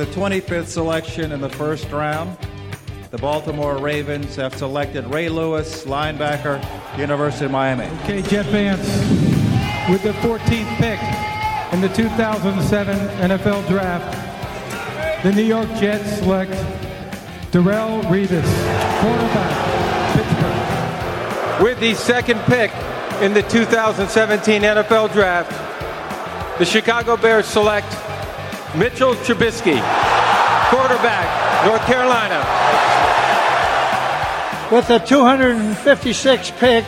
the 25th selection in the first round, the Baltimore Ravens have selected Ray Lewis, linebacker, University of Miami. Okay, Jeff Vance, with the 14th pick in the 2007 NFL Draft, the New York Jets select Darrell Revis, quarterback, Pittsburgh. With the second pick in the 2017 NFL Draft, the Chicago Bears select Mitchell Trubisky, quarterback, North Carolina. With the 256th pick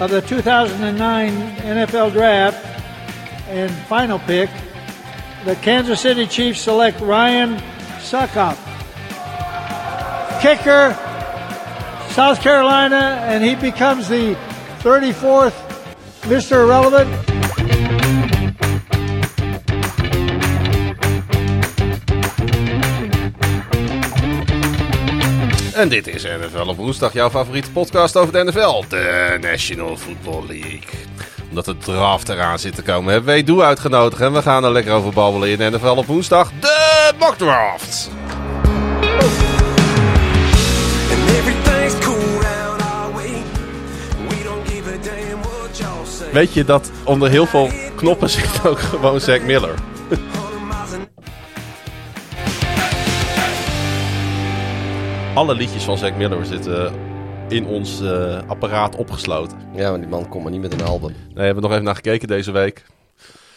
of the 2009 NFL Draft and final pick, the Kansas City Chiefs select Ryan Suckup, kicker, South Carolina, and he becomes the 34th Mr. Irrelevant. En dit is NFL op woensdag, jouw favoriete podcast over de NFL, de National Football League. Omdat de draft eraan zit te komen, hebben wij Doe uitgenodigd en we gaan er lekker over babbelen in NFL op woensdag, de mock draft. And everything's cool round our way. We don't give a damn what y'all say. Weet je dat onder heel veel knoppen zit ook gewoon Zack Miller? Alle liedjes van Zack Miller zitten in ons eh, apparaat opgesloten. Ja, maar die man komt maar niet met een album. Nee, we hebben nog even naar gekeken deze week.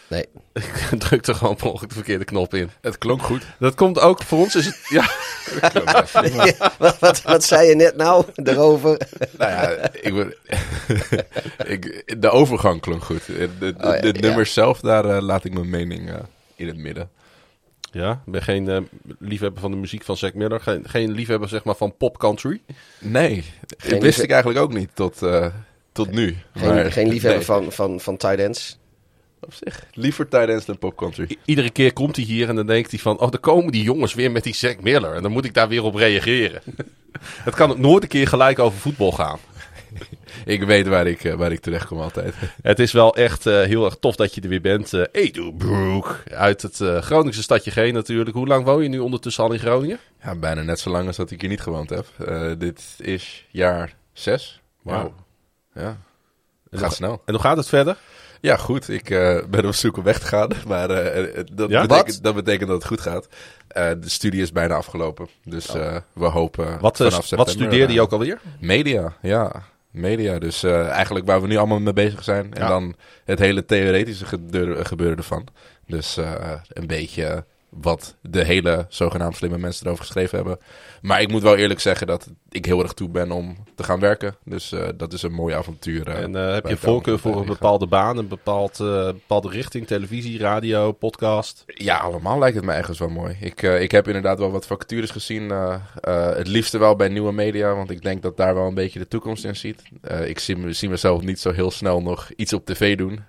Nee. Ik drukte gewoon per ongeluk de verkeerde knop in. Het klonk goed. Dat komt ook voor ons. Is het, ja, Ja, wat, wat, wat zei je net nou erover? Nou ja, ik, ik, de overgang klonk goed. De, de, Oh ja, de ja. nummers zelf, daar eh, laat ik mijn mening eh, in het midden. Ja ik ben geen eh, liefhebber van de muziek van Zack Miller. Geen, geen liefhebber zeg maar, van pop country. Nee, dat wist ik eigenlijk ook niet tot, eh, tot nu. Geen, Maar- geen liefhebber nee, van, van, van tight ends. Op zich, liever tijdens dan pop country. I- iedere keer komt hij hier en dan denkt hij van... Oh, dan komen die jongens weer met die Zack Miller. En dan moet ik daar weer op reageren. Het kan nooit een keer gelijk over voetbal gaan. Ik weet waar ik, eh, waar ik terecht kom altijd. Het is wel echt eh, heel erg tof dat je er weer bent. eh Edu Broek uit het Groningse stadje G natuurlijk. Hoe lang woon je nu ondertussen al in Groningen? Ja, bijna net zo lang als dat ik hier niet gewoond heb. Dit is jaar zes. Wauw. Ja. ja. En Gaat snel. En hoe gaat het verder? Ja, goed. Ik ben op zoek om weg te gaan. Maar dat, Ja? betekent, Wat? dat betekent dat het goed gaat. De studie is bijna afgelopen. Dus eh, we hopen Oh. Wat, vanaf wat september, studeerde je ook alweer? Media, ja. Media. Dus eh, eigenlijk waar we nu allemaal mee bezig zijn. En Ja. dan het hele theoretische gebeuren, gebeuren ervan. Dus eh, een beetje wat de hele zogenaamd slimme mensen erover geschreven hebben. Maar ik moet wel eerlijk zeggen dat ik heel erg toe ben om te gaan werken. Dus eh, dat is een mooi avontuur. eh, En eh, heb je voorkeur voor een bepaalde baan, een bepaald, bepaalde richting? Televisie, radio, podcast? Ja, allemaal lijkt het me ergens wel mooi. Ik, ik heb inderdaad wel wat vacatures gezien. het liefste wel bij nieuwe media, want ik denk dat daar wel een beetje de toekomst in ziet. Ik zie, me, zie mezelf niet zo heel snel nog iets op tv doen.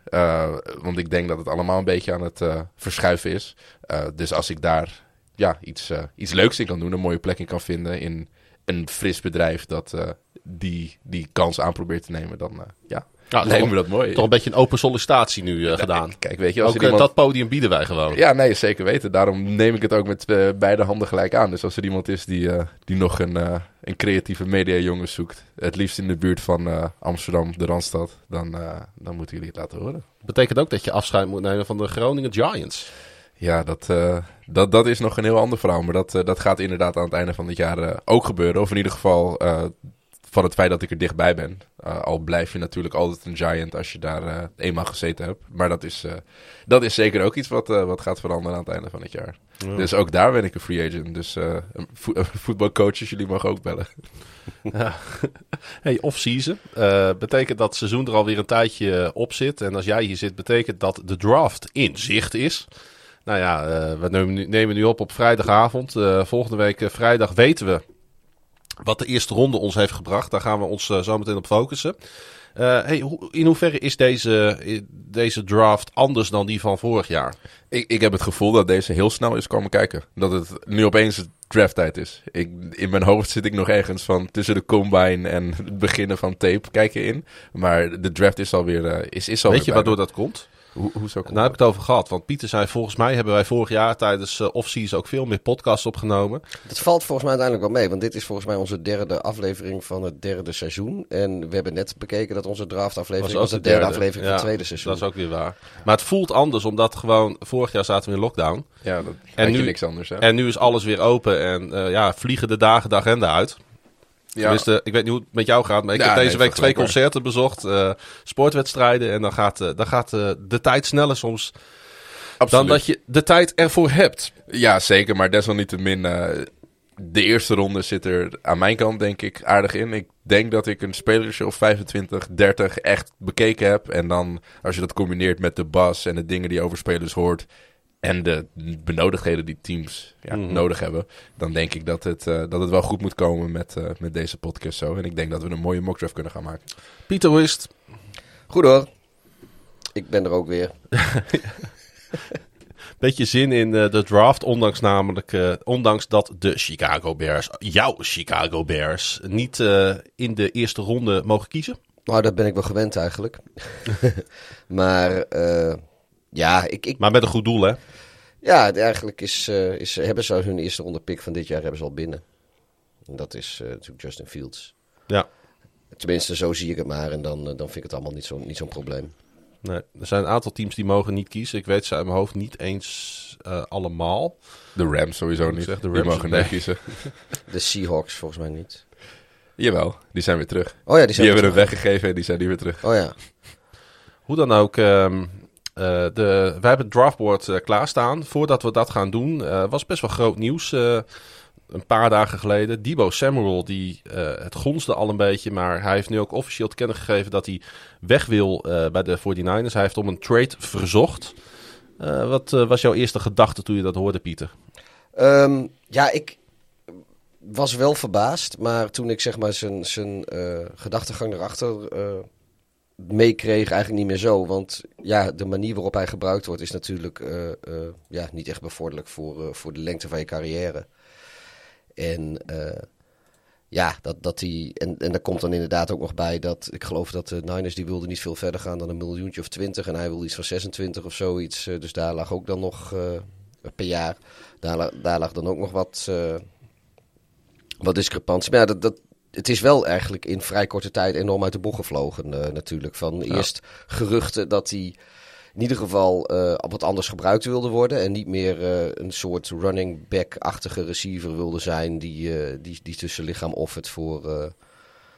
want ik denk dat het allemaal een beetje aan het verschuiven is. Eh, dus als ik daar ja, iets, eh, iets leuks in kan doen, een mooie plek in kan vinden in een fris bedrijf dat eh, die, die kans aan probeert te nemen, dan ja, lijkt toch, me dat mooi. toch een beetje een open sollicitatie nu gedaan. Kijk, weet je, als Ook iemand... dat podium bieden wij gewoon. Ja, nee, zeker weten. Daarom neem ik het ook met beide handen gelijk aan. Dus als er iemand is die, die nog een, een creatieve mediajongen zoekt, het liefst in de buurt van Amsterdam, de Randstad, dan, dan moeten jullie het laten horen. Betekent ook dat je afscheid moet nemen van de Groningen Giants. Ja, dat, eh, dat, dat is nog een heel ander verhaal. Maar dat, eh, dat gaat inderdaad aan het einde van dit jaar eh, ook gebeuren. Of in ieder geval van het feit dat ik er dichtbij ben. Al blijf je natuurlijk altijd een giant als je daar eenmaal gezeten hebt. Maar dat is, dat is zeker ook iets wat, wat gaat veranderen aan het einde van het jaar. Dus ook daar ben ik een free agent. Dus een vo- voetbalcoaches, jullie mogen ook bellen. Hey, off-season. Betekent dat het seizoen er alweer een tijdje op zit. En als jij hier zit, betekent dat de draft in zicht is. Nou ja, eh, we nemen nu, nemen nu op op vrijdagavond. Eh, volgende week eh, vrijdag weten we wat de eerste ronde ons heeft gebracht. Daar gaan we ons eh, zo meteen op focussen. Hey, in hoeverre is deze, deze draft anders dan die van vorig jaar? Ik, ik heb het gevoel dat deze heel snel is komen kijken. Dat het nu opeens drafttijd is. Ik, in mijn hoofd zit ik nog ergens van tussen de combine en het beginnen van tape kijken in. Maar de draft is alweer... eh is, is alweer Weet je waardoor dat komt? Hoe, hoezo? Daar heb ik het over gehad. Want Pieter zei, volgens mij hebben wij vorig jaar tijdens eh off-season ook veel meer podcasts opgenomen. Het valt volgens mij uiteindelijk wel mee, want dit is volgens mij onze derde aflevering van het derde seizoen. En we hebben net bekeken dat onze draftaflevering was, de derde, aflevering van het tweede seizoen. Dat is ook weer waar. Maar het voelt anders, omdat gewoon vorig jaar zaten we in lockdown. Ja, dat En en nu- je niks anders. Hè? En nu is alles weer open en eh, ja, vliegen de dagen de agenda uit. Ja, ik weet niet hoe het met jou gaat, maar ik Ja, heb deze nee, week twee concerten bezocht, eh, sportwedstrijden. En dan gaat, eh, dan gaat eh, de tijd sneller soms absoluut. dan dat je de tijd ervoor hebt. Ja, zeker. Maar desalniettemin, de eerste ronde zit er aan mijn kant denk ik aardig in. Ik denk dat ik een spelertje of 25, 30 echt bekeken heb. En dan, als je dat combineert met de bas en de dingen die je over spelers hoort... en de benodigdheden die teams ja, Mhm. nodig hebben... dan denk ik dat het, eh, dat het wel goed moet komen met, eh, met deze podcast zo. En ik denk dat we een mooie mockdraft kunnen gaan maken. Pieter, hoe is het? Goed hoor. Ik ben er ook weer. Beetje zin in eh, de draft, ondanks namelijk, eh, ondanks dat de Chicago Bears, jouw Chicago Bears, niet eh, in de eerste ronde mogen kiezen. Nou, dat ben ik wel gewend eigenlijk. maar eh, ja, ik, ik, Maar met een goed doel, hè? ja, het- eigenlijk is, eh, is, hebben ze hun eerste ronde pick van dit jaar hebben ze al binnen. En dat is eh, natuurlijk Justin Fields. Ja. Tenminste, zo zie ik het maar. En dan, eh, dan vind ik het allemaal niet zo'n niet zo'n probleem. Nee, er zijn een aantal teams die mogen niet kiezen. Ik weet ze uit mijn hoofd niet eens allemaal. De Rams sowieso niet. zeg de Die mogen nee. niet kiezen. De Seahawks volgens mij niet. Jawel, die zijn weer terug. Oh ja, die zijn Die hebben weer hem weggegeven en die zijn nu weer terug. Oh ja. Hoe dan ook, ehm, eh, de, wij hebben het draftboard eh, klaarstaan. Voordat we dat gaan doen, eh, was best wel groot nieuws. eh, een paar dagen geleden. Debo Samuel, die, eh, het gonsde al een beetje. Maar hij heeft nu ook officieel te kennen gegeven dat hij weg wil eh, bij de 49ers. Hij heeft om een trade verzocht. Eh, wat eh, was jouw eerste gedachte toen je dat hoorde, Pieter? Ehm, ja, ik was wel verbaasd. Maar toen ik zeg maar zijn, zijn eh, gedachtegang erachter eh, meekreeg, eigenlijk niet meer zo. Want ja, de manier waarop hij gebruikt wordt is natuurlijk eh, eh, ja, niet echt bevorderlijk voor, eh, voor de lengte van je carrière. En ja, dat, dat die, en, en daar komt dan inderdaad ook nog bij dat ik geloof dat de Niners die wilden niet veel verder gaan dan een miljoentje of twintig. En hij wilde iets van 26 of zoiets. Dus daar lag ook dan nog per jaar. Daar, daar lag dan ook nog wat, wat discrepantie. Maar dat, dat, het is wel eigenlijk in vrij korte tijd enorm uit de bocht gevlogen eh, natuurlijk. Van eerst geruchten dat hij in ieder geval eh, wat anders gebruikt wilde worden. En niet meer eh, een soort running back-achtige receiver wilde zijn die, die, die tussen lichaam offert voor...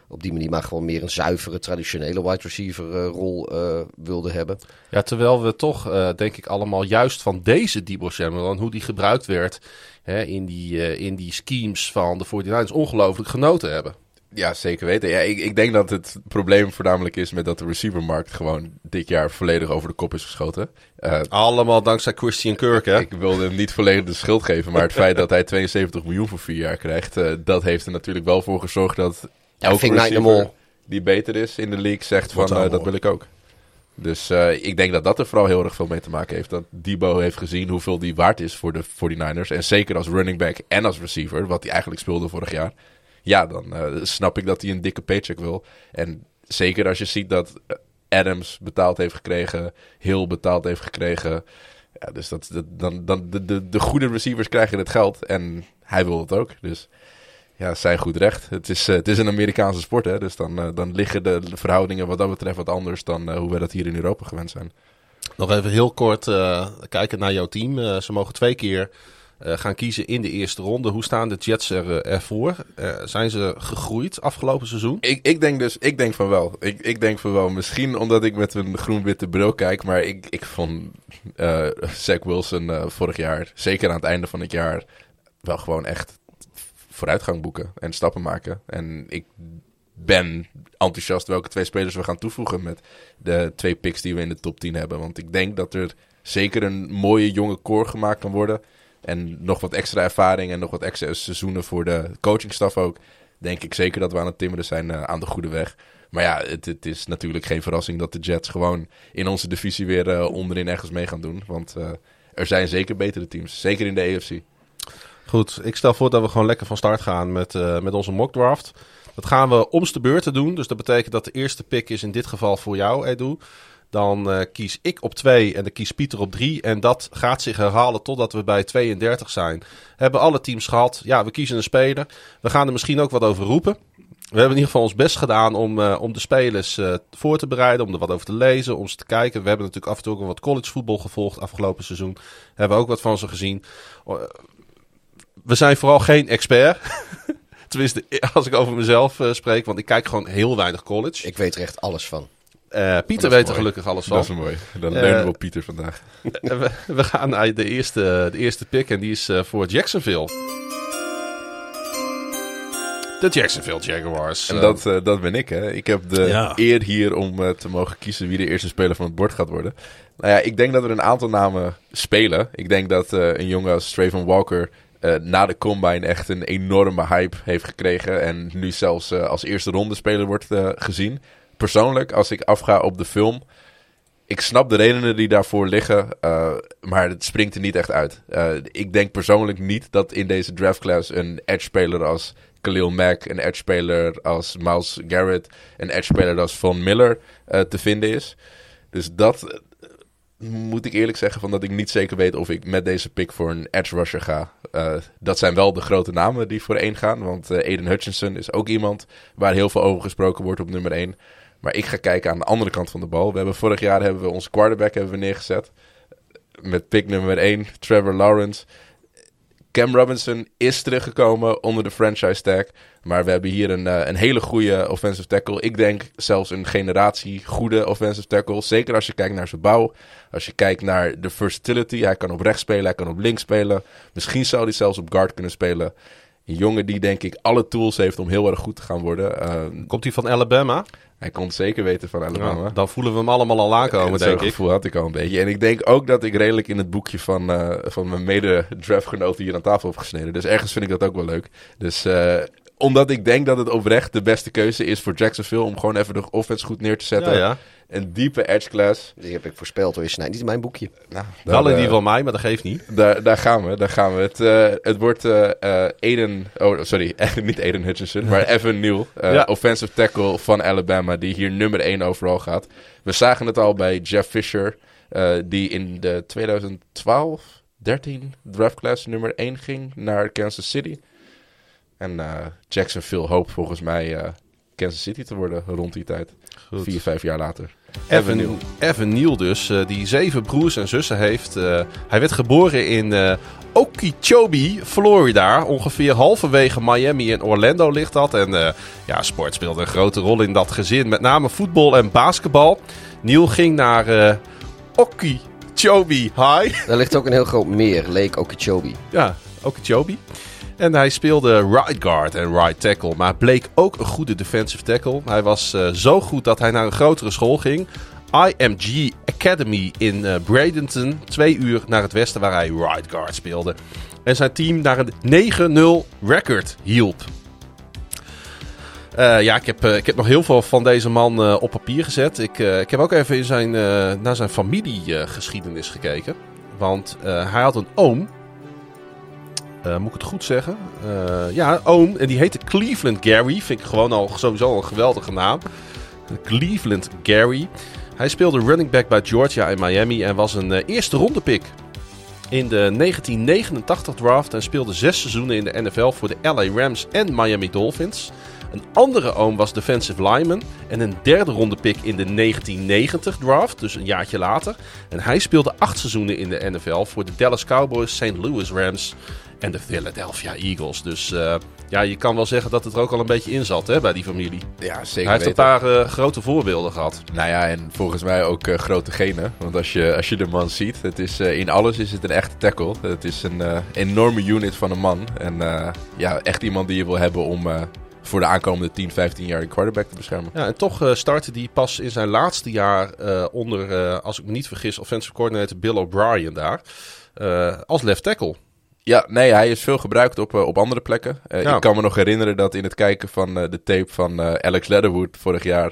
op die manier maar gewoon meer een zuivere, traditionele wide receiver rol wilde hebben. Ja, terwijl we toch, denk ik, allemaal juist van deze Debo Samuel en hoe die gebruikt werd hè, in, die, eh, in die schemes van de 49ers ongelooflijk genoten hebben. Ja, zeker weten. Ja, ik, ik denk dat het probleem voornamelijk is met dat de receivermarkt gewoon dit jaar volledig over de kop is geschoten. Eh, Allemaal dankzij Christian Kirk, hè? ik wilde hem niet volledig de schuld geven, maar het feit dat hij 72 miljoen voor vier jaar krijgt, eh, dat heeft er natuurlijk wel voor gezorgd dat Ja, elke receiver Mol. die beter is in de league zegt van dat wil ik ook. Dus eh, ik denk dat dat er vooral heel erg veel mee te maken heeft. Dat Debo heeft gezien hoeveel die waard is voor de 49ers. En zeker als running back en als receiver, wat hij eigenlijk speelde vorig jaar. Ja, dan eh, snap ik dat hij een dikke paycheck wil. En zeker als je ziet dat Adams betaald heeft gekregen, Hill betaald heeft gekregen. Ja, dus dat, dat, dan, dan, de, de, de goede receivers krijgen het geld en hij wil het ook. Dus ja, zijn goed recht. Het is, eh, het is een Amerikaanse sport, hè? dus dan, eh, dan liggen de verhoudingen wat dat betreft wat anders dan eh, hoe we dat hier in Europa gewend zijn. Nog even heel kort eh, kijken naar jouw team. Ze mogen twee keer gaan kiezen in de eerste ronde. Hoe staan de Jets er, ervoor? Zijn ze gegroeid afgelopen seizoen? Ik, ik denk dus, ik denk van wel. Ik, ik denk van wel. Misschien omdat ik met een groen-witte bril kijk, maar ik, ik vond Zach Wilson vorig jaar, zeker aan het einde van het jaar, wel gewoon echt vooruitgang boeken en stappen maken. En ik ben enthousiast welke twee spelers we gaan toevoegen met de twee picks die we in de top 10 hebben. Want ik denk dat er zeker een mooie jonge core gemaakt kan worden. En nog wat extra ervaring en nog wat extra seizoenen voor de coachingstaf ook. Denk ik zeker dat we aan het timmeren zijn eh, aan de goede weg. Maar ja, het, het is natuurlijk geen verrassing dat de Jets gewoon in onze divisie weer eh, onderin ergens mee gaan doen. Want eh, er zijn zeker betere teams. Zeker in de AFC. Goed, ik stel voor dat we gewoon lekker van start gaan met, eh, met onze mock draft. Dat gaan we omste beurten doen. Dus dat betekent dat de eerste pick is in dit geval voor jou, Edu. Dan eh, kies ik op 2 en dan kiest Pieter op 3. En dat gaat zich herhalen totdat we bij 32 zijn. Hebben alle teams gehad. Ja, we kiezen een speler. We gaan er misschien ook wat over roepen. We hebben in ieder geval ons best gedaan om, eh, om de spelers voor te bereiden, om er wat over te lezen, om ze te kijken. We hebben natuurlijk af en toe ook wat collegevoetbal gevolgd afgelopen seizoen. Hebben we ook wat van ze gezien. We zijn vooral geen expert. Tenminste, als ik over mezelf eh, spreek, want ik kijk gewoon heel weinig college. Ik weet er echt alles van. Eh, Pieter Dat weet er gelukkig alles Dat van. is mooi. Dan Eh, leunen we op Pieter vandaag. We, we gaan naar de eerste, de eerste pick en die is eh, voor Jacksonville. De Jacksonville Jaguars. En Eh, dat, eh, dat ben ik, hè. Ik heb de Ja. eer hier om eh, te mogen kiezen wie de eerste speler van het bord gaat worden. Nou ja, ik denk dat er een aantal namen spelen. Ik denk dat eh, een jongen als Trayvon Walker eh, na de combine echt een enorme hype heeft gekregen. En nu zelfs eh, als eerste ronde speler wordt eh, gezien. Persoonlijk, als ik afga op de film... Ik snap de redenen die daarvoor liggen, maar het springt er niet echt uit. Ik denk persoonlijk niet dat in deze draftclass een edge-speler als Khalil Mack, een edge-speler als Miles Garrett, een edge-speler als Von Miller te vinden is. Dus dat moet ik eerlijk zeggen, van dat ik niet zeker weet of ik met deze pick voor een edge rusher ga. Eh, dat zijn wel de grote namen die voor één gaan, want eh, Aiden Hutchinson is ook iemand waar heel veel over gesproken wordt op nummer één. Maar ik ga kijken aan de andere kant van de bal. We hebben vorig jaar hebben we onze quarterback hebben we neergezet. Met pick nummer 1, Trevor Lawrence. Cam Robinson is teruggekomen onder de franchise tag. Maar we hebben hier een, eh, een hele goede offensive tackle. Ik denk zelfs een generatie goede offensive tackle. Zeker als je kijkt naar zijn bouw. Als je kijkt naar de versatility. Hij kan op rechts spelen, hij kan op links spelen. Misschien zou hij zelfs op guard kunnen spelen. Een jongen die denk ik alle tools heeft om heel erg goed te gaan worden. Eh, Komt hij van Alabama? hij kon het zeker weten van Alabama. Ja, dan voelen we hem allemaal al aankomen, En denk ik. gevoel had ik al een beetje. En ik denk ook dat ik redelijk in het boekje van, eh, van mijn mede-draftgenoten hier aan tafel heb gesneden. Dus ergens vind ik dat ook wel leuk. Dus eh, omdat ik denk dat het oprecht de beste keuze is voor Jacksonville om gewoon even de offense goed neer te zetten. Ja, ja. Een diepe edge class. Die heb ik voorspeld hoor. Je snijdt niet in mijn boekje. Nou, Wel in eh, die van mij, maar dat geeft niet. daar, daar gaan we, daar gaan we. Het, eh, het wordt eh eh, Aiden, oh sorry, niet Aiden Hutchinson, maar Evan Neal, eh, Ja. offensive tackle van Alabama, die hier nummer 1 overal gaat. We zagen het al bij Jeff Fisher, eh, die in de 2012, 13 draftclass nummer 1 ging naar Kansas City. En eh, Jacksonville hoopt volgens mij eh, Kansas City te worden rond die tijd. Goed. Vier, vijf jaar later. Evan Neal. Evan, Neal dus, eh, die zeven broers en zussen heeft. Eh, hij werd geboren in eh, Okeechobee, Florida. Ongeveer halverwege Miami en Orlando ligt dat. En eh, ja, sport speelde een grote rol in dat gezin. Met name voetbal en basketbal. Neal ging naar eh Okeechobee High. Daar ligt ook een heel groot meer, Lake Okeechobee. Ja, Okeechobee. En hij speelde right guard en right tackle, maar bleek ook een goede defensive tackle. Hij was eh, zo goed dat hij naar een grotere school ging. IMG Academy in eh, Bradenton, twee uur naar het westen waar hij right guard speelde. En zijn team naar een 9-0 record hielp. Eh, ja, ik heb, ik heb nog heel veel van deze man op papier gezet. Ik, ik heb ook even in zijn, naar zijn familiegeschiedenis gekeken. Want hij had een oom. Eh, moet ik het goed zeggen? Eh, ja, oom. En die heette Cleveland Gary. Vind ik gewoon al sowieso een geweldige naam. Cleveland Gary. Hij speelde running back bij Georgia en Miami. En was een eh, eerste ronde pick. In de 1989 draft. En speelde zes seizoenen in de NFL voor de LA Rams en Miami Dolphins. Een andere oom was defensive lineman. En een derde ronde pick in de 1990 draft. Dus een jaartje later. En hij speelde acht seizoenen in de NFL voor de Dallas Cowboys, St. Louis Rams en de Philadelphia Eagles. Dus eh, ja, je kan wel zeggen dat het er ook al een beetje in zat hè, bij die familie. Ja, zeker hij heeft een paar eh, grote voorbeelden gehad. Nou ja, en volgens mij ook eh, grote genen. Want als je, als je de man ziet, het is, in alles is het een echte tackle. Het is een enorme unit van een man. En ja, echt iemand die je wil hebben om voor de aankomende 10, 15 jaar een quarterback te beschermen. Ja, en toch eh, startte hij pas in zijn laatste jaar onder, als ik me niet vergis, offensive coordinator Bill O'Brien daar. als left tackle. Ja, nee, hij is veel gebruikt op, eh, op andere plekken. Eh, Ja. Ik kan me nog herinneren dat in het kijken van eh, de tape van Alex Leatherwood vorig jaar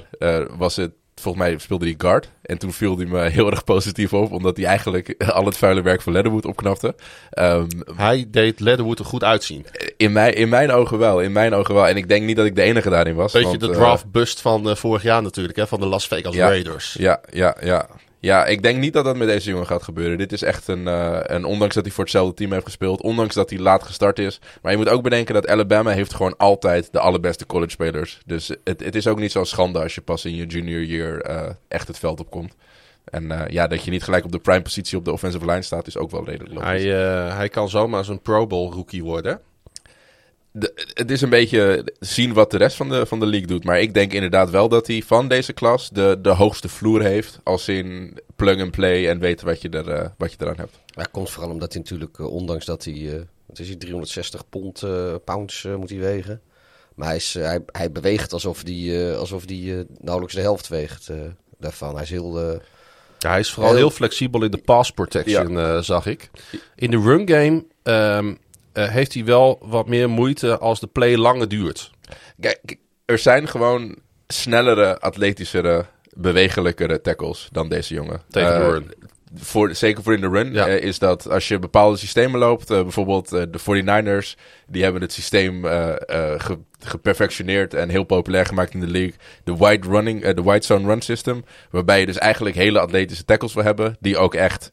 was het. Volgens mij speelde hij guard. En toen viel hij me heel erg positief op. Omdat hij eigenlijk al het vuile werk van Leatherwood opknapte. Ehm, Hij deed Leatherwood er goed uitzien. In mijn, in mijn ogen wel, in mijn ogen wel. En ik denk niet dat ik de enige daarin was. Beetje want, de draft bust van vorig jaar natuurlijk, hè, van de Las Vegas Ja. Raiders. Ja, ja, ja. Ja, ik denk niet dat dat met deze jongen gaat gebeuren. Dit is echt een, eh een... Ondanks dat hij voor hetzelfde team heeft gespeeld. Ondanks dat hij laat gestart is. Maar je moet ook bedenken dat Alabama heeft gewoon altijd de allerbeste college spelers. Dus het, het is ook niet zo'n schande als je pas in je junior year eh, echt het veld opkomt. En eh, ja, dat je niet gelijk op de prime positie op de offensive line staat is ook wel redelijk logisch. Hij, hij kan zomaar zo'n Pro Bowl rookie worden. De- het is een beetje zien wat de rest van de, van de league doet. Maar ik denk inderdaad wel dat hij van deze klas de, de hoogste vloer heeft. Als in plug and play en weten wat je, er, eh, wat je eraan hebt. Maar het komt vooral omdat hij natuurlijk, eh, ondanks dat hij, eh, wat is hij, 360 pond, eh, pounds moet hij wegen. Maar hij, is, hij, hij beweegt alsof hij, eh, alsof hij nauwelijks de helft weegt eh, daarvan. Hij is heel... Ja, hij is vooral heel, Heel- flexibel in de pass protection, eh, zag ik. In de run game ehm, eh, heeft hij wel wat meer moeite als de play langer duurt. Kijk, er zijn gewoon snellere, atletischere, bewegelijkere tackles dan deze jonge. Tegen Eh. Voor, zeker voor in de run Ja. eh, is dat als je bepaalde systemen loopt, bijvoorbeeld de 49ers, die hebben het systeem ge- geperfectioneerd en heel populair gemaakt in de league. De wide, running, de wide zone run system, waarbij je dus eigenlijk hele atletische tackles wil hebben, die ook echt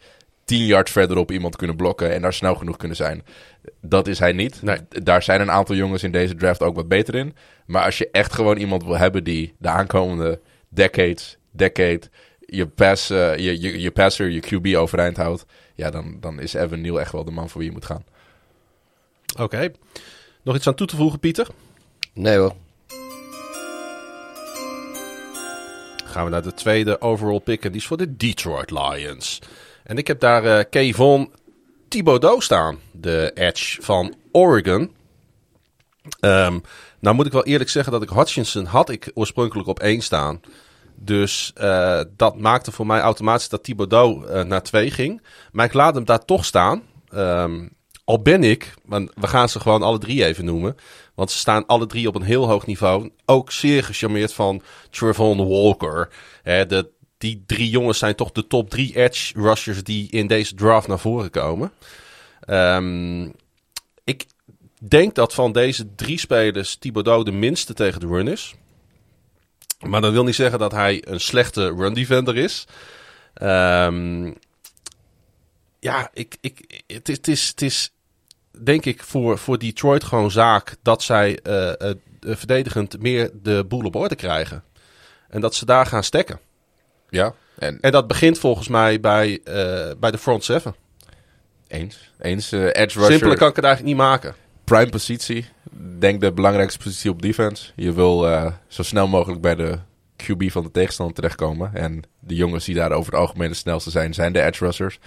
10 yard verderop iemand kunnen blokken en daar snel genoeg kunnen zijn. Dat is hij niet. Nee. Daar zijn een aantal jongens in deze draft ook wat beter in. Maar als je echt gewoon iemand wil hebben die de aankomende decades, decade, je, pass, eh, je, je, je passer, je QB overeind houdt, ja, dan, dan is Evan Neal echt wel de man voor wie je moet gaan. Oké. Nog iets aan toe te voegen, Pieter? nee hoor. Gaan we naar de tweede overall pick. En die is voor de Detroit Lions. En ik heb daar eh Kayvon Thibodeau staan. De edge van Oregon. Ehm, nou moet ik wel eerlijk zeggen dat ik Hutchinson had ik oorspronkelijk op één staan. Dus eh, dat maakte voor mij automatisch dat Thibodeau eh, naar twee ging. Maar ik laat hem daar toch staan. Ehm, al ben ik, want we gaan ze gewoon alle drie even noemen. Want ze staan alle drie op een heel hoog niveau. Ook zeer gecharmeerd van Trevon Walker. Hè, de, die drie jongens zijn toch de top drie edge rushers die in deze draft naar voren komen. Ehm, ik denk dat van deze drie spelers Thibodeau de minste tegen de run is. Maar dat wil niet zeggen dat hij een slechte run defender is. Ehm, ja, ik, ik, het, is, het, is, het is denk ik voor, voor Detroit gewoon zaak dat zij eh, eh, verdedigend meer de boel op orde krijgen. En dat ze daar gaan stekken. Ja, en En dat begint volgens mij bij, eh, bij de front seven. eens. Eens, eh, edge rusher, Simpeler kan ik het eigenlijk niet maken. prime positie. Denk de belangrijkste positie op defense. Je wil eh, zo snel mogelijk bij de QB van de tegenstander terechtkomen. En de jongens die daar over het algemeen het snelste zijn, zijn de edge rushers.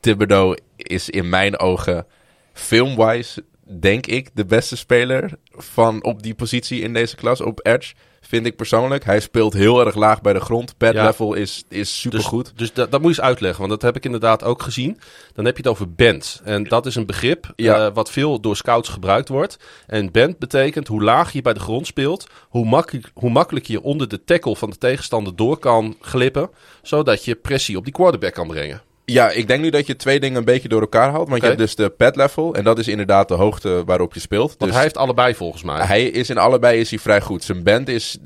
Thibodeau is in mijn ogen filmwise, denk ik, de beste speler van op die positie in deze klas op edge. Vind ik persoonlijk. Hij speelt heel erg laag bij de grond. Pad Ja. level is, is supergoed. Dus, dus dat, dat moet je eens uitleggen, want dat heb ik inderdaad ook gezien. Dan heb je het over band. En dat is een begrip Ja. eh, wat veel door scouts gebruikt wordt. En band betekent hoe laag je bij de grond speelt, hoe makkelijk, hoe makkelijk je onder de tackle van de tegenstander door kan glippen, zodat je pressie op die quarterback kan brengen. Ja, ik denk nu dat je twee dingen een beetje door elkaar haalt. Want je hebt dus de pad level. En dat is inderdaad de hoogte waarop je speelt. Want dus hij heeft allebei volgens mij. hij is in allebei is hij vrij goed. Zijn band is...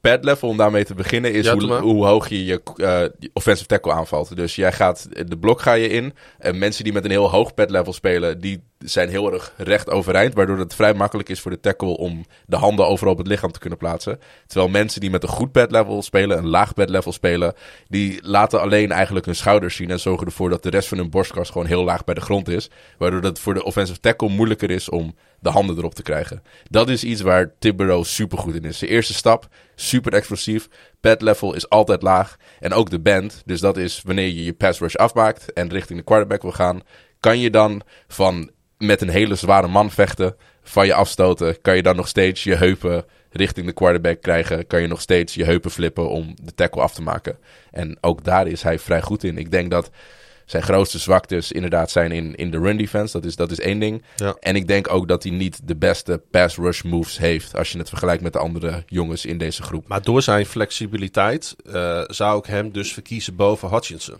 Pad level, om daarmee te beginnen, is Ja, hoe, hoe hoog je je eh, je offensive tackle aanvalt. Dus jij gaat, de blok ga je in. En mensen die met een heel hoog pad level spelen, die zijn heel erg recht overeind. Waardoor het vrij makkelijk is voor de tackle om de handen overal op het lichaam te kunnen plaatsen. Terwijl mensen die met een goed pad level spelen, een laag pad level spelen, die laten alleen eigenlijk hun schouders zien. En zorgen ervoor dat de rest van hun borstkas gewoon heel laag bij de grond is. Waardoor het voor de offensive tackle moeilijker is om de handen erop te krijgen. Dat is iets waar Thibodeau super goed in is. Zijn eerste stap, super explosief. Pad level is altijd laag. En ook de band. Dus dat is wanneer je je pass rush afmaakt en richting de quarterback wil gaan. Kan je dan van met een hele zware man vechten, van je afstoten. Kan je dan nog steeds je heupen richting de quarterback krijgen. Kan je nog steeds je heupen flippen om de tackle af te maken. En ook daar is hij vrij goed in. Ik denk dat zijn grootste zwaktes inderdaad zijn in, in de run defense. Dat is, dat is één ding. Ja. En ik denk ook dat hij niet de beste pass rush moves heeft. Als je het vergelijkt met de andere jongens in deze groep. Maar door zijn flexibiliteit eh, zou ik hem dus verkiezen boven Hutchinson.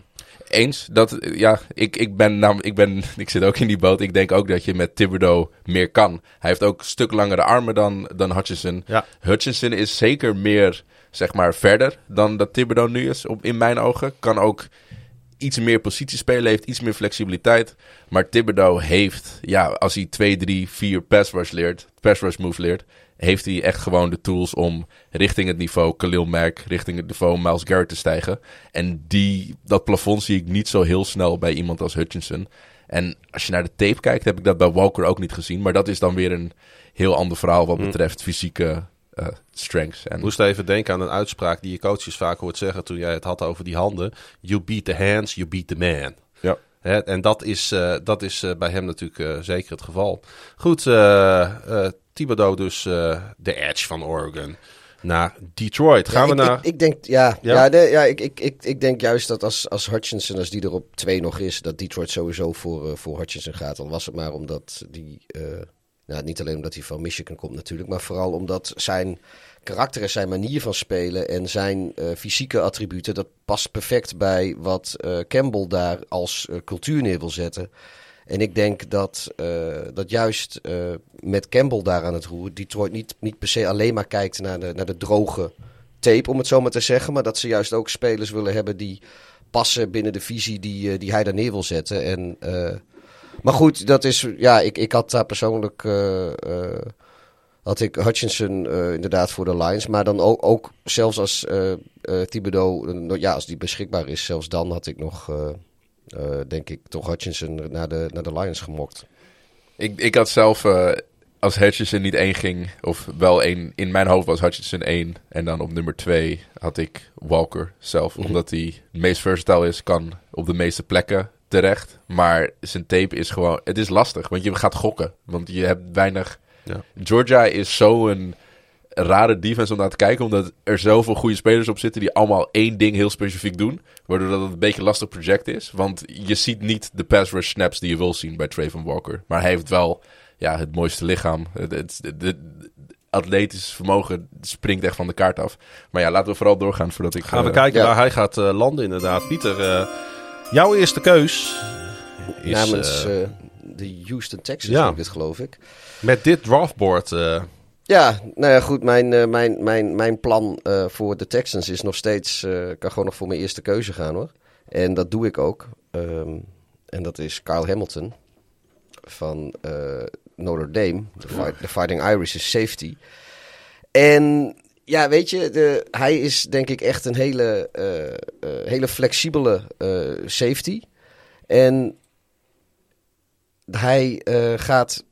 Eens. Dat, ja, ik, ik, ben nam, ik, ben, ik zit ook in die boot. Ik denk ook dat je met Thibodeau meer kan. Hij heeft ook een stuk langere armen dan, dan Hutchinson. Ja. Hutchinson is zeker meer, zeg maar, verder dan dat Thibodeau nu is, op, in mijn ogen. Kan ook iets meer positie spelen, heeft iets meer flexibiliteit. Maar Thibodeau heeft, ja, als hij 2, 3, 4 pass rush leert, pass rush move leert, heeft hij echt gewoon de tools om richting het niveau Khalil Mack, richting het niveau Miles Garrett te stijgen. En die, dat plafond zie ik niet zo heel snel bij iemand als Hutchinson. En als je naar de tape kijkt, heb ik dat bij Walker ook niet gezien. Maar dat is dan weer een heel ander verhaal wat betreft fysieke eh, strengths. En Ik moest even denken aan een uitspraak die je coaches vaak hoort zeggen toen jij het had over die handen. You beat the hands, you beat the man. Hè, en dat is, eh, dat is eh, bij hem natuurlijk eh, zeker het geval. Goed, Thibodeau dus de edge van Oregon naar Detroit. Gaan Ja, we ik, naar... Ik, ik denk, ja, Ja? ja? nee, ja ik, ik, ik, ik denk juist dat als, als Hutchinson, als die er op twee nog is, dat Detroit sowieso voor, voor Hutchinson gaat. Dan was het maar omdat die, nou, niet alleen omdat hij van Michigan komt natuurlijk, maar vooral omdat zijn karakter en zijn manier van spelen en zijn eh, fysieke attributen, dat past perfect bij wat eh, Campbell daar als eh, cultuur neer wil zetten. En ik denk dat, dat juist met Campbell daar aan het roer, Detroit niet, niet per se alleen maar kijkt naar de, naar de droge tape, om het zo maar te zeggen. Maar dat ze juist ook spelers willen hebben die passen binnen de visie die, die hij daar neer wil zetten. En, maar goed, dat is, ja, ik, ik had daar persoonlijk, had ik Hutchinson eh, inderdaad voor de Lions. Maar dan ook, ook zelfs als eh, Thibodeau, ja, als die beschikbaar is, zelfs dan had ik nog, denk ik, toch Hutchinson naar de, naar de Lions gemokt. Ik, ik had zelf, als Hutchinson niet één ging, of wel één, in mijn hoofd was Hutchinson één. En dan op nummer twee had ik Walker zelf. Omdat hij het meest versatile is, kan op de meeste plekken terecht. Maar zijn tape is gewoon, het is lastig, want je gaat gokken. Want je hebt weinig... Ja. Georgia is zo'n rare defense om naar te kijken, omdat er zoveel goede spelers op zitten die allemaal één ding heel specifiek doen. Waardoor dat het een beetje lastig project is. Want je ziet niet de pass rush snaps die je wil zien bij Trayvon Walker. Maar hij heeft wel ja, het mooiste lichaam. Het, het, het- het atletisch vermogen springt echt van de kaart af. Maar ja, laten we vooral doorgaan voordat ik... Gaan we eh, kijken ja. waar hij gaat eh, landen inderdaad. Pieter, eh, jouw eerste keus is Namens de Houston Texans, ja. dit geloof ik. Met dit draftboard. eh, Ja, nou ja, goed. Mijn, eh, mijn, mijn, mijn plan eh, voor de Texans is nog steeds. kan gewoon nog voor mijn eerste keuze gaan hoor. En dat doe ik ook. Ehm, en dat is Carl Hamilton van Notre Dame. De, fight- de Fighting Irish is safety. En ja, weet je, de, hij is denk ik echt een hele, hele flexibele safety. En hij gaat,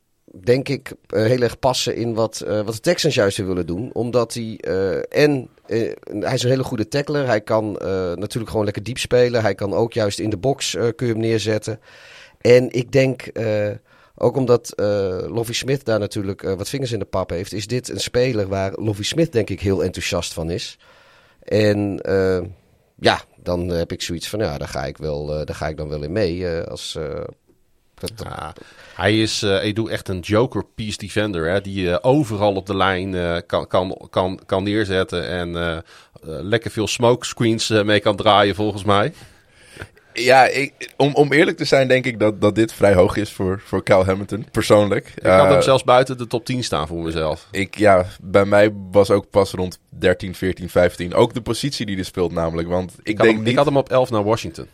denk ik, eh, heel erg passen in wat, eh, wat de Texans juist willen doen. Omdat hij eh, en hij is een hele goede tackler. Hij kan natuurlijk gewoon lekker diep spelen. Hij kan ook juist in de box kun je hem neerzetten. En ik denk, ook omdat eh Lovie Smith daar natuurlijk wat vingers in de pap heeft, is dit een speler waar Lovie Smith denk ik heel enthousiast van is. En ja, dan heb ik zoiets van, ja, daar ga ik, wel, daar ga ik dan wel in mee. als, dat, ja, hij is eh Edu echt een joker piece defender. Hè, die je overal op de lijn eh, kan, kan, kan, kan neerzetten. En eh, eh, lekker veel smoke screens eh, mee kan draaien volgens mij. Ja, ik, om, om eerlijk te zijn denk ik dat, dat dit vrij hoog is voor, voor Kyle Hamilton, persoonlijk. Ik kan Eh, hem zelfs buiten de top 10 staan voor mezelf. Ik, ja, bij mij was ook pas rond 13, 14, 15. Ook de positie die er speelt namelijk. Want ik, denk hem, niet... ik had hem op 11 naar Washington.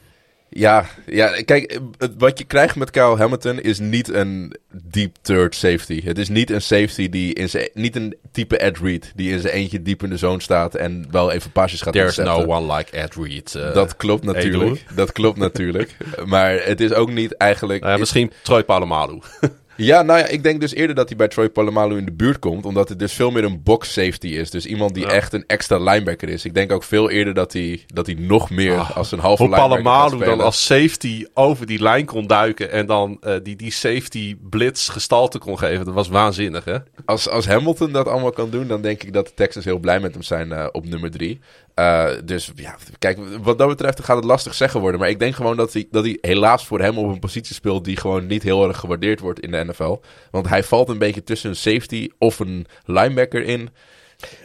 Ja, ja, kijk, wat je krijgt met Kyle Hamilton is niet een deep third safety. Het is niet een safety die in zijn... Niet een type Ed Reed die in zijn eentje diep in de zone staat en wel even pasjes gaat There's no one like Ed Reed. eh. Dat klopt natuurlijk. Dat klopt natuurlijk. Maar het is ook niet eigenlijk... Nou ja, misschien Troy Polamalu. Ja, nou ja, ik denk dus eerder dat hij bij Troy Polamalu in de buurt komt. Omdat het dus veel meer een box safety is. Dus iemand die Ja. echt een extra linebacker is. Ik denk ook veel eerder dat hij, dat hij nog meer Ah, als een halve linebacker Palamalu dan als safety over die lijn kon duiken en dan eh, die, die safety blitz gestalte kon geven. Dat was waanzinnig, hè? Als, als Hamilton dat allemaal kan doen, dan denk ik dat de Texans heel blij met hem zijn eh, op nummer drie. Eh, dus ja, kijk, wat dat betreft gaat het lastig zeggen worden. Maar ik denk gewoon dat hij, dat hij helaas voor hem op een positie speelt die gewoon niet heel erg gewaardeerd wordt in de NFL. Want hij valt een beetje tussen een safety of een linebacker in.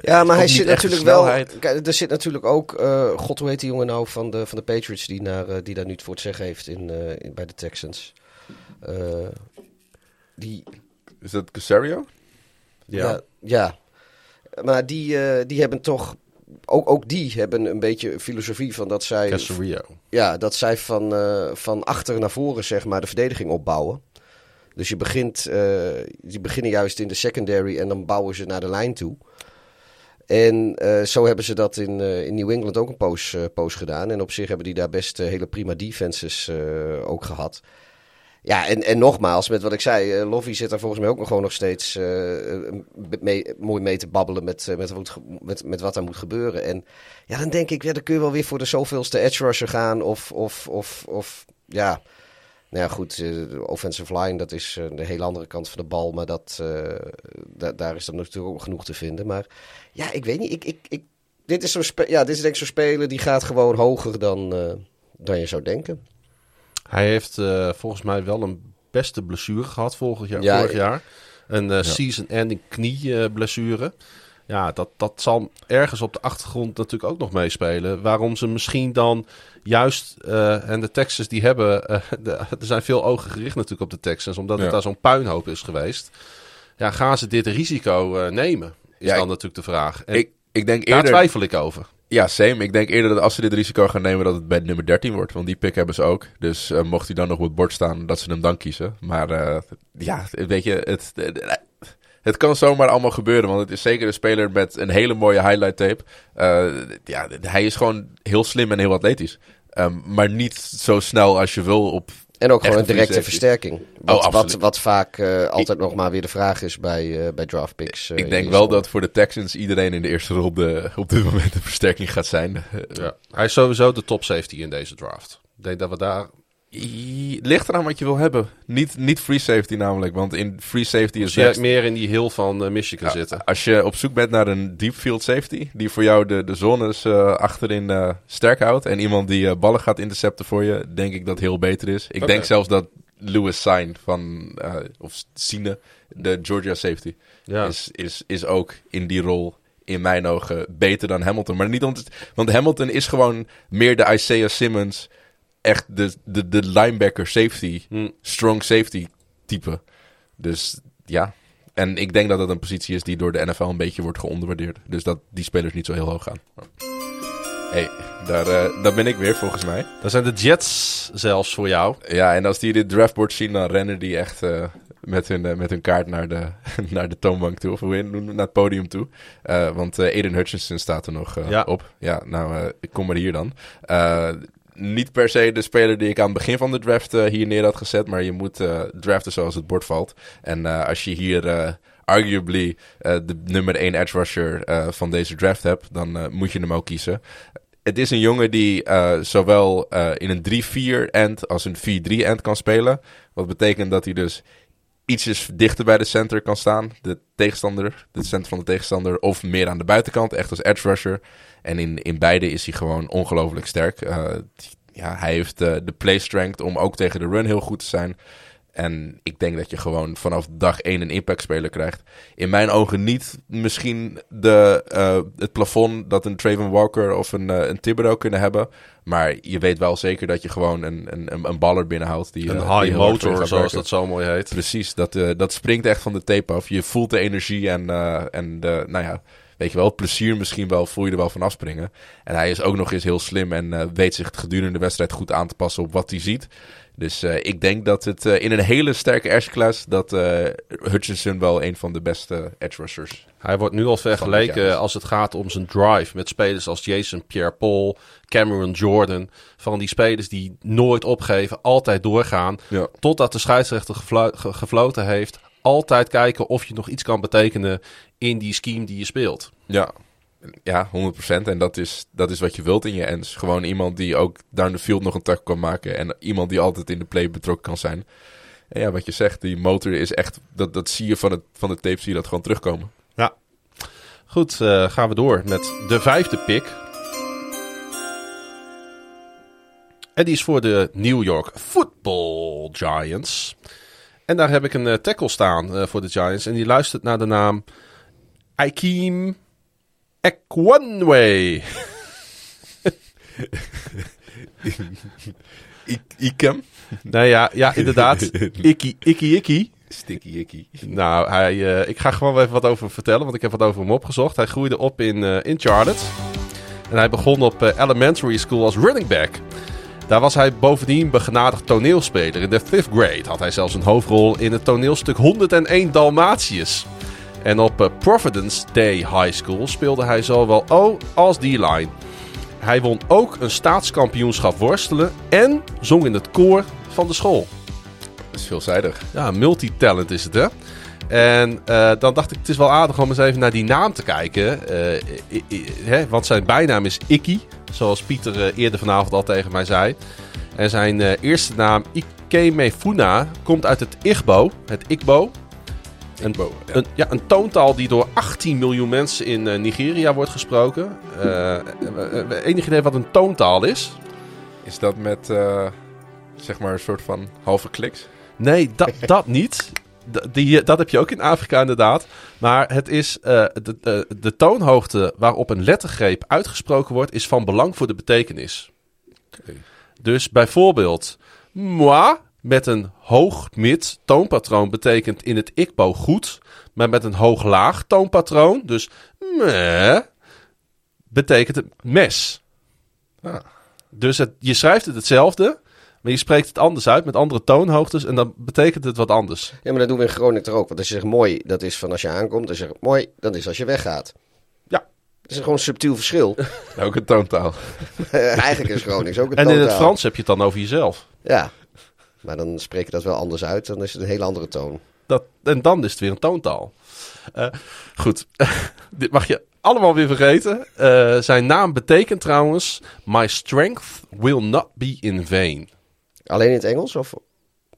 Ja, maar hij zit natuurlijk wel. Kijk, er zit natuurlijk ook. eh, God, hoe heet die jongen nou van de, van de Patriots die, naar, eh, die daar nu het voor het zeggen heeft in, in- bij de Texans? Die. Is dat Casario? Ja. ja, Maar die, die hebben toch. Ook, ook die hebben een beetje een filosofie van dat zij. Casario. Ja, dat zij van, eh, van achter naar voren zeg maar de verdediging opbouwen. Dus je begint, eh, die beginnen juist in de secondary en dan bouwen ze naar de lijn toe. En eh, zo hebben ze dat in, eh, in New England ook een poos, eh, poos gedaan. En op zich hebben die daar best hele prima defenses ook gehad. Ja, en, en nogmaals, met wat ik zei, eh Lovie zit daar volgens mij ook nog gewoon nog steeds eh, mee, mooi mee te babbelen met, eh, met, met, wat er moet gebeuren. En ja, dan denk ik, ja, dan kun je wel weer voor de zoveelste edge rusher gaan. Of, of, of, of ja, nou ja, goed, eh, offensive line, dat is eh, de hele andere kant van de bal. Maar dat, eh, da- daar is dan natuurlijk ook genoeg te vinden. Maar ja, ik weet niet, ik, ik, dit is spe- ja, dit is denk ik zo'n speler die gaat gewoon hoger dan, eh, dan je zou denken. Hij heeft eh, volgens mij wel een beste blessure gehad vorig jaar. Ja, vorig ik- jaar. Een eh, season-ending knieblessure. ja, dat, dat zal ergens op de achtergrond natuurlijk ook nog meespelen. Waarom ze misschien dan juist... eh, en de Texans die hebben... eh, de- er zijn veel ogen gericht natuurlijk op de Texans. Omdat het daar zo'n puinhoop is geweest. Ja, gaan ze dit risico eh, nemen? Is dan ik- natuurlijk de vraag. En Ik, ik denk daar eerder... twijfel ik over. Ja, same. Ik denk eerder dat als ze dit risico gaan nemen, dat het bij nummer 13 wordt. Want die pick hebben ze ook. Dus eh, mocht hij dan nog op het bord staan, dat ze hem dan kiezen. Maar eh, ja, weet je, het, het, kan zomaar allemaal gebeuren. Want het is zeker een speler met een hele mooie highlight tape. Eh, ja, hij is gewoon heel slim en heel atletisch. Ehm, maar niet zo snel als je wil op... En ook gewoon een directe versterking. Wat, wat, wat vaak eh, altijd nog maar weer de vraag is bij, eh bij draft picks. eh, ik in denk de wel dat voor de Texans iedereen in de eerste ronde op dit moment een versterking gaat zijn. Eh, Ja. Hij is sowieso de top safety in deze draft. Ik denk dat we daar... Ligt eraan wat je wil hebben. Niet, niet free safety namelijk, want in free safety is best- meer in die hill van eh, Michigan zitten. Als je op zoek bent naar een deep field safety, die voor jou de, de zones eh, achterin eh, sterk houdt en iemand die ballen gaat intercepten voor je, denk ik dat heel beter is. Ik denk zelfs dat Lewis Sign van, of Sine, de Georgia safety, Ja. is, is, is ook in die rol in mijn ogen beter dan Hamilton. Maar niet om te- want Hamilton is gewoon meer de Isaiah Simmons, echt de, de, de linebacker safety, Hm. strong safety type. Dus ja. En ik denk dat dat een positie is die door de NFL een beetje wordt geonderwaardeerd. Dus dat die spelers niet zo heel hoog gaan. hey, daar, eh, daar ben ik weer volgens mij. Dat zijn de Jets zelfs voor jou. Ja, en als die dit draftboard zien, dan rennen die echt eh, met, hun, eh, met hun kaart naar de, naar de toonbank toe. Of hoe het? naar het podium toe. Want Aiden Hutchinson staat er nog Ja. op. Ja, nou, ik kom maar hier dan. Niet per se de speler die ik aan het begin van de draft eh, hier neer had gezet. Maar je moet eh, draften zoals het bord valt. En eh, als je hier arguably de nummer 1 edge rusher van deze draft hebt, dan moet je hem ook kiezen. Het is een jongen die zowel in een 3-4 end als een 4-3 end kan spelen. Wat betekent dat hij dus ietsjes dichter bij de center kan staan. De tegenstander, de center van de tegenstander. Of meer aan de buitenkant, echt als edge rusher. En in, in beide is hij gewoon ongelooflijk sterk. Eh, ja, hij heeft eh, de play strength om ook tegen de run heel goed te zijn. En ik denk dat je gewoon vanaf dag 1 een impact speler krijgt. In mijn ogen niet misschien de, eh, het plafond dat een Traven Walker of een, eh, een Thibodeau kunnen hebben. Maar je weet wel zeker dat je gewoon een, een, een baller binnenhoudt. Die, Een high die motor, zoals dat zo mooi heet. Precies, dat, dat springt echt van de tape af. Je voelt de energie en, en de, nou ja, weet je wel, het plezier misschien wel, voel je er wel van afspringen. En hij is ook nog eens heel slim en eh, weet zich gedurende de wedstrijd goed aan te passen op wat hij ziet. Dus eh, ik denk dat het eh, in een hele sterke edge class, dat Hutchinson wel een van de beste edge rushers. Hij wordt nu al vergeleken als het gaat om zijn drive met spelers als Jason Pierre-Paul, Cameron Jordan. Van die spelers die nooit opgeven, altijd doorgaan. Ja. Totdat de scheidsrechter geflo- ge- gefloten heeft. Altijd kijken of je nog iets kan betekenen in die scheme die je speelt. Ja, ja 100%. En dat is, dat is wat je wilt in je ends. Gewoon iemand die ook down the field nog een tak kan maken. En iemand die altijd in de play betrokken kan zijn. En ja, wat je zegt, die motor is echt... Dat, dat zie je van, het, van de tape, zie je dat gewoon terugkomen. Ja. Goed, eh, gaan we door met de vijfde pick. En die is voor de New York Football Giants. En daar heb ik een eh, tackle staan eh, voor de Giants. En die luistert naar de naam Akeem Ekwanway. Ik, Ikem. Nou ja, ja inderdaad. Ikkie, ikkie, ikkie. Sticky Icky. Nou, hij, eh, ik ga gewoon even wat over hem vertellen, want ik heb wat over hem opgezocht. Hij groeide op in, in Charlotte. En hij begon op elementary school als running back. Daar was hij bovendien begenadigd toneelspeler. In de fifth grade had hij zelfs een hoofdrol in het toneelstuk 101 Dalmatiërs. En op eh, Providence Day High School speelde hij zowel O als D-line. Hij won ook een staatskampioenschap worstelen en zong in het koor van de school. Dat is veelzijdig. Ja, multitalent is het, hè? En eh, dan dacht ik, het is wel aardig om eens even naar die naam te kijken. Eh, i- i- hè, want zijn bijnaam is Ikkie, zoals Pieter eh, eerder vanavond al tegen mij zei. En zijn eerste naam, Ikemefuna, komt uit het Igbo. Het Igbo. Een, Igbo, ja. Een, ja, een toontaal die door 18 miljoen mensen in Nigeria wordt gesproken. Enig idee wat een toontaal is? Is dat met, zeg maar, een soort van halve kliks? Nee, dat, dat niet. Die, dat heb je ook in Afrika inderdaad. Maar het is eh, de, de, de toonhoogte waarop een lettergreep uitgesproken wordt, is van belang voor de betekenis. Dus bijvoorbeeld, moi met een hoog-mid toonpatroon betekent in het ikbo goed, maar met een hoog-laag toonpatroon, dus meh, betekent het mes. Ah. Dus het, je schrijft het hetzelfde, maar je spreekt het anders uit met andere toonhoogtes en dan betekent het wat anders. Ja, maar dat doen we in Groningen toch ook. Want als je zegt mooi, dat is van als je aankomt. Als je zegt mooi, dat is als je weggaat. Ja. Het is gewoon een subtiel verschil. Ook een toontaal. Eigenlijk is Gronings ook een En in het toontaal. Frans heb je het dan over jezelf. Ja. Maar dan spreek je dat wel anders uit. Dan is het een hele andere toon. Dat, en dan is het weer een toontaal. Eh, goed, dit mag je allemaal weer vergeten. Eh, zijn naam betekent trouwens... My strength will not be in vain. Alleen in het Engels of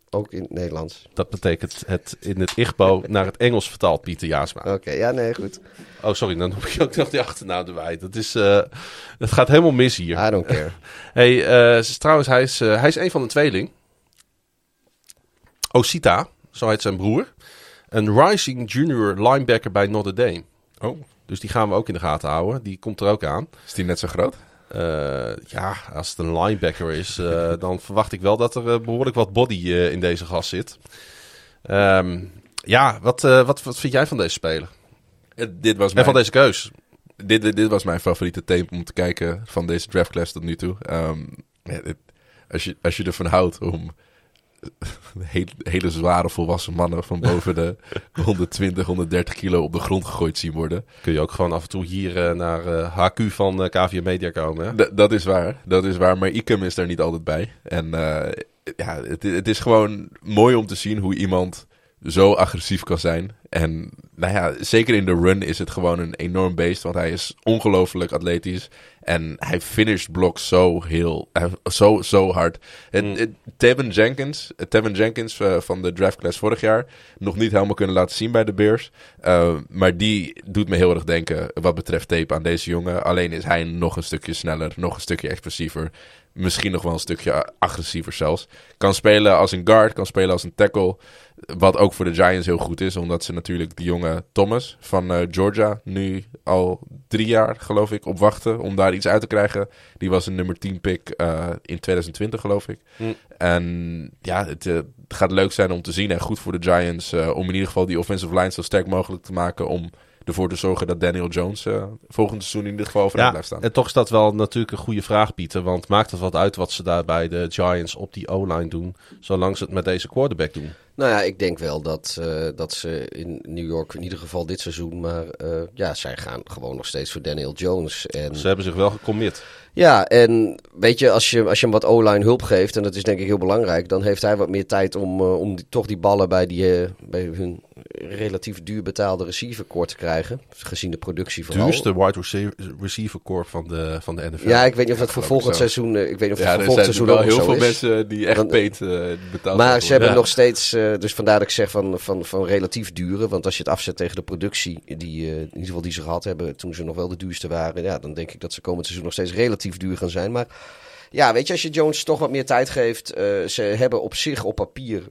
ook in het Nederlands? Dat betekent het in het Igbo naar het Engels vertaald, Pieter Jaasma. Oké, ja, nee, goed. Oh, sorry, dan heb ik ook nog die achternaam erbij. Dat is... eh het gaat helemaal mis hier. I don't care. Hey, eh, trouwens, hij is, eh, hij is een van de tweeling. Osita, zo heet zijn broer. Een rising junior linebacker bij Notre Dame. Oh, Dus die gaan we ook in de gaten houden. Die komt er ook aan. is die net zo groot? Eh, ja, als het een linebacker is, eh, dan verwacht ik wel dat er eh, behoorlijk wat body in deze gast zit. Ehm, ja, wat, wat, wat vind jij van deze speler? Dit, was En mijn, van deze keus? dit, dit, dit was mijn favoriete tape om te kijken van deze draftclass tot nu toe. Ehm, ja, dit- als, je, als je ervan houdt om hele, hele zware volwassen mannen van boven de 120, 130 kilo op de grond gegooid zien worden. Kun je ook gewoon af en toe hier eh, naar eh, HQ van eh KVM Media komen. Hè? D- dat is waar, dat is waar. Maar Ikem is daar niet altijd bij. En eh, ja, het, het is gewoon mooi om te zien hoe iemand zo agressief kan zijn. En nou ja, zeker in de run is het gewoon een enorm beest. Want hij is ongelooflijk atletisch. En hij finished blocks zo heel, eh, zo, zo hard. En, Mm. eh, Tevin Jenkins, eh, Tevin Jenkins van de draft class vorig jaar, nog niet helemaal kunnen laten zien bij de Bears. Maar die doet me heel erg denken wat betreft tape aan deze jongen. Alleen is hij nog een stukje sneller, nog een stukje explosiever. Misschien nog wel een stukje agressiever zelfs. Kan spelen als een guard, kan spelen als een tackle. Wat ook voor de Giants heel goed is, omdat ze natuurlijk die jonge Thomas van eh, Georgia nu al drie jaar, geloof ik, op wachten om daar iets uit te krijgen. Die was een nummer 10 pick eh, in 2020, geloof ik. Hm. En ja, het, eh, het gaat leuk zijn om te zien en goed voor de Giants om in ieder geval die offensive line zo sterk mogelijk te maken om ervoor te zorgen dat Daniel Jones eh, volgend seizoen in ieder geval overeind Ja, blijft staan. en toch is dat wel natuurlijk een goede vraag, Pieter. Want maakt het wat uit wat ze daar bij de Giants op die O-line doen, zolang ze het met deze quarterback doen? Nou ja, ik denk wel dat, eh, dat ze in New York, in ieder geval dit seizoen, maar eh, ja, zij gaan gewoon nog steeds voor Daniel Jones. En, Ze hebben zich wel gecommit. ja, en weet je, als je, als je hem wat O-line hulp geeft, en dat is denk ik heel belangrijk, dan heeft hij wat meer tijd om, om die, toch die ballen bij, die, bij hun relatief duur betaalde receiver kort te krijgen. Gezien de productie vooral. Duurste wide receiver, receiver corps van de, van de NFL. Ja, ik weet niet of dat voor volgend zo. seizoen, eh, ik weet niet of het voor volgend seizoen wel ook heel zo veel is. mensen die echt Dan- paid eh, betaald Maar ze hebben Ja. nog steeds, eh, dus vandaar dat ik zeg van, van, van relatief dure. Want als je het afzet tegen de productie, die, in ieder geval die ze gehad hebben toen ze nog wel de duurste waren. Ja, dan denk ik dat ze komend seizoen nog steeds relatief duur gaan zijn. Maar ja, weet je, als je Jones toch wat meer tijd geeft. ze hebben op zich op papier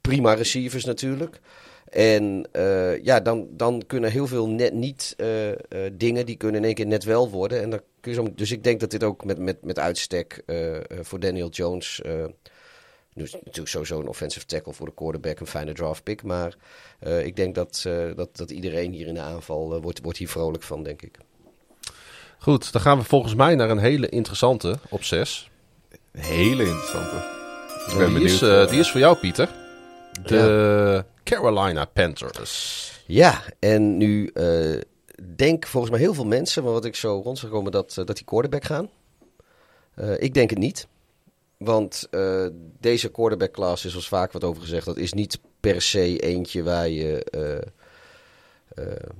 prima receivers natuurlijk. En eh, ja, dan, dan kunnen heel veel net niet eh, eh, dingen, die kunnen in één keer net wel worden. En dan kun je zo, dus ik denk dat dit ook met, met, met uitstek voor Daniel Jones... eh, nu is het natuurlijk sowieso een offensive tackle voor de quarterback, een fijne draft pick. Maar eh, ik denk dat, eh, dat, dat iedereen hier in de aanval wordt, wordt hier vrolijk van, denk ik. Goed, dan gaan we volgens mij naar een hele interessante op 6. Hele interessante. Ik ben Die benieuwd. is, eh, die is voor jou, Pieter. De Carolina Panthers. Ja, en nu eh denk volgens mij heel veel mensen, maar wat ik zo rond zag komen, dat, eh, dat die quarterback gaan. Eh, ik denk het niet. Want deze quarterback class is zoals vaak wat over gezegd. Dat is niet per se eentje waar je.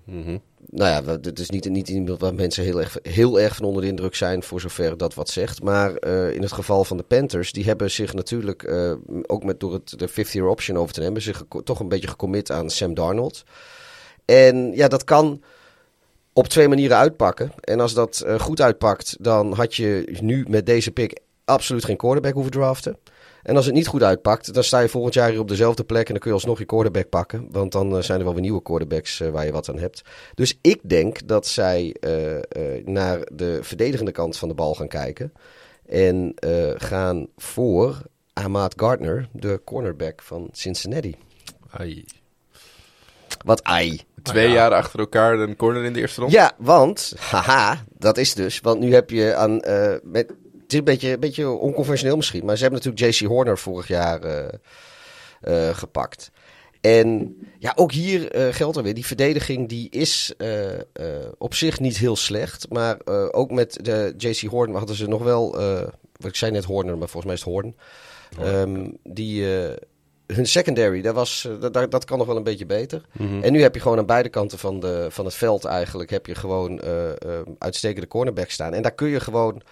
Mhm. Nou ja, het is niet, niet iemand waar mensen heel erg, heel erg van onder de indruk zijn, voor zover dat wat zegt. Maar eh, in het geval van de Panthers, die hebben zich natuurlijk, eh, ook met, door het, de fifth year option over te nemen, zich toch een beetje gecommit aan Sam Darnold. En ja, dat kan op twee manieren uitpakken. En als dat eh, goed uitpakt, dan had je nu met deze pick absoluut geen quarterback hoeven draften. En als het niet goed uitpakt, dan sta je volgend jaar hier op dezelfde plek en dan kun je alsnog je quarterback pakken. Want dan eh, zijn er wel weer nieuwe quarterbacks eh, waar je wat aan hebt. Dus ik denk dat zij eh, eh, naar de verdedigende kant van de bal gaan kijken. En eh, gaan voor Ahmad Gardner, de cornerback van Cincinnati. Ai. Wat ai. Twee jaar achter elkaar een corner in de eerste ronde. Ja, want, haha, dat is dus. Want nu heb je aan. eh, met, is een beetje, een beetje onconventioneel misschien. Maar ze hebben natuurlijk JC Horner vorig jaar eh, eh, gepakt. En ja, ook hier eh, geldt er weer. Die verdediging die is op zich niet heel slecht. Maar ook met de JC Horner hadden ze nog wel. wat ik zei net Horner, maar volgens mij is het Horn. Ehm, die. hun secondary, dat, was, dat, dat- kan nog wel een beetje beter. En nu heb je gewoon aan beide kanten van, de, van het veld eigenlijk... heb je gewoon eh, eh, uitstekende cornerback staan. En daar kun je gewoon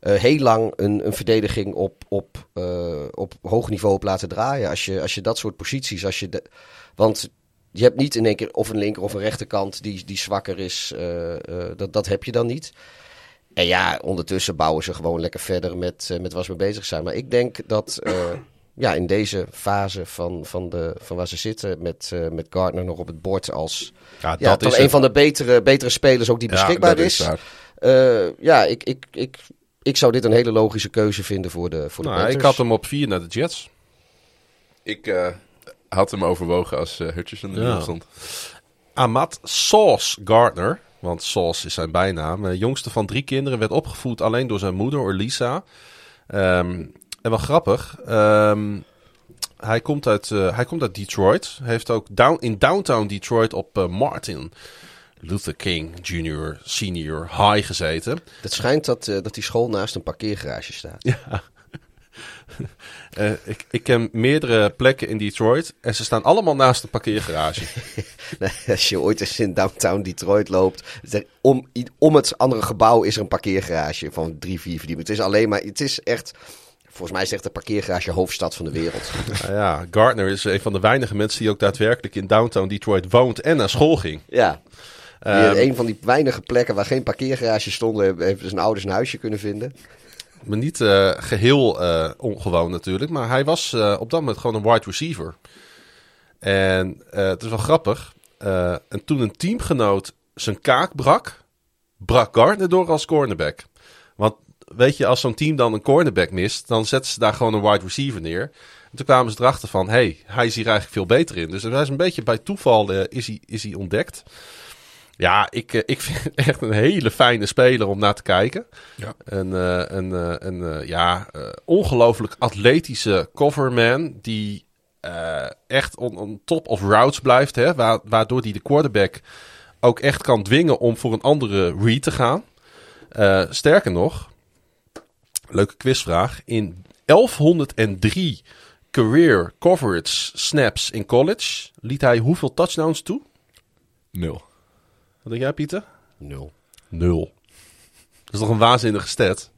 eh, heel lang een, een verdediging op, op, eh, op hoog niveau op laten draaien. Als je, als je dat soort posities... Als je de, want je hebt niet in één keer of een linker of een rechterkant die, die zwakker is. eh, dat, dat heb je dan niet. En ja, ondertussen bouwen ze gewoon lekker verder met, met waar ze mee bezig zijn. Maar ik denk dat ja, in deze fase van, van, de, van waar ze zitten, met, met Gardner nog op het bord als Ja, ja, dat is een het. van de betere, betere spelers ook die beschikbaar is. ja, ik, ik, ik, ik zou dit een hele logische keuze vinden voor de, voor de Nou, ik had hem op 4 naar de Jets. Ik eh, had hem overwogen als eh Hutcherson er Ja. stond. Amat Sauce Gardner, want Sauce is zijn bijnaam, eh, jongste van drie kinderen, werd opgevoed alleen door zijn moeder, Orlisa. Ehm, en wel grappig, ehm, hij, komt uit, eh, hij komt uit Detroit. Heeft ook down, in downtown Detroit op Martin Luther King Jr. Senior High gezeten. Het schijnt dat, eh, dat die school naast een parkeergarage staat. Eh, ik, ik ken meerdere plekken in Detroit en ze staan allemaal naast een parkeergarage. Als je ooit eens in downtown Detroit loopt, om, om het andere gebouw is er een parkeergarage van drie, vier verdiepingen. Het is alleen maar, het is echt, volgens mij is het echt de parkeergarage hoofdstad van de wereld. Nou ja, Gardner is een van de weinige mensen die ook daadwerkelijk in downtown Detroit woont en naar school ging. Ja. Ehm, een van die weinige plekken waar geen parkeergarage stonden, heeft zijn ouders een huisje kunnen vinden. Maar niet eh, geheel eh, ongewoon natuurlijk. Maar hij was eh, op dat moment gewoon een wide receiver. En het is wel grappig. en toen een teamgenoot zijn kaak brak, brak Gardner door als cornerback. Want weet je, als zo'n team dan een cornerback mist, dan zetten ze daar gewoon een wide receiver neer. En toen kwamen ze erachter van, hey, hij is hier eigenlijk veel beter in. Dus hij is een beetje bij toeval is, hij, is hij ontdekt. Ja, ik, eh, ik vind het echt een hele fijne speler om naar te kijken. Ja. Een, een, eh, een eh, ja, ongelooflijk atletische coverman die echt on, on top of routes blijft. Hè, wa- waardoor hij de quarterback ook echt kan dwingen om voor een andere read te gaan. Sterker nog, leuke quizvraag. In 1103 career coverage snaps in college liet hij hoeveel touchdowns toe? Nul. Wat denk jij, Pieter? Nul. Nul. Dat is toch een waanzinnige stat?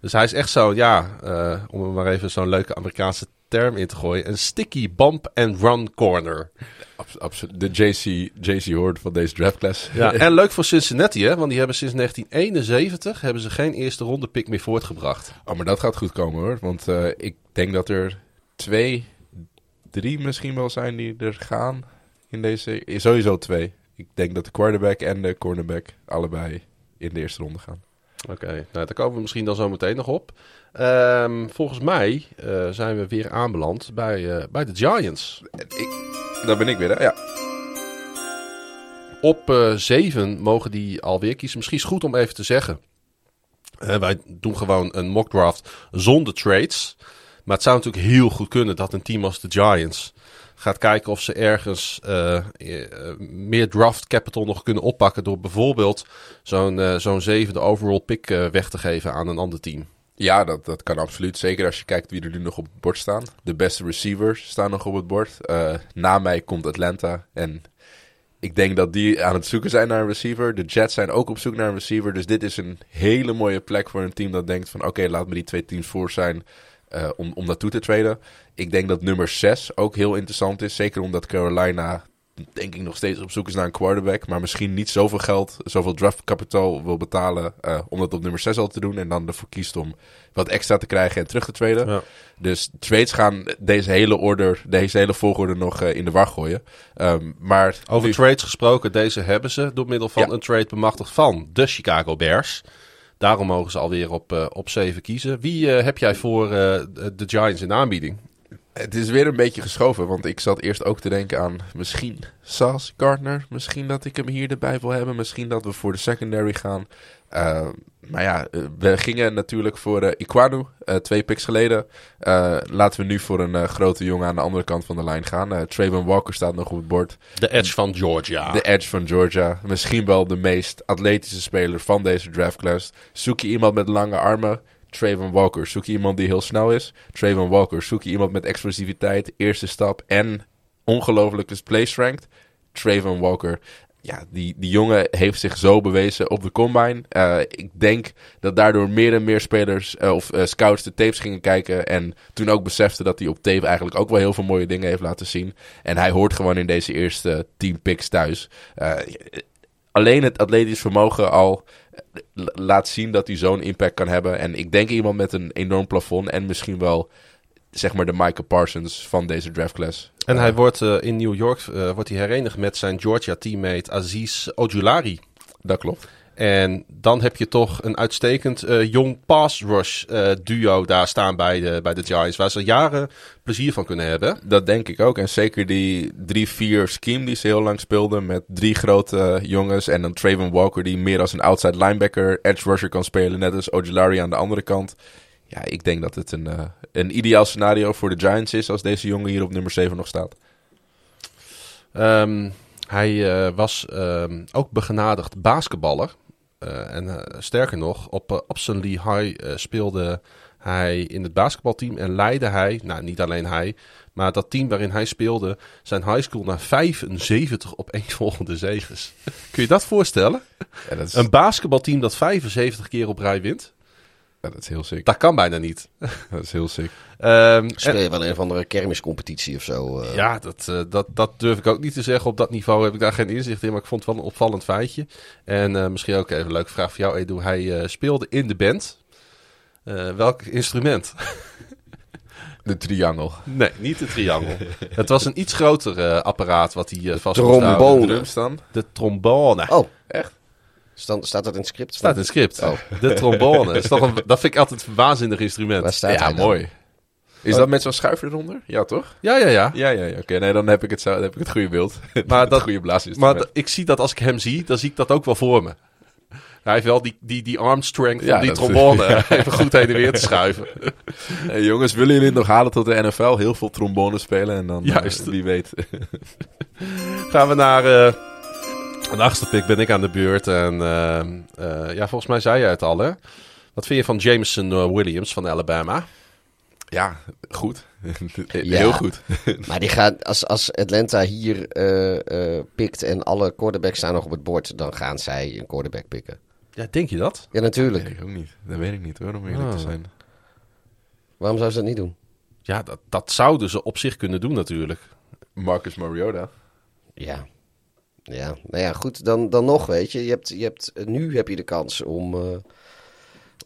Dus hij is echt zo, ja, eh, om er maar even zo'n leuke Amerikaanse term in te gooien. Een sticky bump and run corner. Abs- absoluut. De JC, JC Horde van deze draftclass. Ja, en leuk voor Cincinnati, hè? Want die hebben sinds 1971 hebben ze geen eerste ronde pick meer voortgebracht. Oh, maar dat gaat goed komen hoor. Want eh, ik denk dat er twee drie misschien wel zijn die er gaan in deze. Sowieso twee. Ik denk dat de quarterback en de cornerback allebei in de eerste ronde gaan. Oké, nou, daar komen we misschien dan zo meteen nog op. Ehm, volgens mij eh, zijn we weer aanbeland bij, eh, bij de Giants. Ik, daar ben ik weer, hè? Ja. Op eh 7 mogen die alweer kiezen. Misschien is het goed om even te zeggen. Wij doen gewoon een mock draft zonder trades. Maar het zou natuurlijk heel goed kunnen dat een team als de Giants gaat kijken of ze ergens eh, eh, meer draft capital nog kunnen oppakken. Door bijvoorbeeld zo'n eh, zo'n zevende overall pick weg te geven aan een ander team. Ja, dat, dat kan absoluut. Zeker als je kijkt wie er nu nog op het bord staan. De beste receivers staan nog op het bord. Na mij komt Atlanta. En ik denk dat die aan het zoeken zijn naar een receiver. De Jets zijn ook op zoek naar een receiver. Dus dit is een hele mooie plek voor een team dat denkt van... oké, laat me die twee teams voor zijn eh, om, om naartoe te traden. Ik denk dat nummer 6 ook heel interessant is. Zeker omdat Carolina denk ik nog steeds op zoek is naar een quarterback. Maar misschien niet zoveel geld, zoveel draft capital wil betalen eh, om dat op nummer 6 al te doen. En dan ervoor kiest om wat extra te krijgen en terug te traden. Ja. Dus trades gaan deze hele order, deze hele volgorde nog eh, in de war gooien. Ehm, maar Over nu- trades gesproken, deze hebben ze door middel van Ja. een trade bemachtigd van de Chicago Bears. Daarom mogen ze alweer op, eh op 7 kiezen. Wie eh, heb jij voor eh, de Giants in aanbieding? Het is weer een beetje geschoven, want ik zat eerst ook te denken aan misschien Sauce Gardner. Misschien dat ik hem hier erbij wil hebben. Misschien dat we voor de secondary gaan. Eh, maar ja, eh, we gingen natuurlijk voor eh Iquanu eh, twee picks geleden. Laten we nu voor een grote jongen aan de andere kant van de lijn gaan. Trayvon Walker staat nog op het bord. De Edge van Georgia. De edge van Georgia. Misschien wel de meest atletische speler van deze draftclass. Zoek je iemand met lange armen? Trayvon Walker. Zoek je iemand die heel snel is? Trayvon Walker. Zoek je iemand met explosiviteit, eerste stap en ongelooflijke play strength? Trayvon Walker. Ja, die, die jongen heeft zich zo bewezen op de combine. Eh, ik denk dat daardoor meer en meer spelers eh, of eh, scouts de tapes gingen kijken. En toen ook beseften dat hij op tape eigenlijk ook wel heel veel mooie dingen heeft laten zien. En hij hoort gewoon in deze eerste team picks thuis. Alleen het atletisch vermogen al la- laat zien dat hij zo'n impact kan hebben. En ik denk iemand met een enorm plafond en misschien wel zeg maar de Michael Parsons van deze draftclass. En Eh, hij wordt eh, in New York eh, wordt hij herenigd met zijn Georgia-teammate Aziz Ojulari. Dat klopt. En dan heb je toch een uitstekend jong pass rush eh, duo daar staan bij de, bij de Giants. Waar ze jaren plezier van kunnen hebben. Dat denk ik ook. En zeker die 3-4 scheme die ze heel lang speelden. Met drie grote jongens. En dan Trayvon Walker die meer als een outside linebacker, edge rusher kan spelen. Net als Ojulari aan de andere kant. Ja, ik denk dat het een, eh, een ideaal scenario voor de Giants is. Als deze jongen hier op nummer 7 nog staat. Ehm, hij eh, was ehm, ook begenadigd basketballer. Eh, en sterker nog, op uh, Upson Lee High eh, speelde hij in het basketbalteam en leidde hij, nou niet alleen hij, maar dat team waarin hij speelde, zijn high school naar 75 opeenvolgende zeges. Kun je dat voorstellen? Ja, dat, is, Een basketbalteam dat 75 keer op rij wint? Ja, dat is heel sick. Dat kan bijna niet. Dat is heel sick. Ehm, Speel je wel een of andere kermiscompetitie of zo? eh? Ja, dat, eh, dat, dat durf ik ook niet te zeggen. Op dat niveau heb ik daar geen inzicht in. Maar ik vond het wel een opvallend feitje. En eh, misschien ook even een leuke vraag voor jou, Edu. Hij eh, speelde in de band. Eh, welk instrument? De triangel. nee, niet de triangel. het was een iets groter eh, apparaat wat hij uh, vast moest houden. Trombone. De trombone. Oh, Echt? Staat dat in het script? Staat in het script. Oh. De trombone. Is toch een, dat vind ik altijd een waanzinnig instrument. Waar staat ja, hij dan? mooi. Is dat met zo'n schuif eronder? Ja, toch? Ja, ja, ja. Ja, ja, ja. Oké, nee, dan heb ik het, zo, dan heb ik het goede beeld. Maar het dat- goede Maar blaasinstrument. d- ik zie dat als ik hem zie, dan zie ik dat ook wel voor me. Hij heeft wel die, die, die arm strength Ja, die dat- trombone even goed heen en weer te schuiven. Hey, jongens, willen jullie het nog halen tot de NFL? Heel veel trombone spelen en dan, eh, Juist. wie weet. Gaan we naar eh de achtste pick, ben ik aan de beurt. En eh, eh, ja, volgens mij zei jij het al, hè? Wat vind je van Jameson eh, Williams van Alabama? ja, goed. Ja. Heel goed. Maar die gaat, als, als Atlanta hier eh, eh, pikt en alle quarterbacks staan nog op het bord, dan gaan zij een quarterback pikken. Ja, denk je dat? Ja, natuurlijk. Nee, ik ook niet. Dat weet ik niet hoor, om eerlijk te Ah. zijn. Waarom zou ze dat niet doen? Ja, dat, dat zouden ze op zich kunnen doen natuurlijk. Marcus Mariota. Ja. Ja, nou ja, goed, dan, dan nog, weet je. je, hebt, je hebt, nu heb je de kans om... eh,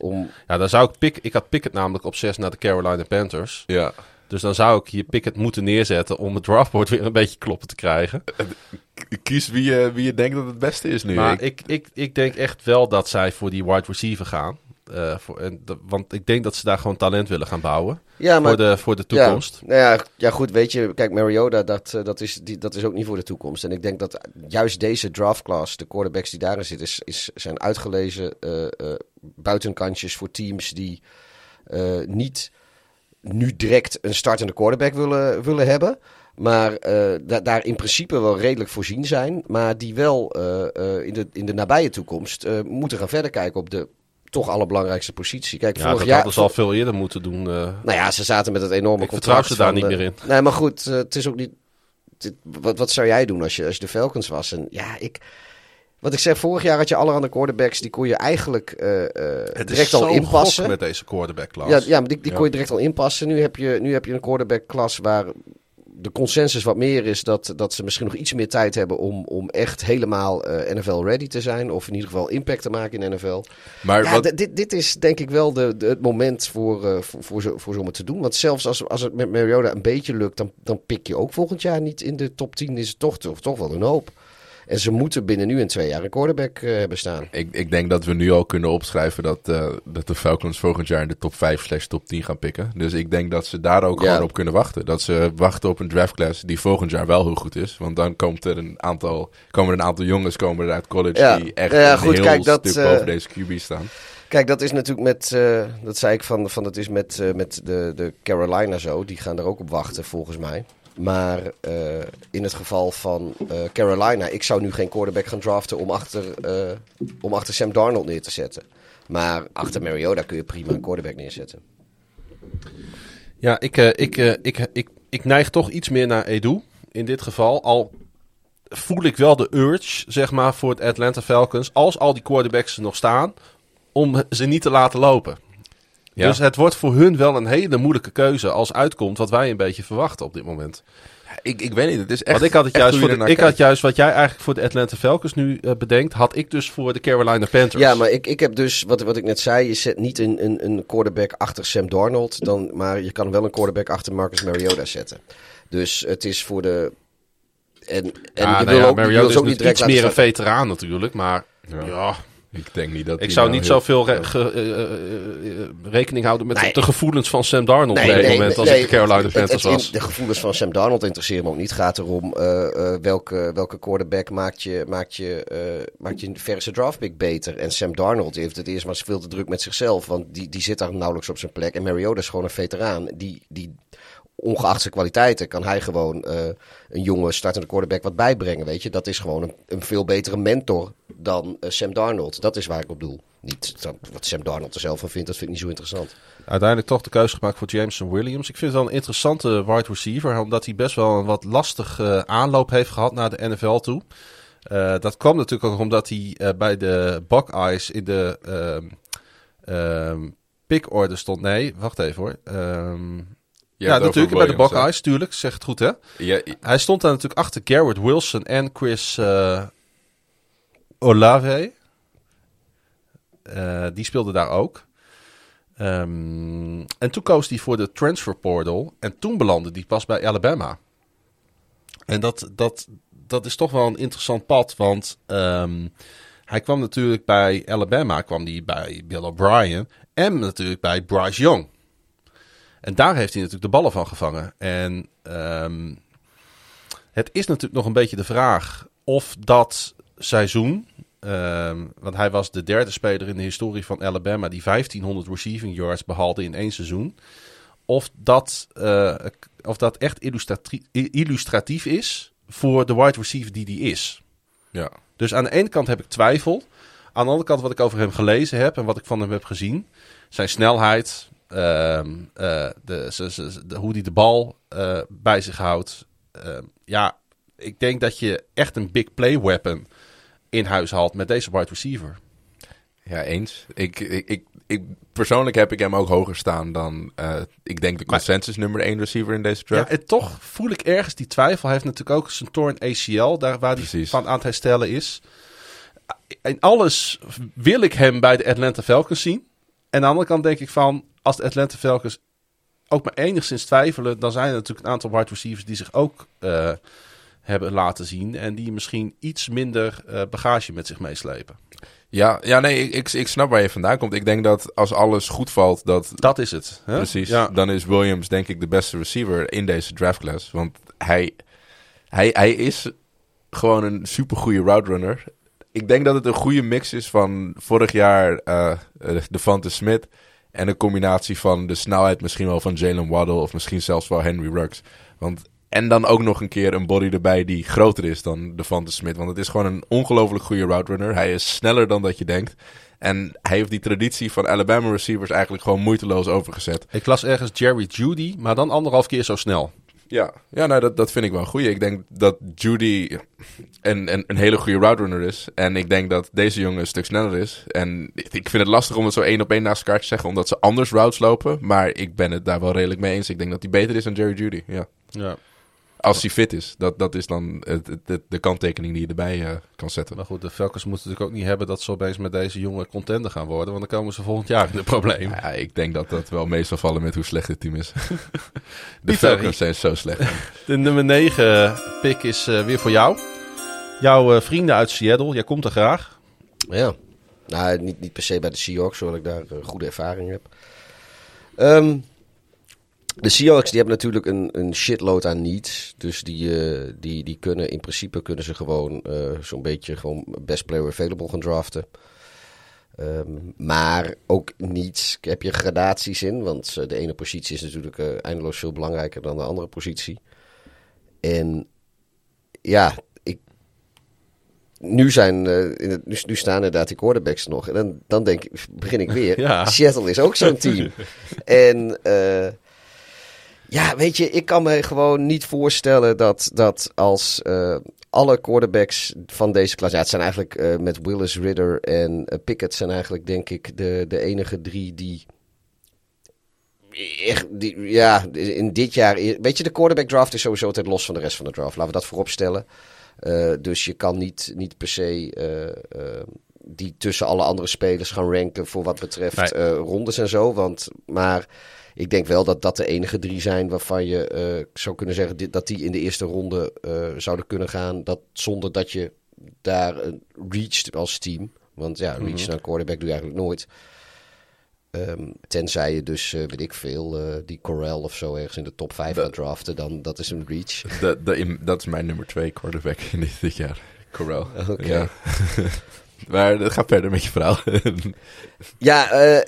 om Ja, dan zou ik pick, ik had Pickett namelijk op 6 naar de Carolina Panthers. Ja. Dus dan zou ik hier Pickett moeten neerzetten om het draftboard weer een beetje kloppen te krijgen. Kies wie je, wie je denkt dat het beste is nu. Maar Ik- ik, ik, ik denk echt wel dat zij voor die wide receiver gaan. Eh, voor, en, dat- want ik denk dat ze daar gewoon talent willen gaan bouwen. Ja, maar voor, de, voor de toekomst. Ja, nou ja, ja, goed, weet je, kijk, Mariota, dat, eh, dat, is, die, dat is ook niet voor de toekomst. En ik denk dat juist deze draftclass, de quarterbacks die daarin zitten, is, is, zijn uitgelezen eh, buitenkantjes voor teams die niet nu direct een startende quarterback willen, willen hebben. Maar da- daar in principe wel redelijk voorzien zijn. Maar die wel in, de, in de nabije toekomst moeten gaan verder kijken op de toch allerbelangrijkste positie. Kijk, Ja, vorig dat jaar, hadden ze al veel eerder moeten doen. eh. nou ja, ze zaten met het enorme Ik contract. vertrouw ze daar niet de- meer in. Nee, maar goed, eh, het is ook niet... dit- wat, wat zou jij doen als je, als je de Falcons was? En ja, ik... Wat ik zeg, vorig jaar had je allerhande quarterbacks, die kon je eigenlijk Het direct al inpassen. met deze quarterback class. Ja, ja, maar die, die Ja. kon je direct al inpassen. Nu heb je, nu heb je een quarterback-klas waar de consensus wat meer is dat, dat ze misschien nog iets meer tijd hebben om, om echt helemaal eh, NFL-ready te zijn. Of in ieder geval impact te maken in NFL. maar Ja, wat, dit, dit is denk ik wel de, de- het moment voor, eh, voor, voor, zo, voor zomaar te doen. Want zelfs als, als het met Mariota een beetje lukt, dan, dan pik je ook volgend jaar niet in de top 10. Is het toch, toch, toch wel een hoop. En ze moeten binnen nu en twee jaar een quarterback eh, hebben staan. ik, ik denk dat we nu al kunnen opschrijven dat, eh, dat de Falcons volgend jaar in de top 5 slash top 10 gaan pikken. Dus ik denk dat ze daar ook Ja. gewoon op kunnen wachten. Dat ze wachten op een draftclass die volgend jaar wel heel goed is. Want dan komt er een aantal, komen er een aantal jongens komen er uit college Ja. die echt Ja, een goed, heel kijk, dat, stuk eh, boven deze QB staan. Kijk, dat is natuurlijk met, dat zei ik van, van dat is met, met de, de Carolina zo. Die gaan er ook op wachten volgens mij. Maar eh, in het geval van eh, Carolina, ik zou nu geen quarterback gaan draften om achter, eh, om achter Sam Darnold neer te zetten. Maar achter Mariota kun je prima een quarterback neerzetten. Ja, ik, ik, ik, ik, ik neig toch iets meer naar Edu in dit geval. Al voel ik wel de urge, zeg maar, voor het Atlanta Falcons, als al die quarterbacks er nog staan, om ze niet te laten lopen. Ja. Dus het wordt voor hun wel een hele moeilijke keuze als uitkomt wat wij een beetje verwachten op dit moment. Ik, ik weet niet, het is echt Want ik had, het juist voor de, ik had juist wat jij eigenlijk voor de Atlanta Falcons nu eh, bedenkt, had ik dus voor de Carolina Panthers. Ja, maar ik, ik heb dus, wat, wat ik net zei, je zet niet een, een, een quarterback achter Sam Darnold, dan, maar je kan wel een quarterback achter Marcus Mariota zetten. Dus het is voor de... En, en ja, je nou wil ja, ook, je Mariota is ook niet direct iets meer een veteraan natuurlijk, maar Ja. ja, Ik denk niet dat ik zou nou niet heel- zoveel re- ge- eh, eh, eh, rekening houden met Nee. de gevoelens van Sam Darnold op dit moment als nee, ik de Carolina Panthers was. De gevoelens van Sam Darnold interesseren me ook niet. Het gaat erom eh, eh, welke, welke quarterback maakt je, maakt, je, eh, maakt je verse draftpick beter. En Sam Darnold heeft het eerst maar veel te druk met zichzelf. Want die, die zit daar nauwelijks op zijn plek. En Mariota is gewoon een veteraan. Die, die, ongeacht zijn kwaliteiten kan hij gewoon eh, een jonge startende quarterback wat bijbrengen. Weet je? Dat is gewoon een, een veel betere mentor dan eh, Sam Darnold. Dat is waar ik op doel. Niet wat Sam Darnold er zelf van vindt, dat vind ik niet zo interessant. Uiteindelijk toch de keuze gemaakt voor Jameson Williams. Ik vind het wel een interessante wide receiver, omdat hij best wel een wat lastige aanloop heeft gehad naar de NFL toe. Eh, dat kwam natuurlijk ook omdat hij eh, bij de Buckeyes in de ehm ehm pick-order stond. Nee, wacht even hoor. Ehm, ja, natuurlijk bij de? Buckeyes, tuurlijk. Zeg het goed, hè? Ja, Hij stond daar natuurlijk achter Garrett Wilson en Chris eh, Olave. Eh, die speelde daar ook. Ehm, en toen koos hij voor de transfer portal. En toen belandde hij pas bij Alabama. En dat, dat, dat is toch wel een interessant pad. Want ehm, hij kwam natuurlijk bij Alabama, kwam hij bij Bill O'Brien. En natuurlijk bij Bryce Young. En daar heeft hij natuurlijk de ballen van gevangen. En ehm, het is natuurlijk nog een beetje de vraag of dat seizoen. Ehm, want hij was de derde speler in de historie van Alabama die 1500 receiving yards behaalde in één seizoen. Of dat, eh, of dat echt illustrati- illustratief is voor de wide receiver die die is. ja. Dus aan de ene kant heb ik twijfel. Aan de andere kant wat ik over hem gelezen heb en wat ik van hem heb gezien. Zijn snelheid, ehm, eh, de- hoe hij de bal eh, bij zich houdt. Ehm, ja, ik denk dat je echt een big play weapon in huis haalt met deze wide receiver. Ja, eens. Ik, ik, ik, ik- persoonlijk heb ik hem ook hoger staan dan, eh, ik denk, de consensus nummer 1 receiver in deze Ja, draft. en toch voel ik ergens die twijfel. Hij heeft natuurlijk ook zijn torn ACL, daar waar hij Precies. van aan het herstellen is. In alles wil ik hem bij de Atlanta Falcons zien. En aan de andere kant denk ik van, als de Atlanta Falcons ook maar enigszins twijfelen, dan zijn er natuurlijk een aantal wide receivers die zich ook eh, hebben laten zien. En die misschien iets minder eh, bagage met zich meeslepen. Ja, ja nee, ik, ik, ik snap waar je vandaan komt. Ik denk dat als alles goed valt, dat Dat is het. Hè? Precies. Ja. Dan is Williams denk ik de beste receiver in deze draftclass. Want hij, hij, hij is gewoon een supergoeie route runner. Ik denk dat het een goede mix is van vorig jaar eh eh, Devante Smith... en een combinatie van de snelheid misschien wel van Jalen Waddle... of misschien zelfs wel Henry Ruggs. Want, en dan ook nog een keer een body erbij die groter is dan Devante Smith. Want het is gewoon een ongelooflijk goede route runner. Hij is sneller dan dat je denkt. En hij heeft die traditie van Alabama receivers eigenlijk gewoon moeiteloos overgezet. Ik las ergens Jerry Judy, maar dan anderhalf keer zo snel. Ja, ja nou, dat, dat vind ik wel goed. Ik denk dat Judy een, een, een hele goede route runner is. En ik denk dat deze jongen een stuk sneller is. En ik vind het lastig om het zo één op één naast elkaar te zeggen, omdat ze anders routes lopen. Maar ik ben het daar wel redelijk mee eens. Ik denk dat hij beter is dan Jerry Judy. Ja. Ja. Als hij fit is. Dat, dat is dan het, het- het- de kanttekening die je erbij eh, kan zetten. Maar goed, de Falcons moeten natuurlijk ook niet hebben dat ze opeens met deze jongen contender gaan worden. Want dan komen ze volgend jaar in de problemen. Ja, ik denk dat dat wel meestal vallen met hoe slecht het team is. de Pieter, Falcons zijn zo slecht. De nummer 9 pick is eh, weer voor jou. Jouw eh, vrienden uit Seattle, jij komt er graag. Ja. Nou, niet, niet per se bij de Seahawks, hoewel ik daar eh, goede ervaring heb. Ehm, de Seahawks die hebben natuurlijk een, een shitload aan needs. Dus die, eh, die, die kunnen in principe kunnen ze gewoon eh, zo'n beetje gewoon best player available gaan draften. Ehm, maar ook niet heb je gradaties in. Want eh, de ene positie is natuurlijk eindeloos veel belangrijker dan de andere positie. En ja, ik nu, zijn, in het, nu, nu staan inderdaad die quarterbacks nog. En dan, dan denk ik, begin ik weer. Ja. Seattle is ook zo'n team. en ja, weet je, ik kan me gewoon niet voorstellen dat, dat als eh, alle quarterbacks van deze klas... Ja, het zijn eigenlijk eh, met Willis, Ridder en eh, Pickett... zijn eigenlijk denk ik de, de enige drie die... Echt, die, ja, in dit jaar... Weet je, de quarterback draft is sowieso altijd los van de rest van de draft. Laten we dat voorop stellen. Dus je kan niet, niet per se die tussen alle andere spelers gaan ranken voor wat betreft Nee. rondes en zo. Want, maar ik denk wel dat dat de enige drie zijn waarvan je eh, zou kunnen zeggen dit- dat die in de eerste ronde eh, zouden kunnen gaan. Dat, zonder dat je daar een reached als team. Want ja, reach naar een quarterback doe je eigenlijk nooit. Ehm, tenzij je dus, eh, weet ik veel, die Corral of zo ergens in de top 5 gaat draften, dan dat is een reach. De, de, in- dat is mijn nummer twee quarterback in dit, dit jaar. Corral. Oké. Ja. maar dat gaat verder met je verhaal. Ja, eh,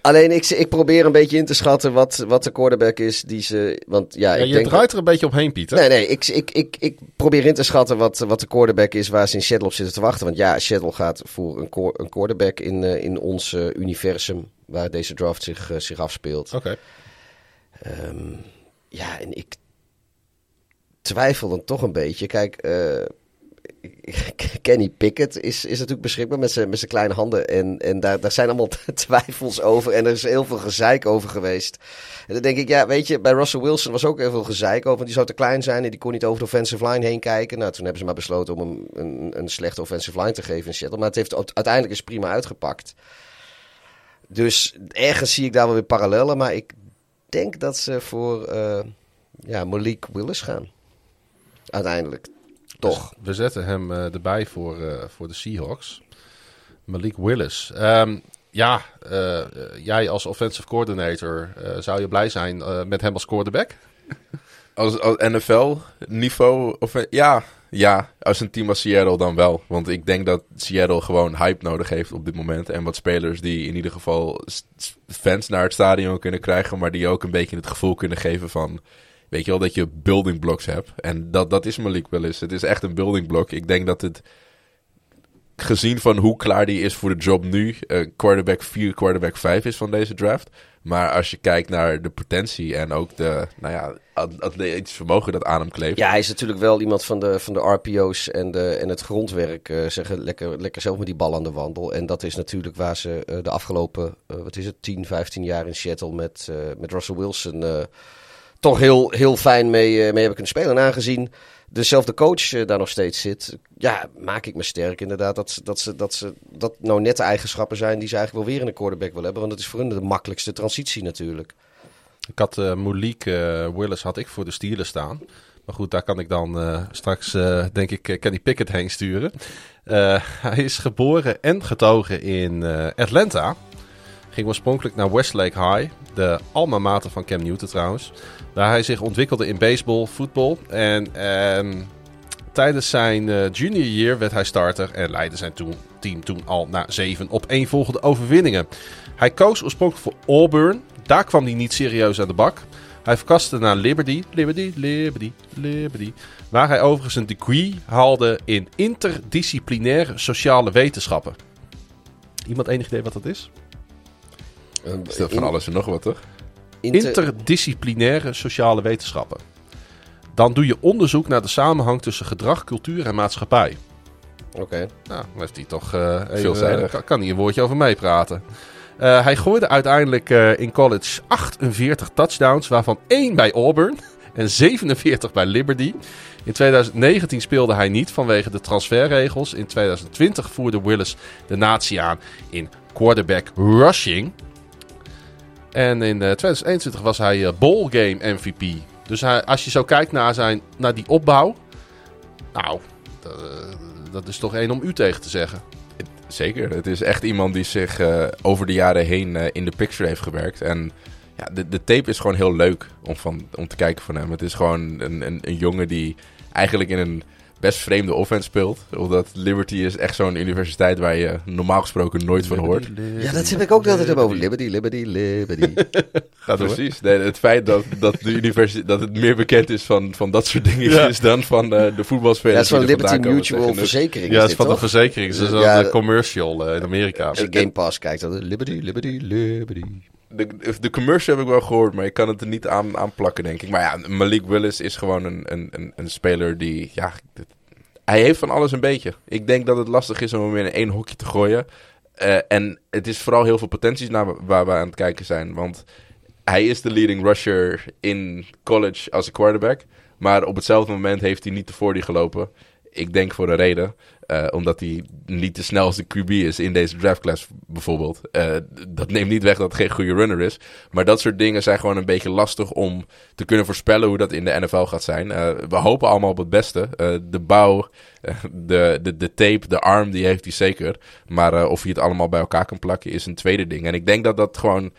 alleen ik, ik probeer een beetje in te schatten wat, wat de quarterback is die ze. Want ja, Ja, ik je denk. draait er een beetje omheen, Pieter. Nee, nee, ik, ik, ik, ik probeer in te schatten wat, wat de quarterback is waar ze in Seattle op zitten te wachten. Want ja, Seattle gaat voor een, een quarterback in, eh, in ons eh, universum waar deze draft zich, eh, zich afspeelt. Oké. Ehm, ja, en ik twijfel dan toch een beetje. Kijk, Kenny Pickett is, is natuurlijk beschikbaar met zijn, met zijn kleine handen. En, en daar, daar zijn allemaal twijfels over. En er is heel veel gezeik over geweest. En dan denk ik, ja, weet je, bij Russell Wilson was ook heel veel gezeik over. Want die zou te klein zijn en die kon niet over de offensive line heen kijken. Nou, toen hebben ze maar besloten om hem een, een slechte offensive line te geven in Seattle. Maar het heeft uiteindelijk is prima uitgepakt. Dus ergens zie ik daar wel weer parallellen. Maar ik denk dat ze voor eh, ja, Malik Willis gaan. Uiteindelijk. Toch. We zetten hem eh, erbij voor, eh, voor de Seahawks. Malik Willis. Ehm, ja, eh, jij als offensive coordinator, zou je blij zijn met hem als quarterback? Als, als NFL-niveau? Of, ja, ja, als een team als Seattle dan wel. Want ik denk dat Seattle gewoon hype nodig heeft op dit moment. En wat spelers die in ieder geval fans naar het stadion kunnen krijgen. Maar die ook een beetje het gevoel kunnen geven van... Weet je wel, dat je building blocks hebt. En dat, dat is Malik Willis. Het is echt een building block. Ik denk dat het... Gezien van hoe klaar die is voor de job nu... eh, quarterback 4, quarterback 5 is van deze draft. Maar als je kijkt naar de potentie en ook de... Nou ja, at- atletisch vermogen dat aan hem kleeft. Ja, hij is natuurlijk wel iemand van de, van de RPO's en, de, en het grondwerk. eh, zeggen lekker, lekker zelf met die bal aan de wandel. En dat is natuurlijk waar ze eh, de afgelopen, wat is het, 10, 15 jaar in Seattle met, met Russell Wilson toch heel, heel fijn mee, eh, mee hebben kunnen spelen. En aangezien dezelfde coach eh, daar nog steeds zit, ja, maak ik me sterk inderdaad dat, dat, ze, dat, ze, dat nou net de eigenschappen zijn die ze eigenlijk wel weer in een quarterback willen hebben. Want het is voor hun de makkelijkste transitie natuurlijk. Ik had Malik eh, Willis had ik voor de Steelers staan. Maar goed, daar kan ik dan straks, denk ik, Kenny Pickett heen sturen. Hij is geboren en getogen in Atlanta. Ging oorspronkelijk naar Westlake High, de alma mater van Cam Newton trouwens. Waar hij zich ontwikkelde in baseball, voetbal. En ehm, tijdens zijn eh, junior year werd hij starter en leidde zijn toen, team toen al naar zeven op één volgende overwinningen. Hij koos oorspronkelijk voor Auburn. Daar kwam hij niet serieus aan de bak. Hij verkaste naar Liberty, Liberty, Liberty, Liberty. Waar hij overigens een degree haalde in interdisciplinaire sociale wetenschappen. Iemand enig idee wat dat is? Is dat van in- alles en nog wat, toch? inter- Interdisciplinaire sociale wetenschappen. Dan doe je onderzoek naar de samenhang tussen gedrag, cultuur en maatschappij. Oké. Nou, dan heeft hij toch eh, even, Veelzijdig. eh, kan, hij een woordje over meepraten. Eh, hij gooide uiteindelijk eh, in college 48 touchdowns, waarvan één bij Auburn en 47 bij Liberty. In 2019 speelde hij niet vanwege de transferregels. In 2020 voerde Willis de natie aan in quarterback rushing. En in eh, 2021 was hij eh, Bowl Game MVP. Dus als je zo kijkt naar, zijn, naar die opbouw. Nou, eh, dat is toch één om u tegen te zeggen. Zeker. Het is echt iemand die zich eh, over de jaren heen eh, in de picture heeft gewerkt. En ja, de, de tape is gewoon heel leuk om, van, om te kijken van hem. Het is gewoon een, een jongen die eigenlijk in een best vreemde offense speelt. Omdat Liberty is echt zo'n universiteit waar je normaal gesproken nooit van hoort. Ja, dat heb ik ook de hele tijd over. Liberty, Liberty, Liberty. Ja, precies. Nee, het feit dat, dat, de universiteit, dat het meer bekend is van, van dat soort dingetjes dan van eh, de voetbalspelers. Ja, het is van er Liberty komen, Mutual. Dus- Verzekering. Ja, is het is van de verzekering. Het is Ja, een de- commercial eh, in Amerika. Als je Game Pass kijkt, dan Liberty, Liberty, Liberty. De, de commercial heb ik wel gehoord, maar ik kan het er niet aan, aan plakken, denk ik. Maar ja, Malik Willis is gewoon een, een, een, een speler die... Ja, hij heeft van alles een beetje. Ik denk dat het lastig is om hem in één hokje te gooien. Eh, en het is vooral heel veel potenties naar waar we aan het kijken zijn. Want hij is de leading rusher in college als een quarterback. Maar op hetzelfde moment heeft hij niet de 40 gelopen. Ik denk voor een reden. Eh, omdat hij niet de snelste QB is in deze draftclass bijvoorbeeld. Eh, dat neemt niet weg dat het geen goede runner is. Maar dat soort dingen zijn gewoon een beetje lastig om te kunnen voorspellen hoe dat in de NFL gaat zijn. Eh, we hopen allemaal op het beste. De bouw, de, de, de tape, de arm, die heeft hij zeker. Maar of hij het allemaal bij elkaar kan plakken is een tweede ding. En ik denk dat dat gewoon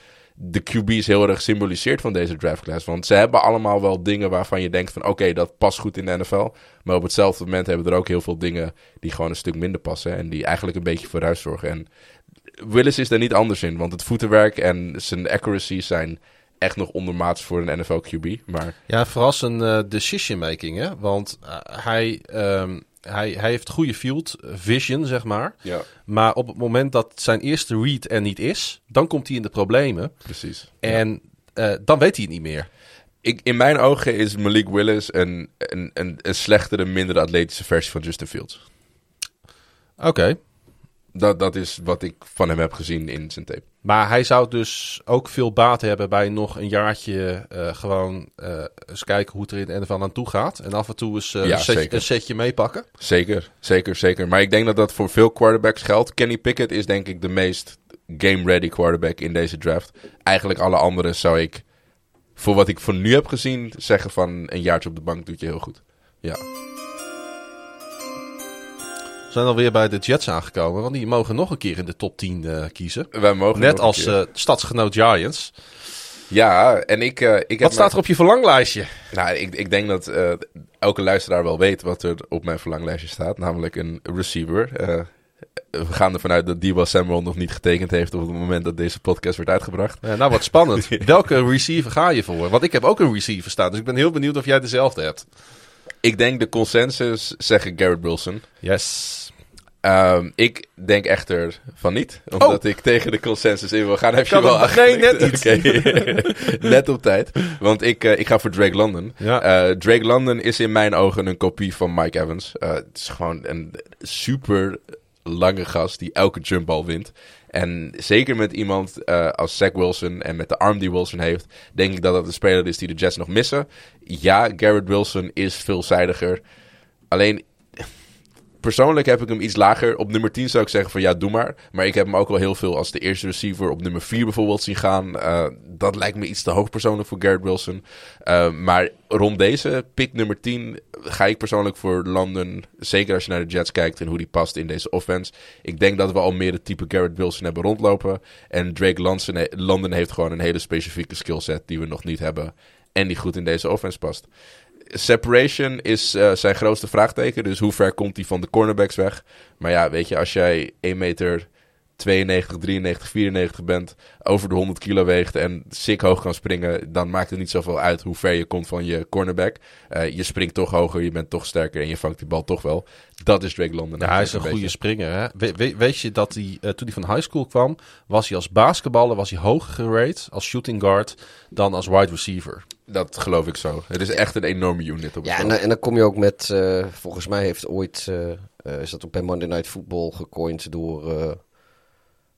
de QB's heel erg symboliseert van deze draftclass. Want ze hebben allemaal wel dingen waarvan je denkt van... oké, dat past goed in de NFL. Maar op hetzelfde moment hebben er ook heel veel dingen... die gewoon een stuk minder passen. En die eigenlijk een beetje vooruit zorgen. En Willis is daar niet anders in. Want het voetenwerk en zijn accuracy zijn echt nog ondermaats voor een NFL QB. Maar Ja, vooral zijn eh, decision making. Hè? Want eh, hij, em, hij, hij heeft goede field vision, zeg maar. ja, Maar op het moment dat zijn eerste read er niet is, dan komt hij in de problemen. precies. En eh, dan weet hij het niet meer. Ik, in mijn ogen is Malik Willis een, een, een, een slechtere, minder atletische versie van Justin Fields. Oké. Dat, dat is wat ik van hem heb gezien in zijn tape. Maar hij zou dus ook veel baat hebben bij nog een jaartje eh, gewoon eh, eens kijken hoe het er in de NFL aan toe gaat. En af en toe eens eh, Ja, een, setje, zeker. een setje meepakken. Zeker, zeker, zeker. Maar ik denk dat dat voor veel quarterbacks geldt. Kenny Pickett is denk ik de meest game-ready quarterback in deze draft. Eigenlijk alle anderen zou ik, voor wat ik van nu heb gezien, zeggen van een jaartje op de bank doet je heel goed. Ja, zijn alweer bij de Jets aangekomen, want die mogen nog een keer in de top 10 eh, kiezen. wij mogen Net als eh stadsgenoot Giants. ja, en ik... eh, ik heb Wat staat er op je verlanglijstje? Nou, ik, ik denk dat elke luisteraar wel weet wat er op mijn verlanglijstje staat. Namelijk een receiver. We gaan ervan uit dat Debo Samuel nog niet getekend heeft op het moment dat deze podcast wordt uitgebracht. Nou, wat spannend. Welke receiver ga je voor? Want ik heb ook een receiver staan, dus ik ben heel benieuwd of jij dezelfde hebt. Ik denk de consensus zeggen Garrett Wilson. Yes. Ehm, ik denk echter van niet. Omdat ik tegen de consensus in wil gaan. Heb je Oh. Kan wel het- nee, net Oké. net op tijd. Want ik, eh, ik ga voor Drake London. Ja. Eh, Drake London is in mijn ogen een kopie van Mike Evans. Eh, het is gewoon een super lange gast die elke jumpbal wint. En zeker met iemand eh, als Zach Wilson en met de arm die Wilson heeft, denk ik dat dat een speler is die de Jets nog missen. Ja, Garrett Wilson is veelzijdiger. Alleen, persoonlijk heb ik hem iets lager. Op nummer 10 zou ik zeggen van ja, doe maar. Maar ik heb hem ook wel heel veel als de eerste receiver op nummer 4 bijvoorbeeld zien gaan. Eh, dat lijkt me iets te hoog persoonlijk voor Garrett Wilson. Eh, maar rond deze pick nummer 10 ga ik persoonlijk voor London. Zeker als je naar de Jets kijkt en hoe die past in deze offense. Ik denk dat we al meer het type Garrett Wilson hebben rondlopen. En Drake London, London heeft gewoon een hele specifieke skillset die we nog niet hebben. En die goed in deze offense past. Separation is eh, zijn grootste vraagteken. Dus hoe ver komt hij van de cornerbacks weg? Maar ja, weet je, als jij 1 meter 92, 93, 94 bent, over de 100 kilo weegt en sick hoog kan springen, dan maakt het niet zoveel uit hoe ver je komt van je cornerback. Eh, je springt toch hoger, je bent toch sterker en je vangt die bal toch wel. Dat is Drake London. Ja, hij is een goede springer. Hè? We- we- weet je dat hij, eh, toen hij van high school kwam, was hij als basketballer was hij hoger gerate als shooting guard dan als wide receiver. Dat geloof ik zo. Het is echt een enorme unit op het Ja, en, dan- en dan kom je ook met, eh, volgens mij heeft ooit, eh, eh, is dat ook bij Monday Night Football gecoind door, eh,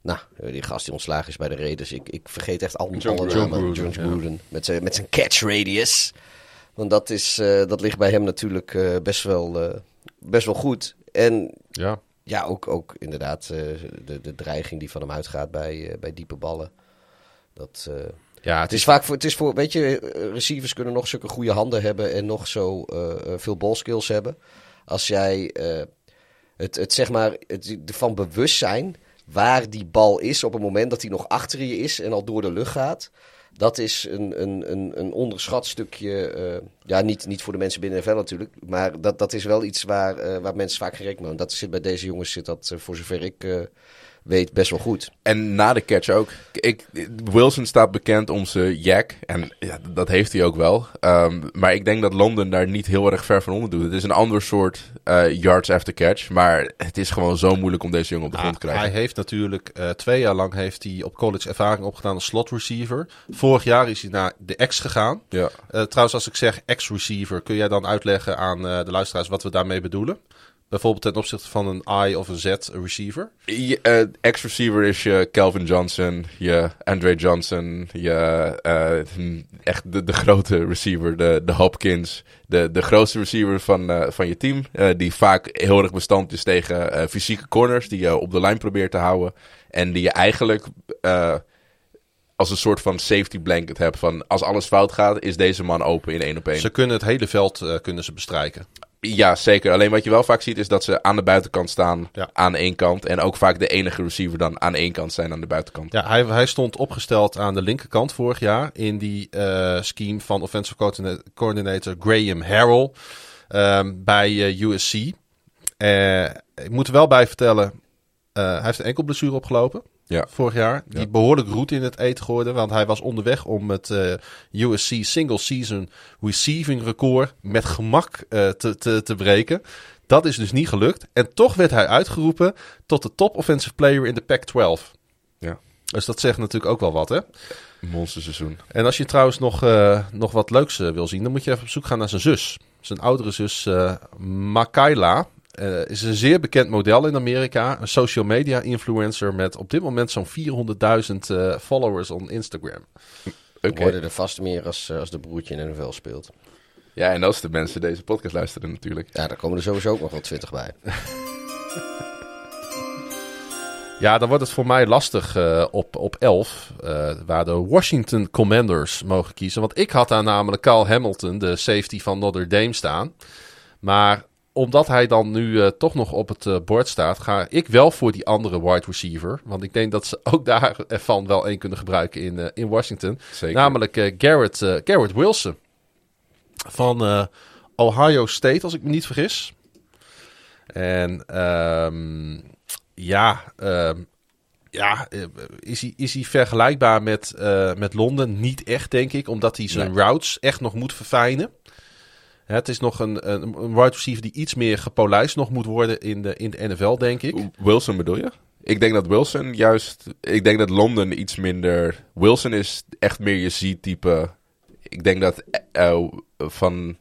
nou, eh, die gast die ontslagen is bij de Raiders. Ik, ik vergeet echt al John alle Gruden. namen. John John Gruden, ja. Gruden. Met zijn, met zijn catch radius. Want dat, is, eh, dat ligt bij hem natuurlijk eh, best, wel, eh, best wel goed. En Ja. ja, ook, ook inderdaad eh, de, de dreiging die van hem uitgaat bij, eh, bij diepe ballen. Dat, eh, Ja, het is vaak voor, het is voor, weet je, eh, receivers kunnen nog zulke goede handen hebben en nog zo eh, veel ballskills hebben. Als jij het, het zeg maar, het ervan bewust zijn waar die bal is op het moment dat hij nog achter je is en al door de lucht gaat. Dat is een, een, een, een onderschat stukje. ja, niet, niet voor de mensen binnen de NFL natuurlijk. Maar dat, dat is wel iets waar, waar mensen vaak gerekend mee. Dat zit bij deze jongens zit dat, voor zover ik weet, best wel goed. En na de catch ook. Ik, Wilson staat bekend om zijn jack. En ja, dat heeft hij ook wel. Ehm, maar ik denk dat Londen daar niet heel erg ver van onder doet. Het is een ander soort eh, yards after catch. Maar het is gewoon zo moeilijk om deze jongen op de grond te hij krijgen. heeft natuurlijk eh, twee jaar lang heeft hij op college ervaring opgedaan als slot receiver. Vorig jaar is hij naar de X gegaan. Ja. Eh, trouwens, als ik zeg X-receiver, kun jij dan uitleggen aan eh, de luisteraars wat we daarmee bedoelen? Bijvoorbeeld ten opzichte van een I of een Z receiver. Je, eh, Ex-receiver is je Calvin Johnson, je Andre Johnson, je eh, echt de, de grote receiver, de, de Hopkins. De, de grootste receiver van, eh, van je team. die vaak heel erg bestand is tegen fysieke corners. Die je op de lijn probeert te houden. En die je eigenlijk als een soort van safety blanket hebt. Van als alles fout gaat, is deze man open in één op één. Ze kunnen het hele veld kunnen ze bestrijken. Ja, zeker. Alleen wat je wel vaak ziet is dat ze aan de buitenkant staan Ja. aan één kant. En ook vaak de enige receiver dan aan één kant zijn aan de buitenkant. Ja, hij, hij stond opgesteld aan de linkerkant vorig jaar in die eh, scheme van offensive coordina- coordinator Graham Harrell ehm, bij eh, USC. Eh, ik moet er wel bij vertellen, hij heeft een enkelblessure opgelopen. Ja. Vorig jaar. Die Ja. behoorlijk roet in het eten gooide. Want hij was onderweg om het eh, USC single season receiving record met gemak eh, te, te, te breken. Dat is dus niet gelukt. En toch werd hij uitgeroepen tot de top offensive player in de Pac-12. Ja. Dus dat zegt natuurlijk ook wel wat, hè? Monsterseizoen. En als je trouwens nog, eh, nog wat leuks wil zien, dan moet je even op zoek gaan naar zijn zus. Zijn oudere zus, Makaila. Eh, is een zeer bekend model in Amerika. Een social media influencer met op dit moment zo'n 400.000 eh, followers op Instagram. Oké. We worden er vast meer als, eh, als de broertje in de NFL speelt. Ja, en als de mensen deze podcast luisteren natuurlijk. Ja, daar komen er sowieso ook nog wel 20 bij. Ja, dan wordt het voor mij lastig eh, op, op 11, eh, waar de Washington Commanders mogen kiezen. Want ik had daar namelijk Carl Hamilton, de safety van Notre Dame, staan. Maar omdat hij dan nu eh, toch nog op het eh, bord staat, ga ik wel voor die andere wide receiver. Want ik denk dat ze ook daarvan wel één kunnen gebruiken in, eh, in Washington. Zeker. Namelijk Garrett, Garrett Wilson van Ohio State, als ik me niet vergis. En ehm, ja, ehm, ja is, hij, is hij vergelijkbaar met, met Londen? Niet echt, denk ik, omdat hij zijn routes echt nog moet verfijnen. Het is nog een, een, wide receiver die iets meer gepolijst nog moet worden in de, in de NFL, denk ik. Wilson bedoel je? Ik denk dat Wilson juist... Ik denk dat Londen iets minder... Wilson is echt meer je Z-type. Ik denk dat eh, van...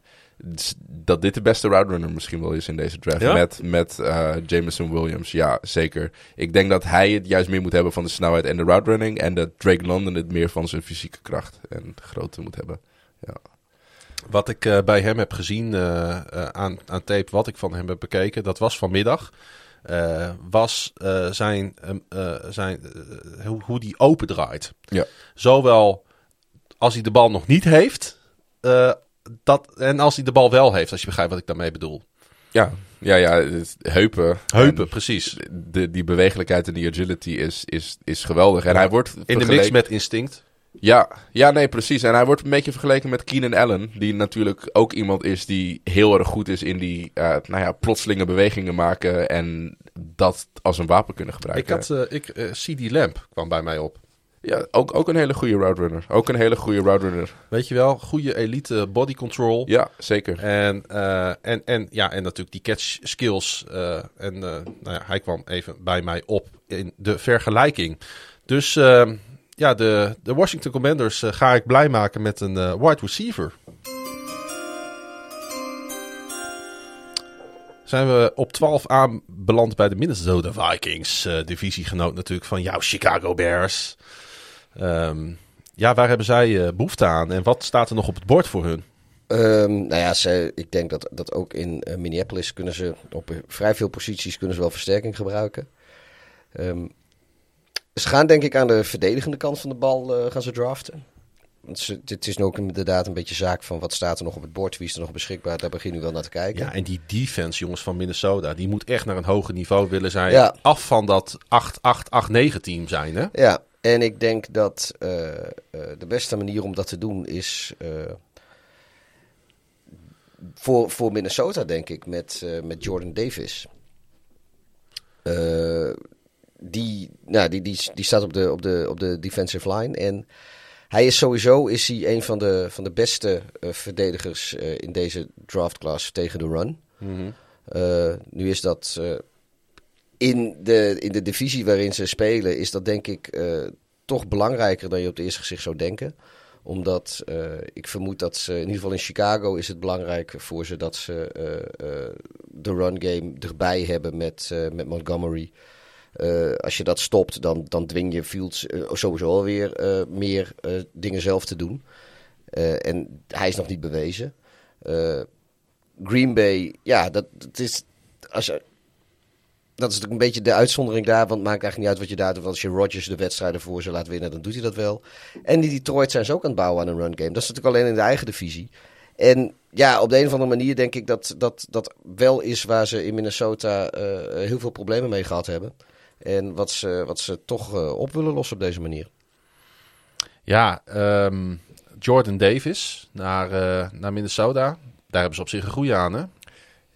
Dat dit de beste route runner misschien wel is in deze draft. Ja? Met, met eh, Jameson Williams. Ja, zeker. Ik denk dat hij het juist meer moet hebben van de snelheid en de route running. En dat Drake London het meer van zijn fysieke kracht en grootte moet hebben. Ja. Wat ik eh, bij hem heb gezien eh, eh, aan, aan tape, wat ik van hem heb bekeken, dat was vanmiddag. was zijn, ehm, eh, zijn, hoe, hoe die open draait. Ja. Zowel als hij de bal nog niet heeft, dat, en als hij de bal wel heeft, als je begrijpt wat ik daarmee bedoel. Ja, ja, ja heupen. Heupen, En precies. De, die bewegelijkheid en die agility is, is, is geweldig. En hij wordt In de mix met instinct. Ja, ja, nee, precies. En hij wordt een beetje vergeleken met Keenan Allen. Die natuurlijk ook iemand is die heel erg goed is in die eh, nou ja, plotselinge bewegingen maken. En dat als een wapen kunnen Ik gebruiken. had, eh, ik, eh, CD Lamp kwam bij mij op. Ja, ook, ook een hele goede route runner. Ook een hele goede route runner. Weet je wel, goede elite body control. Ja, zeker. En, en, en, ja, en natuurlijk die catch skills. en nou ja, hij kwam even bij mij op in de vergelijking. Dus eh, ja, de, de Washington Commanders eh, ga ik blij maken met een eh, wide receiver. Zijn we op 12 aanbeland bij de Minnesota Vikings. eh, divisiegenoot natuurlijk van jouw Chicago Bears. Ehm, ja, waar hebben zij eh, behoefte aan? En wat staat er nog op het bord voor hun? Ehm, nou ja, ik denk dat, dat ook in Minneapolis kunnen ze op vrij veel posities kunnen ze wel versterking gebruiken. Ehm, ze gaan denk ik aan de verdedigende kant van de bal eh, gaan ze draften. Want ze, dit is nu ook inderdaad een beetje zaak van wat staat er nog op het bord, wie is er nog beschikbaar, daar begin ik wel naar te kijken. Ja, en die defense, jongens van Minnesota, die moet echt naar een hoger niveau willen zijn. Ja. Af van dat 8-8-8-9 team zijn, hè? Ja, en ik denk dat eh, eh, de beste manier om dat te doen is voor, voor Minnesota, denk ik, met, met Jordan Davis. Die, nou, die, die, die staat op de, op, de, op de defensive line. En hij is sowieso is hij een van de, van de beste eh, verdedigers eh, in deze draftclass tegen de run. Eh, nu is dat in, de, in de divisie waarin ze spelen, is dat denk ik toch belangrijker dan je op het eerste gezicht zou denken. Omdat ik vermoed dat ze, in ieder geval in Chicago is het belangrijk voor ze dat ze de run game erbij hebben met, met Montgomery. Eh, als je dat stopt, dan, dan dwing je Fields eh, sowieso alweer eh meer dingen zelf te doen. En hij is nog niet bewezen. Green Bay, ja, dat, is. Als dat is natuurlijk een beetje de uitzondering daar. Want het maakt eigenlijk niet uit wat je daar doet. Als je Rodgers de wedstrijden voor ze laat winnen, dan doet hij dat wel. En die Detroit zijn ze ook aan het bouwen aan een run game. Dat is natuurlijk alleen in de eigen divisie. En ja, op de een of andere manier denk ik dat dat, dat wel is waar ze in Minnesota heel veel problemen mee gehad hebben. En wat ze, wat ze toch eh, op willen lossen op deze manier. Ja, ehm, Jordan Davis naar, eh, naar Minnesota. Daar hebben ze op zich een goede aan, hè?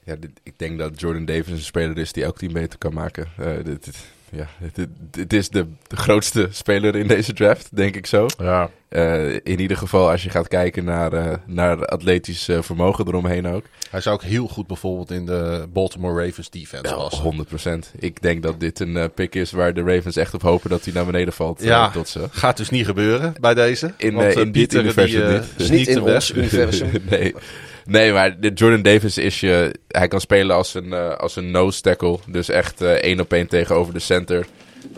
Ja, dit- ik denk dat Jordan Davis een speler is die elk team beter kan maken. Eh, dit, dit- ja, dit, dit is de, de grootste speler in deze draft, denk ik zo. Ja. Eh, in ieder geval als je gaat kijken naar, eh, naar atletisch eh, vermogen eromheen ook. Hij zou ook heel goed bijvoorbeeld in de Baltimore Ravens defense Ja, passen. 100%. Ik denk dat dit een pick is waar de Ravens echt op hopen dat hij naar beneden valt. Ja, tot ze. gaat dus niet gebeuren bij deze. In, Want, in dit universum die, niet. Dus niet in ons universum. nee. Nee, maar Jordan Davis is je... Hij kan spelen als een, eh, als een nose tackle. Dus echt eh, één op één tegenover de center.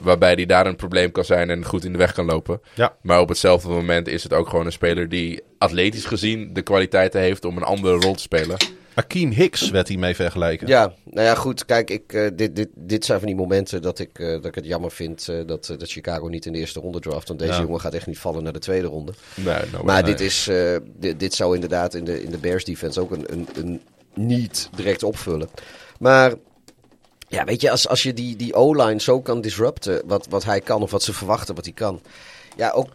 Waarbij hij daar een probleem kan zijn en goed in de weg kan lopen. Ja. Maar op hetzelfde moment is het ook gewoon een speler die atletisch gezien de kwaliteiten heeft om een andere rol te spelen. Akeem Hicks werd hiermee vergeleken. Ja, nou ja, goed. Kijk, ik, eh, dit, dit, dit zijn van die momenten dat ik, eh, dat ik het jammer vind eh, dat, dat Chicago niet in de eerste ronde draft. Want deze Ja. jongen gaat echt niet vallen naar de tweede ronde. Nee, nou, Maar nee. dit, is, dit, dit zou inderdaad in de, in de Bears defense ook een, een, een niet direct opvullen. Maar ja, weet je, als, als je die, die O-line zo kan disrupten, wat, wat hij kan of wat ze verwachten wat hij kan. Ja, ook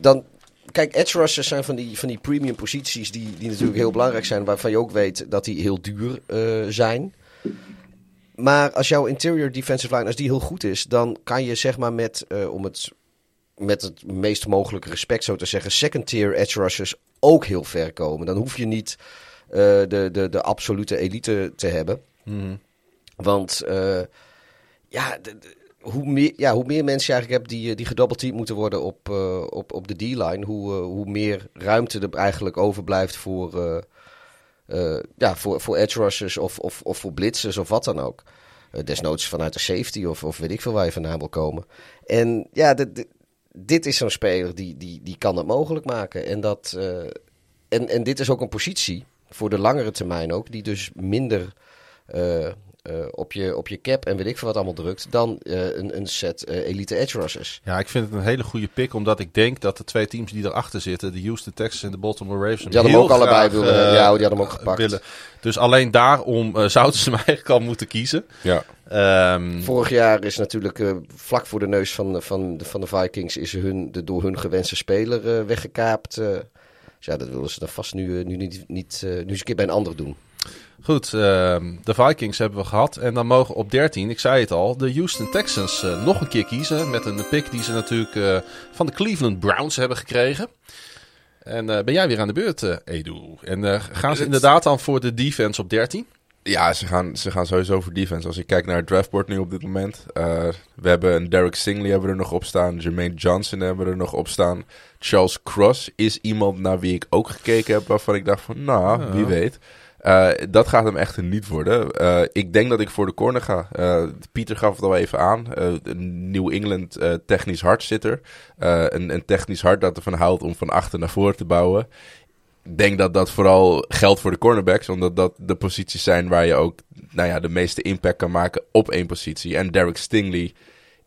dan. Kijk, edge rushers zijn van die, van die premium posities die, die natuurlijk heel belangrijk zijn, waarvan je ook weet dat die heel duur eh, zijn. Maar als jouw interior defensive line, als die heel goed is, dan kan je zeg maar met, eh, om het met het meest mogelijke respect zo te zeggen, second tier edge rushers ook heel ver komen. Dan hoef je niet eh, de, de, de absolute elite te hebben. Mhm. Want ja, de- de- hoe, meer, ja, hoe meer mensen je eigenlijk hebt die, eh, die gedoubleteamd moeten worden op, eh, op, op de D-line, hoe, eh, hoe meer ruimte er eigenlijk overblijft voor, eh, ja, voor, voor edge rushers of, of, of voor blitzers of wat dan ook. Desnoods vanuit de safety of, of weet ik veel waar je vandaan wil komen. En ja, dit is zo'n speler die, die, die kan dat mogelijk maken. En dat, en, en dit is ook een positie voor de langere termijn ook, die dus minder eh, op, je, op je cap en weet ik veel wat allemaal drukt, dan eh, een, een set eh, elite edge rushers. Ja, ik vind het een hele goede pick, omdat ik denk dat de twee teams die erachter zitten, de Houston Texans en de Baltimore Ravens, Die hadden hem ook allebei willen- ja, die hadden hem ook gepakt. willen. Dus alleen daarom zouden ze hem eigenlijk al moeten kiezen. Ja. Ehm, Vorig jaar is natuurlijk vlak voor de neus van, van, de, van de Vikings is hun, de door hun gewenste speler weggekaapt. dus ja, dat willen ze dan vast nu, nu, niet, niet, nu eens een keer bij een ander doen. Goed, ehm, de Vikings hebben we gehad. En dan mogen op 13, ik zei het al, de Houston Texans eh, nog een keer kiezen. Met een pick die ze natuurlijk eh, van de Cleveland Browns hebben gekregen. En eh, ben jij weer aan de beurt, Edu? En gaan ze inderdaad dan voor de defense op 13? Ja, ze gaan, ze gaan sowieso voor defense. Als ik kijk naar het draftboard nu op dit moment. we hebben een Derek Stingley hebben we er nog op staan. Jermaine Johnson hebben we er nog op staan. Charles Cross is iemand naar wie ik ook gekeken heb. Waarvan ik dacht van, nou, wie weet. Eh, dat gaat hem echt niet worden. Eh, ik denk dat ik voor de corner ga. Eh, Pieter gaf het al even aan. New England technisch hart een, een technisch hart dat ervan houdt om van achter naar voren te bouwen. Ik denk dat dat vooral geldt voor de cornerbacks. Omdat dat de posities zijn waar je ook nou ja, de meeste impact kan maken op één positie. En Derek Stingley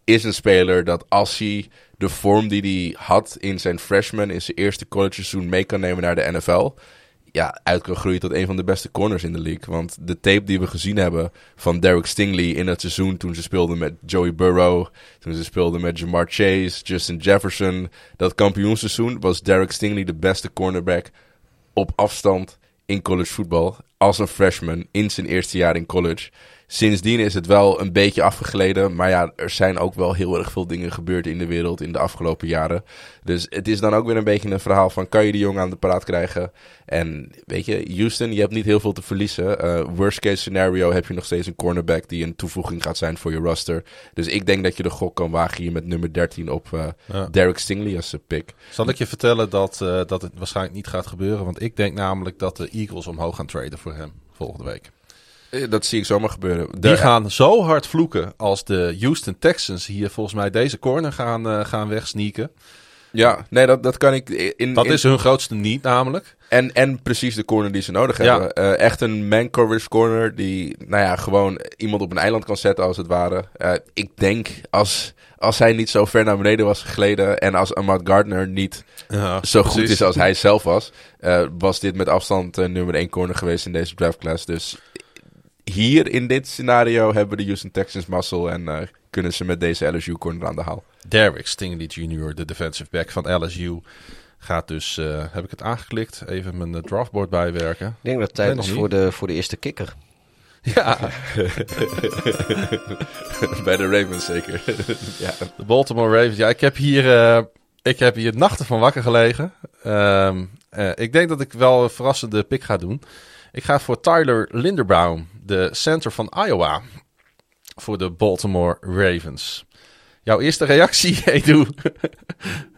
is een speler dat als hij de vorm die hij had in zijn freshman, in zijn eerste college seizoen mee kan nemen naar de NFL. Ja, uit kan groeien tot een van de beste corners in de league. Want de tape die we gezien hebben van Derek Stingley in het seizoen toen ze speelden met Joey Burrow, toen ze speelden met Jamar Chase, Justin Jefferson, dat kampioenseizoen was Derek Stingley de beste cornerback op afstand in college voetbal als een freshman in zijn eerste jaar in college. Sindsdien is het wel een beetje afgegleden. Maar ja, er zijn ook wel heel erg veel dingen gebeurd in de wereld in de afgelopen jaren. Dus het is dan ook weer een beetje een verhaal van... kan je die jongen aan de praat krijgen? En weet je, Houston, je hebt niet heel veel te verliezen. Eh, worst case scenario heb je nog steeds een cornerback... die een toevoeging gaat zijn voor je roster. Dus ik denk dat je de gok kan wagen hier met nummer 13 op eh, Ja. Derek Stingley als eh, pick. Zal ik je vertellen dat, dat het waarschijnlijk niet gaat gebeuren? Want ik denk namelijk dat de Eagles omhoog gaan traden voor hem volgende week. Eh, Dat zie ik zomaar gebeuren. Die gaan zo hard vloeken als de Houston Texans hier volgens mij deze corner gaan, eh, gaan wegsneaken. Ja, nee, dat, dat kan ik... In, Dat in- is hun grootste niet namelijk. En, en precies de corner die ze nodig Ja. hebben. Eh, echt een man coverage corner die, nou ja, gewoon iemand op een eiland kan zetten als het ware. Ik denk als, als hij niet zo ver naar beneden was gegleden en als Ahmad Gardner niet zo goed is als hij zelf was, was dit met afstand nummer 1 corner geweest in deze draftclass. Dus hier in dit scenario hebben de Houston Texans muscle en eh, kunnen ze met deze LSU corner aan de haal. Derek Stingley Jr., de defensive back van LSU, gaat dus, eh, heb ik het aangeklikt, even mijn eh, draftboard bijwerken. Ik denk dat het tijd is voor de, voor de eerste kikker. Ja, Bij de Ravens zeker. ja. de Baltimore Ravens. Ja, ik heb hier, eh, ik heb hier nachten van wakker gelegen. Ehm, eh, ik denk dat ik wel een verrassende pick ga doen. Ik ga voor Tyler Linderbaum, de center van Iowa, voor de Baltimore Ravens. Jouw eerste reactie, Edu?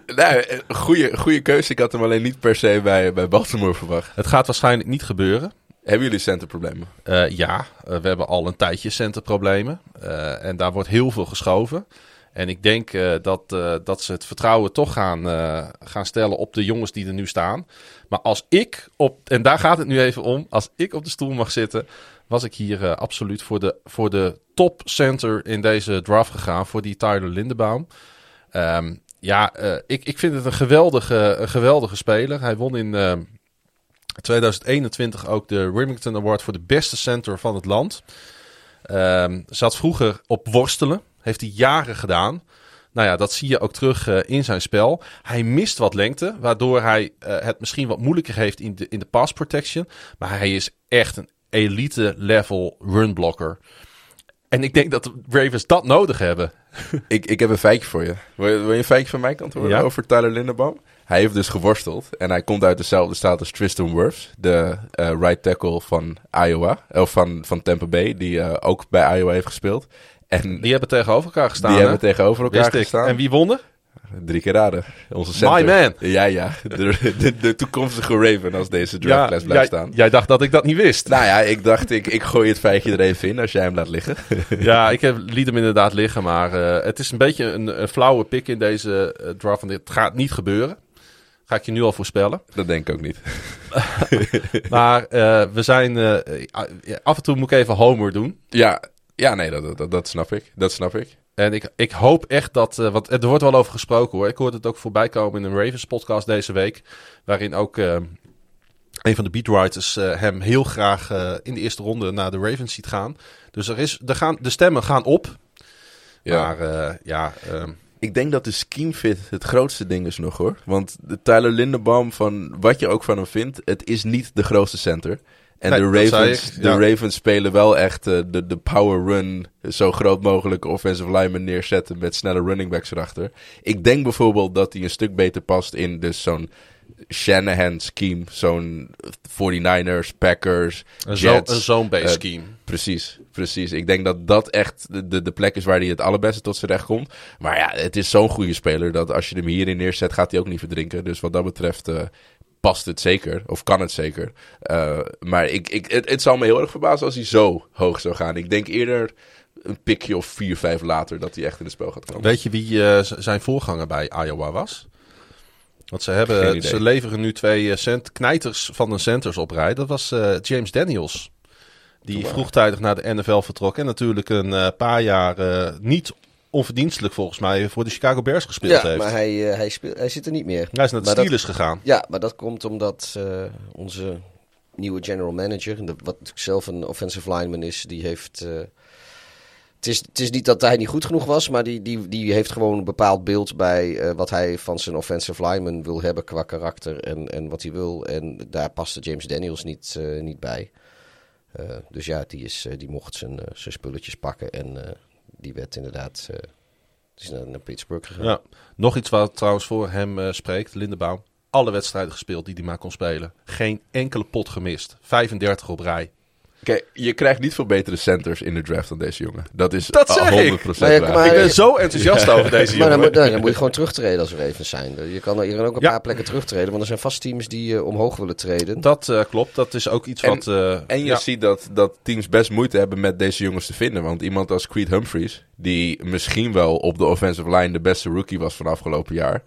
Nou, goede, goede keuze. Ik had hem alleen niet per se bij, bij Baltimore verwacht. Het gaat waarschijnlijk niet gebeuren. Hebben jullie centerproblemen? Eh, ja, eh, we hebben al een tijdje centerproblemen. Eh, en daar wordt heel veel geschoven. En ik denk dat, dat ze het vertrouwen toch gaan, gaan stellen op de jongens die er nu staan. Maar als ik op, en daar gaat het nu even om, als ik op de stoel mag zitten, was ik hier eh, absoluut voor de, voor de top center in deze draft gegaan, voor die Tyler Lindenbaum. Ehm, ja, eh, ik, ik vind het een geweldige, geweldige speler. Hij won in eh, 2021 ook de Remington Award voor de beste center van het land. Ehm, zat vroeger op worstelen. Heeft hij jaren gedaan. Nou ja, dat zie je ook terug eh, in zijn spel. Hij mist wat lengte, waardoor hij eh, het misschien wat moeilijker heeft in de, in de pass protection. Maar hij is echt een elite level runblocker. En ik denk dat de Ravens dat nodig hebben. Ik, ik heb een feitje voor je. Wil, je. wil je een feitje van mij kant horen Ja. over Tyler Lindenbaum? Hij heeft dus geworsteld. En hij komt uit dezelfde staat als Tristan Wirfs. De eh, right tackle van Iowa. Of van, van Tampa Bay. Die ook bij Iowa heeft gespeeld. En Die hebben tegenover elkaar gestaan. die hè? hebben tegenover elkaar Wist ik. gestaan. En wie won er? Drie keer raden. Onze center. My man. Ja, ja. De, de, de toekomstige Raven als deze draftclass blijft jij, staan. jij dacht dat ik dat niet wist. Nou ja, ik dacht, ik, ik gooi het feitje er even in als jij hem laat liggen. Ja, ik heb, liet hem inderdaad liggen. Maar eh, het is een beetje een, een flauwe pick in deze eh, draft. Want dit gaat niet gebeuren. Ga ik je nu al voorspellen. Dat denk ik ook niet. Maar eh, we zijn... af en toe moet ik even homer doen. Ja, ja nee, dat, dat, dat snap ik. Dat snap ik. En ik, ik hoop echt dat... eh, want er wordt wel over gesproken hoor. Ik hoorde het ook voorbij komen in een Ravens podcast deze week. Waarin ook eh, een van de beatwriters eh, hem heel graag in de eerste ronde naar de Ravens ziet gaan. Dus er is, er gaan, de stemmen gaan op. Ja. Maar ja... ehm, Ik denk dat de scheme fit het grootste ding is nog hoor. Want de Tyler Lindenbaum, van wat je ook van hem vindt, het is niet de grootste center. En Nee, de, Ravens, ik, de. Ravens spelen wel echt eh, de, de power run, zo groot mogelijk offensive lineman neerzetten met snelle running backs erachter. Ik denk bijvoorbeeld dat hij een stuk beter past in dus zo'n Shanahan scheme, zo'n 49ers, Packers, zo- Jets. een zone-based eh, scheme. Precies, precies. Ik denk dat dat echt de, de, de plek is waar hij het allerbeste tot zijn recht komt. Maar ja, het is zo'n goede speler dat als je hem hierin neerzet, gaat hij ook niet verdrinken. Dus wat dat betreft eh, past het zeker, of kan het zeker. Eh, maar ik, ik, het, het zal me heel erg verbazen als hij zo hoog zou gaan. Ik denk eerder een pikje of vier, vijf later dat hij echt in het spel gaat komen. Weet je wie eh, zijn voorganger bij Iowa was? Want ze, hebben, ze leveren nu twee eh, cent, knijters van de centers op rij. Dat was James Daniels. Die vroegtijdig naar de NFL vertrok. En natuurlijk een paar jaar niet onverdienstelijk volgens mij voor de Chicago Bears gespeeld Ja, heeft. maar hij, eh, hij, speelt, hij zit er niet meer. Hij is naar de Maar dat- Steelers gegaan. Ja, maar dat komt omdat eh, onze nieuwe general manager, de, wat natuurlijk zelf een offensive lineman is, die heeft. eh, het, is, het is niet dat hij niet goed genoeg was, maar die, die, die heeft gewoon een bepaald beeld bij wat hij van zijn offensive lineman wil hebben qua karakter en, en wat hij wil. En daar paste James Daniels niet, niet bij. Dus ja, die, is, die mocht zijn, zijn spulletjes pakken en die werd inderdaad. eh, is naar, Pittsburgh gegaan. Ja. Nog iets wat trouwens voor hem eh, spreekt. Lindenbaum. Alle wedstrijden gespeeld die hij maar kon spelen. Geen enkele pot gemist. 35 op rij. Kijk, je krijgt niet veel betere centers in de draft dan deze jongen. Dat is Dat zeg ik. 100% Maar ja, maar- ik ben zo enthousiast over deze Maar dan, jongen. moet- dan, dan moet je gewoon terugtreden als Ravens zijn. Je kan, je kan ook een Ja. paar plekken terugtreden, want er zijn vast teams die eh, omhoog willen treden. Dat eh, klopt. Dat is ook iets En- wat... eh, En je ja. ziet dat, dat teams best moeite hebben met deze jongens te vinden. Want iemand als Creed Humphreys, die misschien wel op de offensive line de beste rookie was van afgelopen jaar.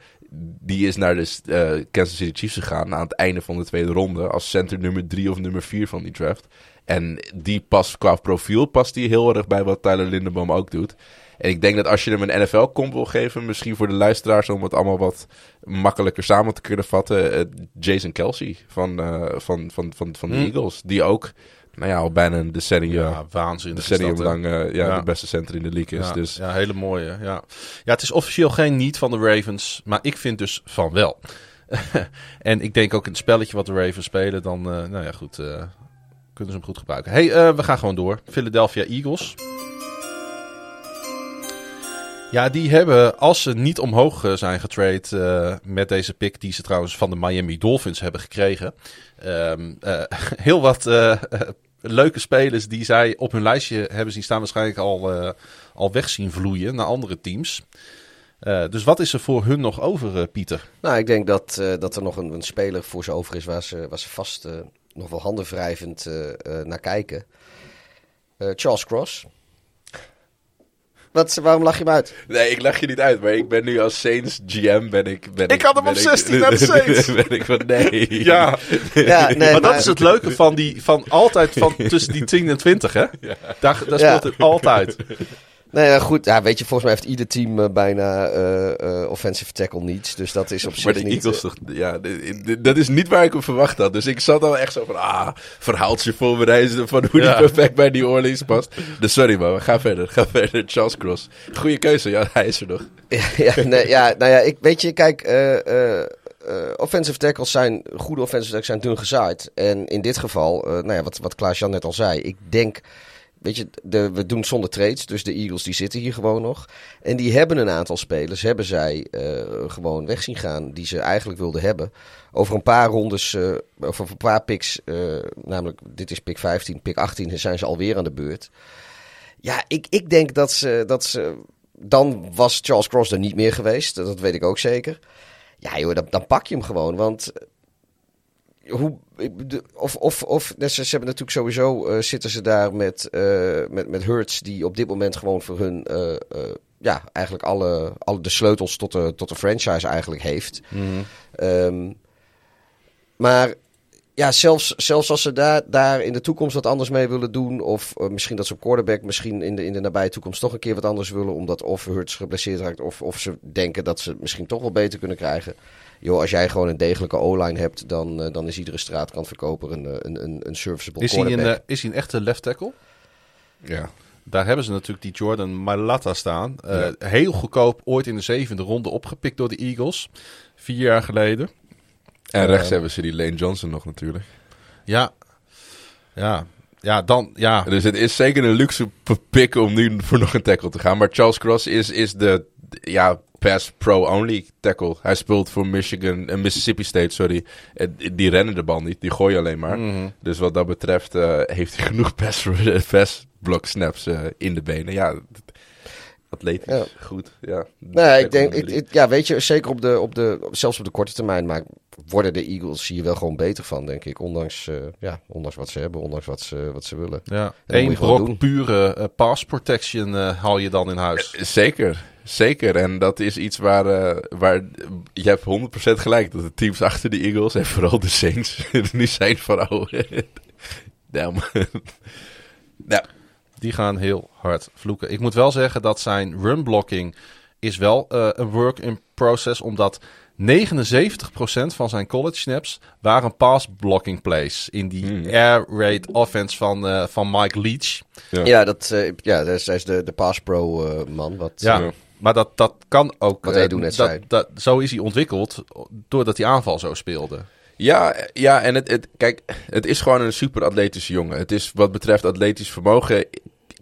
Die is naar de Kansas City Chiefs gegaan aan het einde van de tweede ronde. Als center nummer drie of nummer vier van die draft. En die past qua profiel past die heel erg bij wat Tyler Lindenboom ook doet. En ik denk dat als je hem een NFL-comp wil geven, misschien voor de luisteraars om het allemaal wat makkelijker samen te kunnen vatten. eh, Jason Kelsey van, eh, van, van, van, van de Hmm. Eagles. Die ook, nou ja, al bijna een decennium, Ja, waanzinnig. decennium dat, lang eh, ja, Ja. de beste center in de league is. Ja, dus ja, hele mooie. Ja. ja, het is officieel geen niet van de Ravens, maar ik vind dus van wel. en ik denk ook in het spelletje wat de Ravens spelen, dan, nou ja, goed, kunnen ze hem goed gebruiken. hey, eh, we gaan gewoon door. Philadelphia Eagles. Ja, die hebben, als ze niet omhoog eh, zijn getrade eh, met deze pick, die ze trouwens van de Miami Dolphins hebben gekregen, ehm, eh, heel wat leuke spelers die zij op hun lijstje hebben zien staan, waarschijnlijk al, al weg zien vloeien naar andere teams. Dus wat is er voor hun nog over, Pieter? Nou, ik denk dat, dat er nog een, een speler voor ze over is waar ze, waar ze vast nog wel handenwrijvend eh, eh, naar kijken. Eh, Charles Cross. Wat, waarom lach je hem uit? Nee, ik leg je niet uit, maar ik ben nu als Saints GM ben ik... Ben Ik had hem ben op 16 naar de Saints. ben ik van, nee. Ja, Ja, nee, maar dat is het leuke van, die, van altijd van tussen die 10 en 20, hè? Daar, daar Ja. speelt het altijd. Nee, ja, goed. Ja, weet je, volgens mij heeft ieder team eh, bijna eh, eh, offensive tackle niets. Dus dat is op Maar zich de niet... Eagles toch, ja, dat is niet waar ik op verwacht had. Dus ik zat al echt zo van, ah, verhaaltje voorbereiden van hoe Ja. die perfect bij New Orleans past. Dus sorry man, ga verder, ga verder. Charles Cross. Goeie keuze, ja, hij is er nog. ja, nee, ja, nou ja, ik, weet je, kijk, eh, eh, eh, offensive tackles zijn, goede offensive tackles zijn dun gezaaid. En in dit geval, eh, nou ja, wat, wat Klaas-Jan net al zei, ik denk, weet je, de, we doen zonder trades, dus de Eagles die zitten hier gewoon nog. En die hebben een aantal spelers, hebben zij eh, gewoon weg zien gaan, die ze eigenlijk wilden hebben. Over een paar rondes, eh, of over een paar picks, eh, namelijk dit is pick 15, pick 18, zijn ze alweer aan de beurt. Ja, ik, ik denk dat ze, dat ze. Dan was Charles Cross er niet meer geweest. Dat weet ik ook zeker. Ja, joh, dan, dan pak je hem gewoon. Want hoe, of, of, of net zoals ze hebben natuurlijk sowieso eh, zitten ze daar met, eh met, met Hurts, die op dit moment gewoon voor hun eh, ja, eigenlijk alle, alle de sleutels tot de, tot de franchise eigenlijk heeft. Ehm, maar ja, zelfs, zelfs als ze daar, daar in de toekomst wat anders mee willen doen. Of misschien dat ze op quarterback misschien in de, in de nabije toekomst toch een keer wat anders willen. Omdat of Hurts geblesseerd raakt. Of, of ze denken dat ze het misschien toch wel beter kunnen krijgen. Joh, als jij gewoon een degelijke O-line hebt, dan, eh, dan is iedere straatkantverkoper een, eh, een, een, een serviceable Is hij, een, eh, is hij een echte left tackle? Ja. Daar hebben ze natuurlijk die Jordan Mailata staan. Eh, Heel goedkoop, ooit in de zevende ronde opgepikt door de Eagles. Vier jaar geleden. En rechts hebben ze die Lane Johnson nog natuurlijk. Ja. Ja. Ja, dan... Ja. Dus het is zeker een luxe p- pick om nu voor nog een tackle te gaan. Maar Charles Cross is, is de ja, pass pro-only tackle. Hij speelt voor Michigan, en Mississippi State, sorry. Eh, Die rennen de bal niet, die gooien alleen maar. Mhm. Dus wat dat betreft eh, heeft hij genoeg pass, pass block snaps eh, in de benen. Ja, atletisch, Ja. goed. Ja. Nee, ik denk, ik, ja, weet je, zeker op de, op de, zelfs op de korte termijn, maar worden de Eagles hier wel gewoon beter van, denk ik. Ondanks, eh, ja, ondanks wat ze hebben, ondanks wat ze, wat ze willen. ja. brok pure eh, pass protection eh, haal je dan in huis. Zeker, zeker. En dat is iets waar, eh, waar je hebt 100% gelijk. Dat de teams achter de Eagles en vooral de Saints nu zijn van oh, damn. ja, Die gaan heel hard vloeken. Ik moet wel zeggen dat zijn run blocking is wel eh, een work in process. Omdat 79% van zijn college snaps waren pass blocking plays. In die Hmm. air raid offense van, eh, van Mike Leach. Ja. Ja, dat, ja dat is, hij is de, de pass pro man. Wat, Ja, Ja. Maar dat, dat kan ook. Wat hij eh, net dat, zei. dat, zo is hij ontwikkeld doordat hij aanval zo speelde. Ja, ja en het, het, kijk, het is gewoon een super atletische jongen. Het is wat betreft atletisch vermogen,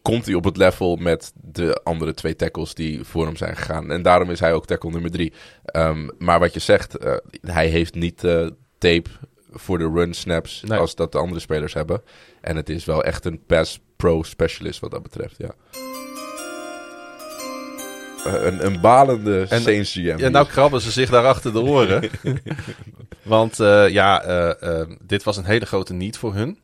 komt hij op het level met de andere twee tackles die voor hem zijn gegaan. En daarom is hij ook tackle nummer drie. Ehm, maar wat je zegt, eh, hij heeft niet eh, tape voor de run snaps Nee. als dat de andere spelers hebben. En het is wel echt een pass pro specialist wat dat betreft, ja. Eh, een, een balende En- Saints GM. Ja, nou krabben ze zich daar achter de oren. Want eh, ja, eh, dit was een hele grote niet voor hun.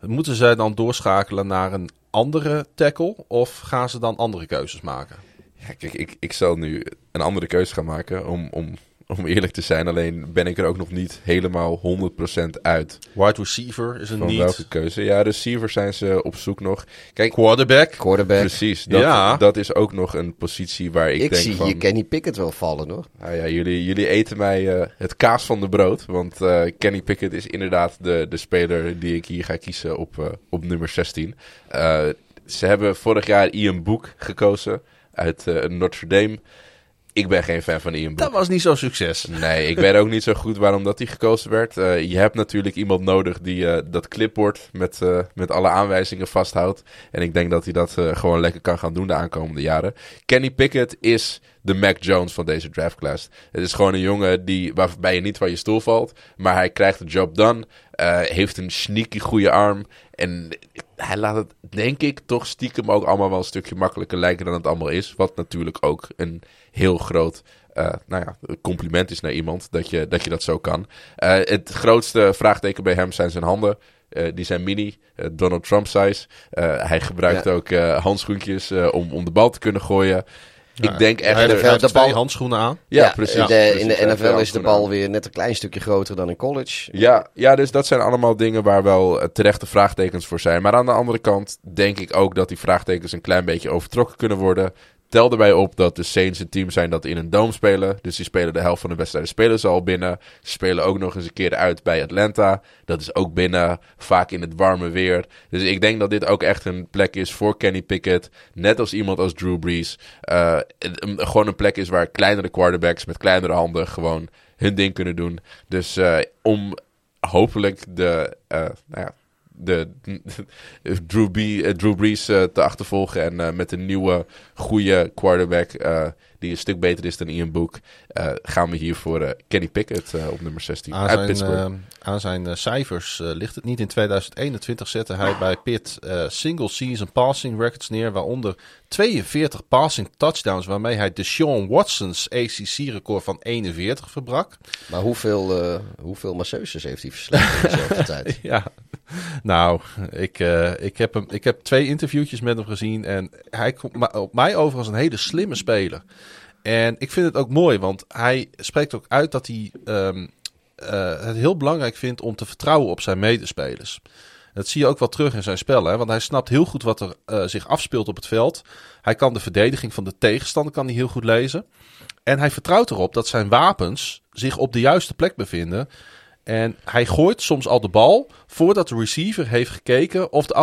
Moeten zij dan doorschakelen naar een andere tackle? Of gaan ze dan andere keuzes maken? Ja, kijk, ik, ik zal nu een andere keuze gaan maken om, om, om eerlijk te zijn. Alleen ben ik er ook nog niet helemaal 100% uit Wide receiver is een van niet. welke keuze. Ja, receivers zijn ze op zoek nog. Kijk, Quarterback. quarterback. precies. Dat, Ja. dat is ook nog een positie waar ik, Ik, denk zie van... hier Kenny Pickett wel vallen, hoor. Nou ja, jullie, jullie eten mij eh, het kaas van de brood. Want eh, Kenny Pickett is inderdaad de, de speler die ik hier ga kiezen op, eh, op nummer 16. Eh, ze hebben vorig jaar Ian Book gekozen uit eh, Notre Dame. Ik ben geen fan van Ian Book. Dat was niet zo'n succes. Nee, ik weet ook niet zo goed waarom dat hij gekozen werd. Eh, je hebt natuurlijk iemand nodig die eh, dat clipboard met, eh, met alle aanwijzingen vasthoudt. En ik denk dat hij dat gewoon lekker kan gaan doen de aankomende jaren. Kenny Pickett is de Mac Jones van deze draftclass. Het is gewoon een jongen die, waarbij je niet van je stoel valt. Maar hij krijgt de job done. eh, heeft een sneaky goede arm. En hij laat het, denk ik, toch stiekem ook allemaal wel een stukje makkelijker lijken dan het allemaal is. Wat natuurlijk ook een heel groot eh, nou ja, compliment is naar iemand dat je dat, je dat zo kan. Eh, het grootste vraagteken bij hem zijn zijn handen. Die zijn mini, Donald Trump size. Hij gebruikt Ja. ook handschoentjes om, om de bal te kunnen gooien. Ik denk echt... De twee bal- handschoenen aan. ja, precies. In de, precies. in de NFL is de bal weer net een klein stukje groter dan in college. Ja, ja, dus dat zijn allemaal dingen waar wel eh, terechte vraagtekens voor zijn. Maar aan de andere kant denk ik ook dat die vraagtekens een klein beetje overtrokken kunnen worden. Tel erbij op dat de Saints een team zijn dat in een dome spelen. Dus die spelen de helft van de wedstrijden spelen al binnen. Ze spelen ook nog eens een keer uit bij Atlanta. Dat is ook binnen, vaak in het warme weer. Dus ik denk dat dit ook echt een plek is voor Kenny Pickett. Net als iemand als Drew Brees. Eh, gewoon een plek is waar kleinere quarterbacks met kleinere handen gewoon hun ding kunnen doen. Dus eh, om hopelijk de, eh, nou ja, de, Drew, B, eh, Drew Brees eh, te achtervolgen en eh, met een nieuwe goede quarterback die een stuk beter is dan Ian Book, gaan we hier voor eh, Kenny Pickett eh, op nummer 16 Aan uit zijn, Pittsburgh. eh, aan zijn eh, cijfers eh, ligt het niet. In 2021 zette hij bij Pitt eh, single season passing records neer, waaronder 42 passing touchdowns, waarmee hij Deshaun Watson's ACC-record van 41 verbrak. Maar hoeveel, eh, hoeveel masseuses heeft hij verslagen in dezelfde tijd? Ja, nou, ik, eh, ik, heb hem, ik heb twee interviewtjes met hem gezien en hij komt op mij over als een hele slimme speler. En ik vind het ook mooi, want hij spreekt ook uit dat hij ehm, eh, het heel belangrijk vindt om te vertrouwen op zijn medespelers. Dat zie je ook wel terug in zijn spel, hè? want hij snapt heel goed wat er eh, zich afspeelt op het veld. Hij kan de verdediging van de tegenstander kan hij heel goed lezen. En hij vertrouwt erop dat zijn wapens zich op de juiste plek bevinden. En hij gooit soms al de bal voordat de receiver heeft gekeken of de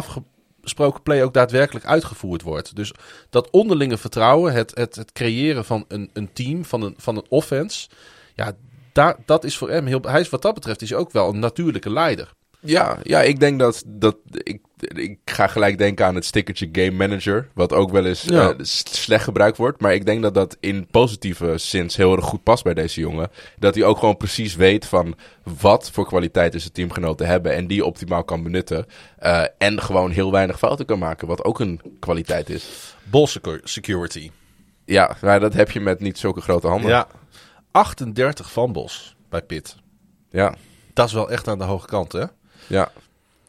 afgesproken play ook daadwerkelijk uitgevoerd wordt. Dus dat onderlinge vertrouwen, het, het, het creëren van een, een team, van een, van een offense. Ja, daar, dat is voor hem heel. Hij is wat dat betreft is ook wel een natuurlijke leider. Ja, ja, ik denk dat, dat ik, ik ga gelijk denken aan het stickertje Game Manager, wat ook wel eens Ja. eh, slecht gebruikt wordt. Maar ik denk dat dat in positieve zin heel erg goed past bij deze jongen. Dat hij ook gewoon precies weet van wat voor kwaliteiten zijn teamgenoten hebben en die optimaal kan benutten. Eh, en gewoon heel weinig fouten kan maken, wat ook een kwaliteit is. Ball secu- security. Ja, maar dat heb je met niet zulke grote handen. Ja, 38 fumbles bij Pitt. ja. Dat is wel echt aan de hoge kant, hè? Ja.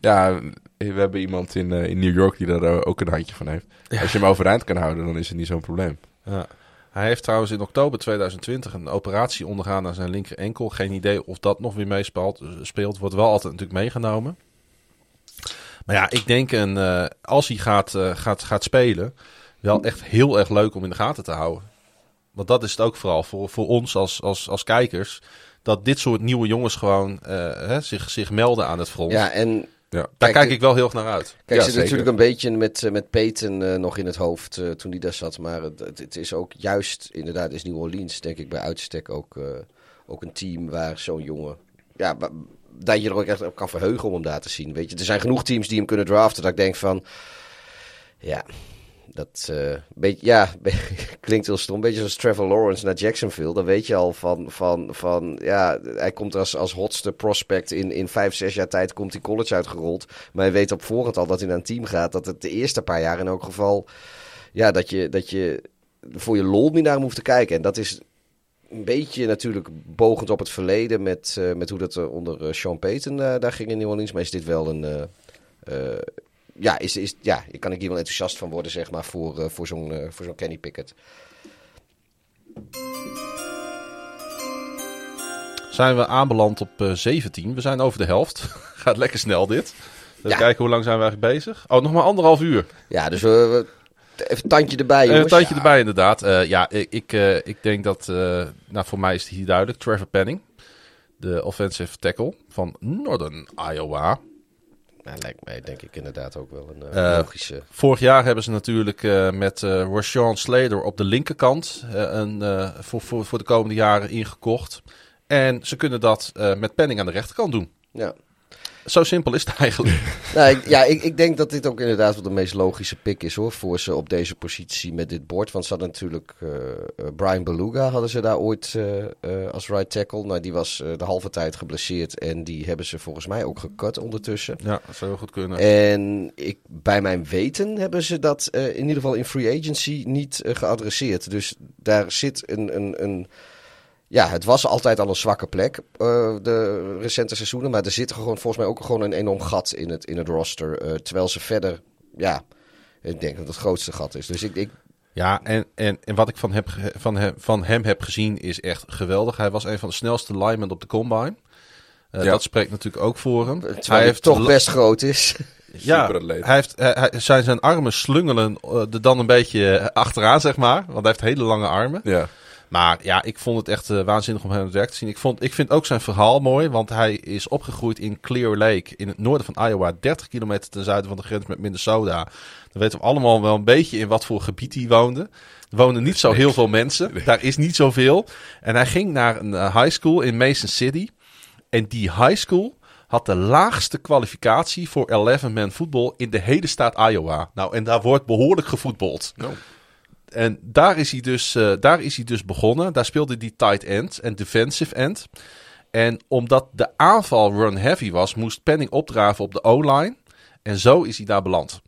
Ja, we hebben iemand in, eh, in New York die daar eh, ook een handje van heeft. Als je hem overeind kan houden, dan is het niet zo'n probleem. Ja. Hij heeft trouwens in oktober 2020 een operatie ondergaan aan zijn linker enkel. Geen idee of dat nog weer meespeelt. Speelt, wordt wel altijd natuurlijk meegenomen. Maar ja, ik denk een, eh, als hij gaat, eh, gaat, gaat spelen, wel echt heel erg leuk om in de gaten te houden. Want dat is het ook vooral voor, voor ons als, als, als kijkers. Dat dit soort nieuwe jongens gewoon eh, hè, zich, zich melden aan het front. Ja, en Ja. Daar kijk, kijk de- ik wel heel erg naar uit. Kijk, Ja, zit zeker. natuurlijk een beetje met, eh, met Peyton eh, nog in het hoofd eh, toen hij daar zat. Maar het, het, is ook juist, inderdaad, is New Orleans denk ik bij uitstek ook, eh, ook een team waar zo'n jongen... Ja, dat je er ook echt op kan verheugen om hem daar te zien. Weet je, er zijn genoeg teams die hem kunnen draften. Dat ik denk van, ja, dat eh, beetje, ja, klinkt heel stom. Een beetje zoals Trevor Lawrence naar Jacksonville. Dan weet je al van, van, van ja, hij komt als, als hotste prospect in, in vijf, zes jaar tijd komt hij college uitgerold. Maar hij weet op voorhand al dat hij naar een team gaat. Dat het de eerste paar jaar in elk geval, ja, dat je, dat je voor je lol niet naar hoeft te kijken. En dat is een beetje natuurlijk bogend op het verleden met, eh, met hoe dat er onder eh, Sean Payton eh, daar ging in New Orleans. Maar is dit wel een... eh, eh, ja, is, is, ja, je kan ik hier wel enthousiast van worden, zeg maar, voor, eh, voor zo'n eh, voor zo'n Kenny Pickett. Zijn we aanbeland op eh 17. We zijn over de helft. Gaat lekker snel dit. Even Ja. kijken hoe lang zijn we eigenlijk bezig. Oh, nog maar anderhalf uur. Ja, dus we, even een tandje erbij, Eh, jongens. een tandje erbij inderdaad. Eh, ja, ik, ik, eh, ik denk dat... eh, nou, voor mij is het hier duidelijk. Trevor Penning. De offensive tackle van Northern Iowa. Nou, lijkt mij denk ik inderdaad ook wel een eh, Eh, logische... Vorig jaar hebben ze natuurlijk eh, met Rashawn Slater op de linkerkant een, voor, voor, voor de komende jaren ingekocht. En ze kunnen dat met Penning aan de rechterkant doen. Ja. Zo simpel is het eigenlijk. Nou, ik, ja, ik, ik denk dat dit ook inderdaad wel de meest logische pick is hoor, voor ze op deze positie met dit bord. Want ze hadden natuurlijk eh, eh, Brian Beluga hadden ze daar ooit eh, als right tackle. Nou, die was de halve tijd geblesseerd en die hebben ze volgens mij ook gekut ondertussen. ja, dat zou heel goed kunnen. En ik, bij mijn weten hebben ze dat in ieder geval in free agency niet geadresseerd. Dus daar zit een, een, een. Ja, het was altijd al een zwakke plek, eh, de recente seizoenen. Maar er zit gewoon volgens mij ook gewoon een enorm gat in het, in het roster. eh, terwijl ze verder, ja, ik denk dat het grootste gat is. Dus ik, ik Ja, en, en, en wat ik van, heb, van, hem, van hem heb gezien is echt geweldig. Hij was een van de snelste linemen op de combine. Eh, Ja. Dat spreekt natuurlijk ook voor hem. terwijl hij toch la- best groot is. Ja, Superatleet. hij heeft, hij, zijn, zijn armen slungelen er dan een beetje achteraan, zeg maar. Want hij heeft hele lange armen. Ja. Maar ja, ik vond het echt eh, waanzinnig om hem aan het werk te zien. Ik, vond, ik vind ook zijn verhaal mooi, want hij is opgegroeid in Clear Lake in het noorden van Iowa, 30 kilometer ten zuiden van de grens met Minnesota. Dan weten we allemaal wel een beetje in wat voor gebied hij woonde. Er wonen niet zo heel veel mensen, daar is niet zoveel. En hij ging naar een eh, high school in Mason City. En die high school had de laagste kwalificatie voor 11-man voetbal in de hele staat Iowa. Nou, en daar wordt behoorlijk gevoetbald. En daar is, hij dus, eh, daar is hij dus begonnen. Daar speelde hij tight end en defensive end. En omdat de aanval run heavy was, moest Penning opdraven op de O-line. En zo is hij daar beland.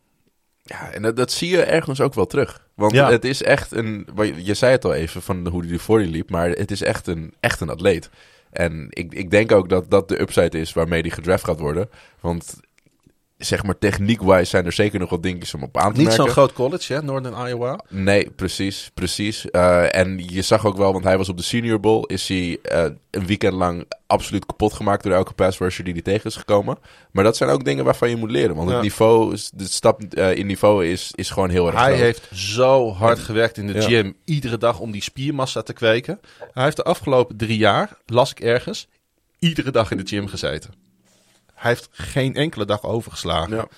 Ja, en dat, dat zie je ergens ook wel terug. Want Ja. het is echt een... Je zei het al even van hoe hij ervoor liep, maar het is echt een, echt een atleet. En ik, ik denk ook dat dat de upside is waarmee hij gedraft gaat worden. Want zeg maar techniek-wise zijn er zeker nog wat dingetjes om op aan te Niet merken. zo'n groot college, hè? Northern Iowa. Nee, precies, precies. Eh, en je zag ook wel, want hij was op de Senior Bowl, is hij eh, een weekend lang absoluut kapot gemaakt door elke pass rusher die hij tegen is gekomen. Maar dat zijn ook dingen waarvan je moet leren, want Ja. het niveau, is- de stap eh, in niveau is, is gewoon heel erg Hij groot. heeft zo hard gewerkt in de Ja. gym, iedere dag om die spiermassa te kweken. Hij heeft de afgelopen drie jaar, las ik ergens, iedere dag in de gym gezeten. Hij heeft geen enkele dag overgeslagen. Ja.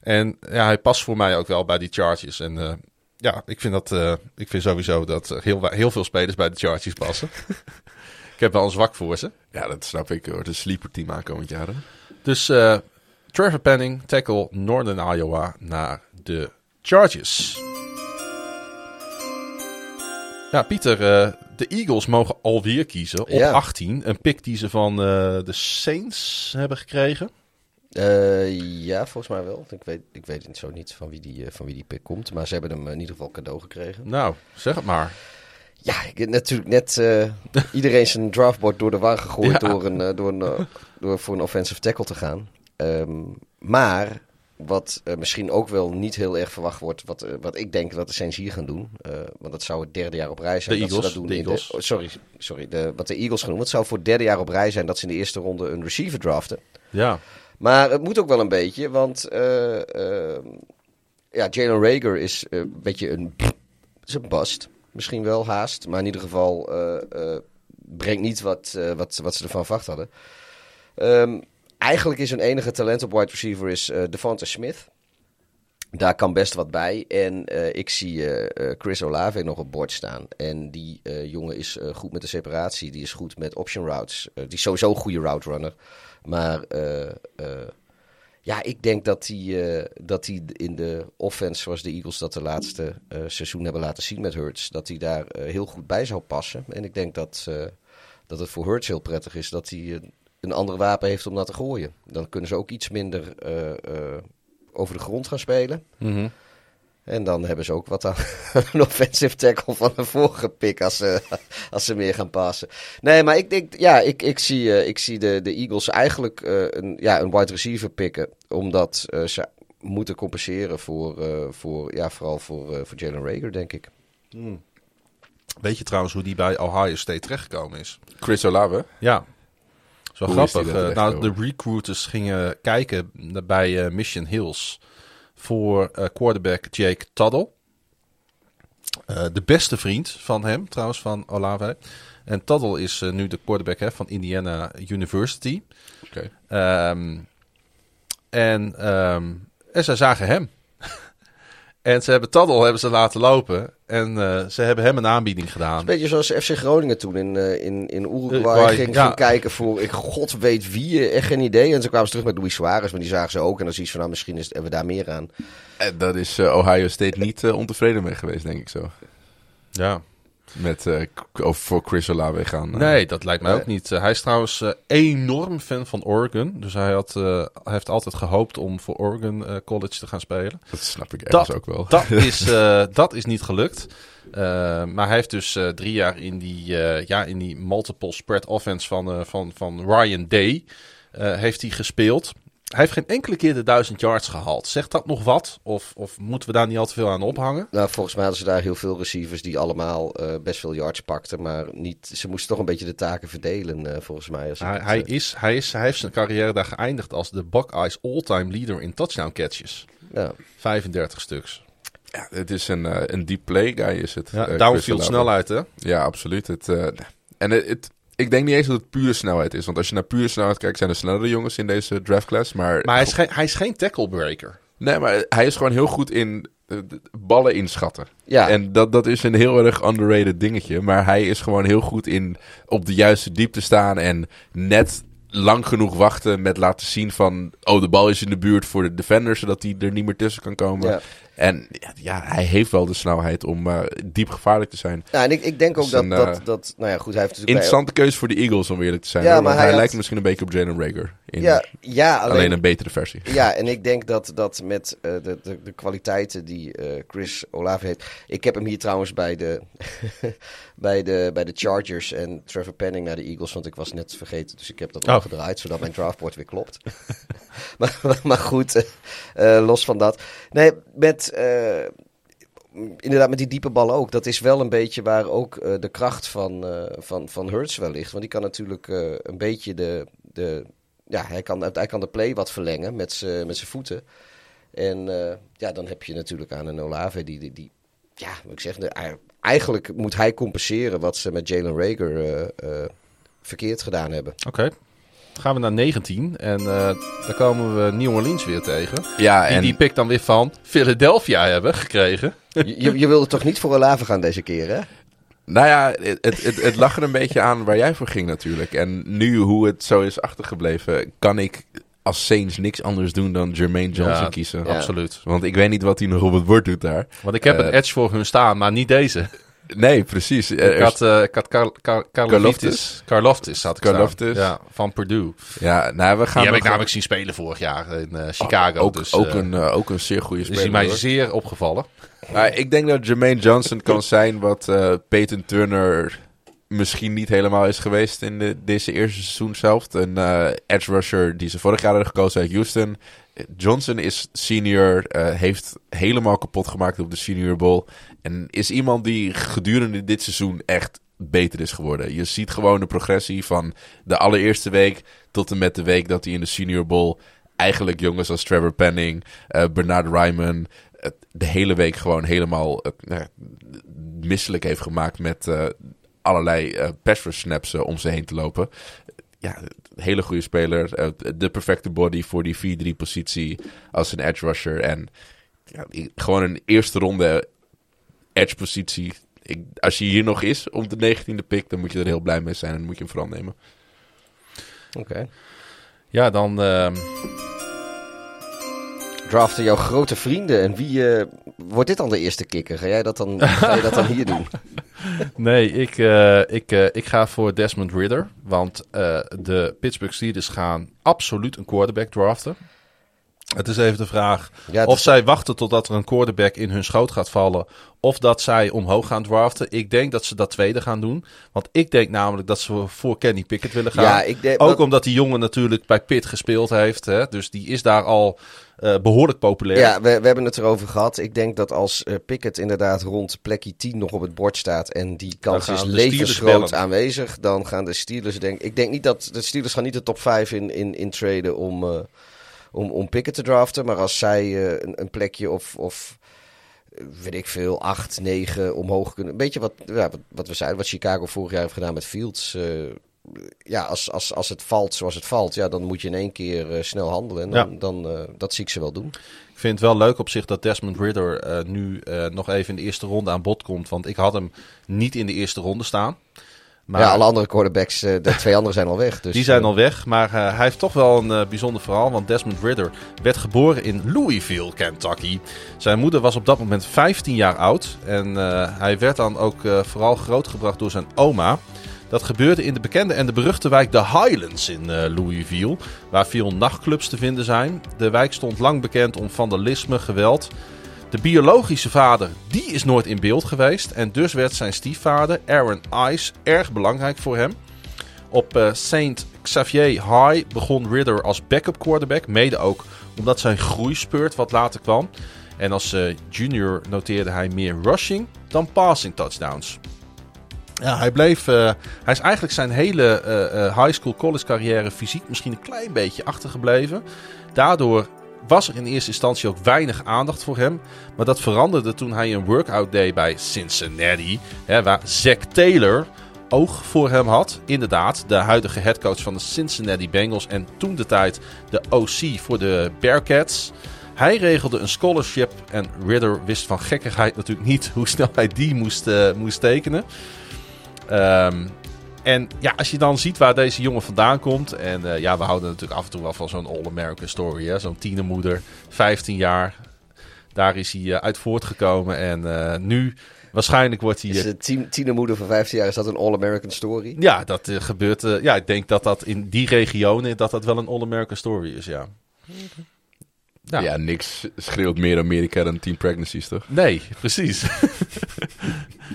En ja, hij past voor mij ook wel bij die Chargers. En eh, ja, ik vind, dat, eh, ik vind sowieso dat heel, heel veel spelers bij de Chargers passen. ik heb wel een zwak voor ze. Ja, dat snap ik. Wordt een sleeper team aankomend jaar. hè? Dus eh, Trevor Penning, tackle Northern Iowa naar de Chargers. Ja, Pieter, de Eagles mogen alweer kiezen op Ja. 18. Een pick die ze van eh, de Saints hebben gekregen. Eh, ja, volgens mij wel. Ik weet, ik weet zo niet van wie, die, eh, van wie die pick komt. Maar ze hebben hem in ieder geval cadeau gekregen. Nou, zeg het maar. Ja, ik heb natuurlijk net iedereen zijn draftboard door de war gegooid Ja. door, een, door, een, door voor een offensive tackle te gaan. Ehm, maar wat eh, misschien ook wel niet heel erg verwacht wordt, wat, eh, wat ik denk dat de Saints hier gaan doen. eh, want dat zou het derde jaar op rij zijn. De dat Eagles, ze dat doen de in oh, sorry, sorry de, wat de Eagles gaan doen. Het zou voor het derde jaar op rij zijn dat ze in de eerste ronde een receiver draften. Ja, Maar het moet ook wel een beetje, want ja, Jalen Rager is een beetje een, is een bust. Misschien wel haast, maar in ieder geval brengt niet wat, wat, wat ze ervan verwacht hadden. Ehm, eigenlijk is hun enige talent op wide receiver is eh Devonta Smith. Daar kan best wat bij. En eh, ik zie eh, Chris Olave nog op bord staan. En die jongen is goed met de separatie. Die is goed met option routes. Die is sowieso een goede route runner. Maar ja, ik denk dat hij, dat in de offense, zoals de Eagles dat de laatste seizoen hebben laten zien met Hurts, dat hij daar heel goed bij zou passen. En ik denk dat, dat het voor Hurts heel prettig is dat hij een ander wapen heeft om dat te gooien. Dan kunnen ze ook iets minder eh, eh, over de grond gaan spelen. Mhm. En dan hebben ze ook wat aan een offensive tackle van de vorige pick als ze, als ze meer gaan passen. Nee, maar ik denk, ja, ik, ik zie, eh, ik zie de, de Eagles eigenlijk eh, een, ja, een wide receiver picken. Omdat ze moeten compenseren voor, eh, voor ja, vooral voor, voor Jalen Rager, denk ik. Weet je trouwens hoe die bij Ohio State terechtgekomen is? Chris Olave. Ja. Zo grappig. Eh, nou, de recruiters gingen kijken bij eh, Mission Hills voor eh, quarterback Jake Tuttle. De beste vriend van hem, trouwens, van Olave. En Tuttle is nu de quarterback hè, van Indiana University. Oké. Ehm, en, ehm, en zij zagen hem. En ze hebben Tuttle hebben ze laten lopen. En eh, ze hebben hem een aanbieding gedaan. Een beetje zoals FC Groningen toen in, eh, in, in Uruguay Uruguay, ging, ja. ging kijken voor, ik god weet wie, echt geen idee. En toen kwamen ze terug met Luis Suarez, maar die zagen ze ook. En dan zie je van, nou, misschien is, hebben we daar meer aan. En daar is eh, Ohio State niet ontevreden mee geweest, denk ik zo. Ja. Met of voor Chris Olave gaan. eh. Nee, dat lijkt mij ook niet. Eh, hij is trouwens enorm fan van Oregon. Dus hij, had, hij heeft altijd gehoopt om voor Oregon College te gaan spelen. Dat snap ik ergens Dat- ook wel. Dat is, dat is niet gelukt. Maar hij heeft dus drie jaar in die, ja, in die multiple spread offense van, van, van Ryan Day heeft hij gespeeld. Hij heeft geen enkele keer de 1000 yards gehaald. Zegt dat nog wat? Of, of moeten we daar niet al te veel aan ophangen? Nou, volgens mij hadden ze daar heel veel receivers die allemaal eh, best veel yards pakten. Maar niet, ze moesten toch een beetje de taken verdelen, eh, volgens mij. Als Hij, het, hij, eh, is, hij, is, hij heeft zijn carrière daar geëindigd als de Buckeyes all-time leader in touchdown catches. ja. 35 stuks. Ja, het is een, een deep play guy is het. Ja, downfield Olave. snelheid, hè? Ja, absoluut. Het, eh, en het, het- ik denk niet eens dat het pure snelheid is. Want als je naar pure snelheid kijkt, zijn er snellere jongens in deze draftclass. Maar, Maar hij is geen, hij is geen tackle breaker. nee, maar hij is gewoon heel goed in eh, ballen inschatten. Ja. En dat, dat is een heel erg underrated dingetje. Maar hij is gewoon heel goed in op de juiste diepte staan en net lang genoeg wachten met laten zien van... oh, de bal is in de buurt voor de defender, zodat hij er niet meer tussen kan komen. Ja. En ja, hij heeft wel de snelheid om eh, diep gevaarlijk te zijn. Ja, en ik, ik denk ook Dat een, dat, eh, dat... Nou ja, goed, hij heeft natuurlijk... bij- Interessante keuze voor de Eagles, om eerlijk te zijn. Ja, hoor, maar want hij hij, had- lijkt misschien een beetje op Jalen Rager. In, Ja, ja alleen, alleen... een betere versie. Ja, en ik denk dat, dat met eh, de, de, de kwaliteiten die eh, Chris Olave heeft. Ik heb hem hier trouwens bij de, bij, de, bij de Chargers en Trevor Penning naar de Eagles, want ik was net vergeten. Dus ik heb dat Oh. omgedraaid, zodat mijn draftboard weer klopt. maar, maar goed, eh, los van dat. Nee, met. Inderdaad, met die diepe bal ook. Dat is wel een beetje waar ook de kracht van, van, van Hurts wel ligt. Want die kan natuurlijk een beetje de, de, ja, hij kan, hij kan de play wat verlengen met zijn met zijn voeten. En eh, ja, dan heb je natuurlijk aan een Olave die, die, die ja, moet ik zeggen, eigenlijk moet hij compenseren wat ze met Jalen Rager eh, eh, verkeerd gedaan hebben. Oké. Dan gaan we naar 19 en eh daar komen we New Orleans weer tegen. Ja, Die en die pick dan weer van Philadelphia hebben gekregen. Je, je, je wilde toch niet voor Olave gaan deze keer, hè? Nou ja, het, het, het, lag er een beetje aan waar jij voor ging natuurlijk. En nu hoe het zo is achtergebleven, kan ik als Saints niks anders doen dan Jermaine Johnson Ja, kiezen. Absoluut. Want ik weet niet wat hij nog op het bord doet daar. Want ik heb Eh, een edge voor hun staan, maar niet deze. Nee, precies. Er Ik is- had, eh ik had Kar Kar Karloftis. Karloftis had ik. Karloftis. Ja, van Purdue. ja, nou, we gaan Die heb ik namelijk zien spelen vorig jaar in eh, Chicago. Ook, dus ook, eh, een, ook een zeer goede is speler. die mij hoor. zeer opgevallen. Ik denk dat Jermaine Johnson kan zijn wat Peyton Turner misschien niet helemaal is geweest in de, deze eerste seizoen zelf. Een edge rusher die ze vorig jaar hadden gekozen uit Houston. Johnson is senior, eh, heeft helemaal kapot gemaakt op de Senior Bowl. En is iemand die gedurende dit seizoen echt beter is geworden. Je ziet gewoon de progressie van de allereerste week tot en met de week dat hij in de Senior Bowl eigenlijk jongens als Trevor Penning, eh, Bernard Ryman, de hele week gewoon helemaal eh, misselijk heeft gemaakt met allerlei rush snaps om ze heen te lopen. Ja, een hele goede speler. eh, de perfecte body voor die 4-3 positie als een edge rusher. En ja, gewoon een eerste ronde edge positie. Ik, als je hier nog is om de 19e pick, dan moet je er heel blij mee zijn en dan moet je hem vooral nemen. Oké. Ja, dan... ehm, Draften jouw grote vrienden. En wie eh, wordt dit dan de eerste kikker? Ga jij dat dan, ga je dat dan hier doen? Nee, ik, eh, ik, eh, ik ga voor Desmond Ridder. Want eh, de Pittsburgh Steelers gaan absoluut een quarterback draften. Het is even de vraag Ja, of is- zij wachten totdat er een quarterback in hun schoot gaat vallen. Of dat zij omhoog gaan draften. Ik denk dat ze dat tweede gaan doen. Want ik denk namelijk dat ze voor Kenny Pickett willen gaan. Ja, ik denk Ook dat- omdat die jongen natuurlijk bij Pitt gespeeld heeft. Hè? Dus die is daar al eh, behoorlijk populair. Ja, we, we hebben het erover gehad. Ik denk dat als eh, Pickett inderdaad rond plekje 10 nog op het bord staat en die kans is levensgroot aanwezig, dan gaan de Steelers denk ik denk niet dat de Steelers gaan niet de top 5 in, in, in traden om, eh, om, om Pickett te draften, maar als zij een, een plekje of, of weet ik veel, 8, 9 omhoog kunnen. Een beetje wat, ja, wat, wat we zeiden, wat Chicago vorig jaar heeft gedaan met Fields. Ja, als, als, als het valt zoals het valt, ja, dan moet je in één keer eh, snel handelen. En dan, Ja. dan eh, dat zie ik ze wel doen. Ik vind het wel leuk op zich dat Desmond Ridder eh, nu nog even in de eerste ronde aan bod komt. Want ik had hem niet in de eerste ronde staan. Maar ja, alle andere quarterbacks, de twee anderen zijn al weg. Dus, die zijn al weg. Maar hij heeft toch wel een eh, bijzonder verhaal. Want Desmond Ridder werd geboren in Louisville, Kentucky. Zijn moeder was op dat moment 15 jaar oud. En hij werd dan ook vooral grootgebracht door zijn oma. Dat gebeurde in de bekende en de beruchte wijk de Highlands in eh, Louisville, waar veel nachtclubs te vinden zijn. De wijk stond lang bekend om vandalisme, geweld. De biologische vader, die is nooit in beeld geweest en dus werd zijn stiefvader, Aaron Ice, erg belangrijk voor hem. Op eh, St. Xavier High begon Ridder als backup quarterback, mede ook omdat zijn groeispurt wat later kwam. En als eh, junior noteerde hij meer rushing dan passing touchdowns. Hij bleef. eh, hij is eigenlijk zijn hele eh, eh, high school college carrière fysiek misschien een klein beetje achtergebleven. Daardoor was er in eerste instantie ook weinig aandacht voor hem. Maar dat veranderde toen hij een workout deed bij Cincinnati. Hè, waar Zack Taylor oog voor hem had. Inderdaad, de huidige headcoach van de Cincinnati Bengals. En toen de tijd de OC voor de Bearcats. Hij regelde een scholarship en Ridder wist van gekkigheid natuurlijk niet hoe snel hij die moest, moest tekenen. Ehm, en ja, als je dan ziet waar deze jongen vandaan komt. En eh, ja, we houden natuurlijk af en toe wel van zo'n All-American story. hè, Zo'n tienermoeder, 15 jaar. Daar is hij eh, uit voortgekomen. En eh, nu waarschijnlijk wordt hij... Is de tien, tienermoeder van 15 jaar, is dat een All-American story? ja, dat gebeurt. eh, ja, ik denk dat dat in die regionen dat dat wel een All-American story is, ja. Ja. Ja. niks schreeuwt meer Amerika dan Team Pregnancies, toch? Nee, precies.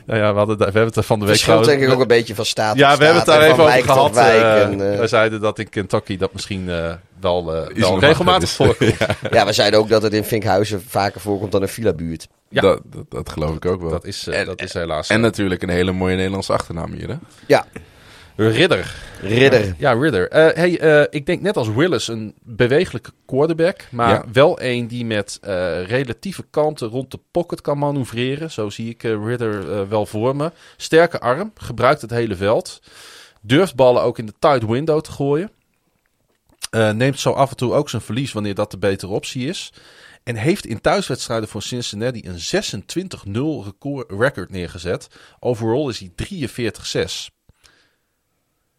nou ja, we, hadden, daar- we hebben het er van de week Verschilt denk ik ook een beetje van staat Ja, we hebben het daar en even over gehad. eh, en, eh, we zeiden dat in Kentucky dat misschien eh, wel, eh, normaal regelmatig voorkomt. Ja, Ja, we zeiden ook dat het in Vinkhuizen vaker voorkomt dan in Villa-buurt. Ja. Dat, dat, dat geloof ik ook wel. Dat is, En- dat is helaas. En natuurlijk een hele mooie Nederlandse achternaam hier, hè? Ja, Ridder. Ridder. Ja, Ridder. Eh, hey, eh, ik denk net als Willis een bewegelijke quarterback. Maar Ja. wel een die met eh, relatieve kalmte rond de pocket kan manoeuvreren. Zo zie ik Ridder wel voor me. Sterke arm, gebruikt het hele veld. Durft ballen ook in de tight window te gooien. Neemt zo af en toe ook zijn verlies wanneer dat de betere optie is. En heeft in thuiswedstrijden voor Cincinnati een 26-0 record record neergezet. Overall is hij 43-6.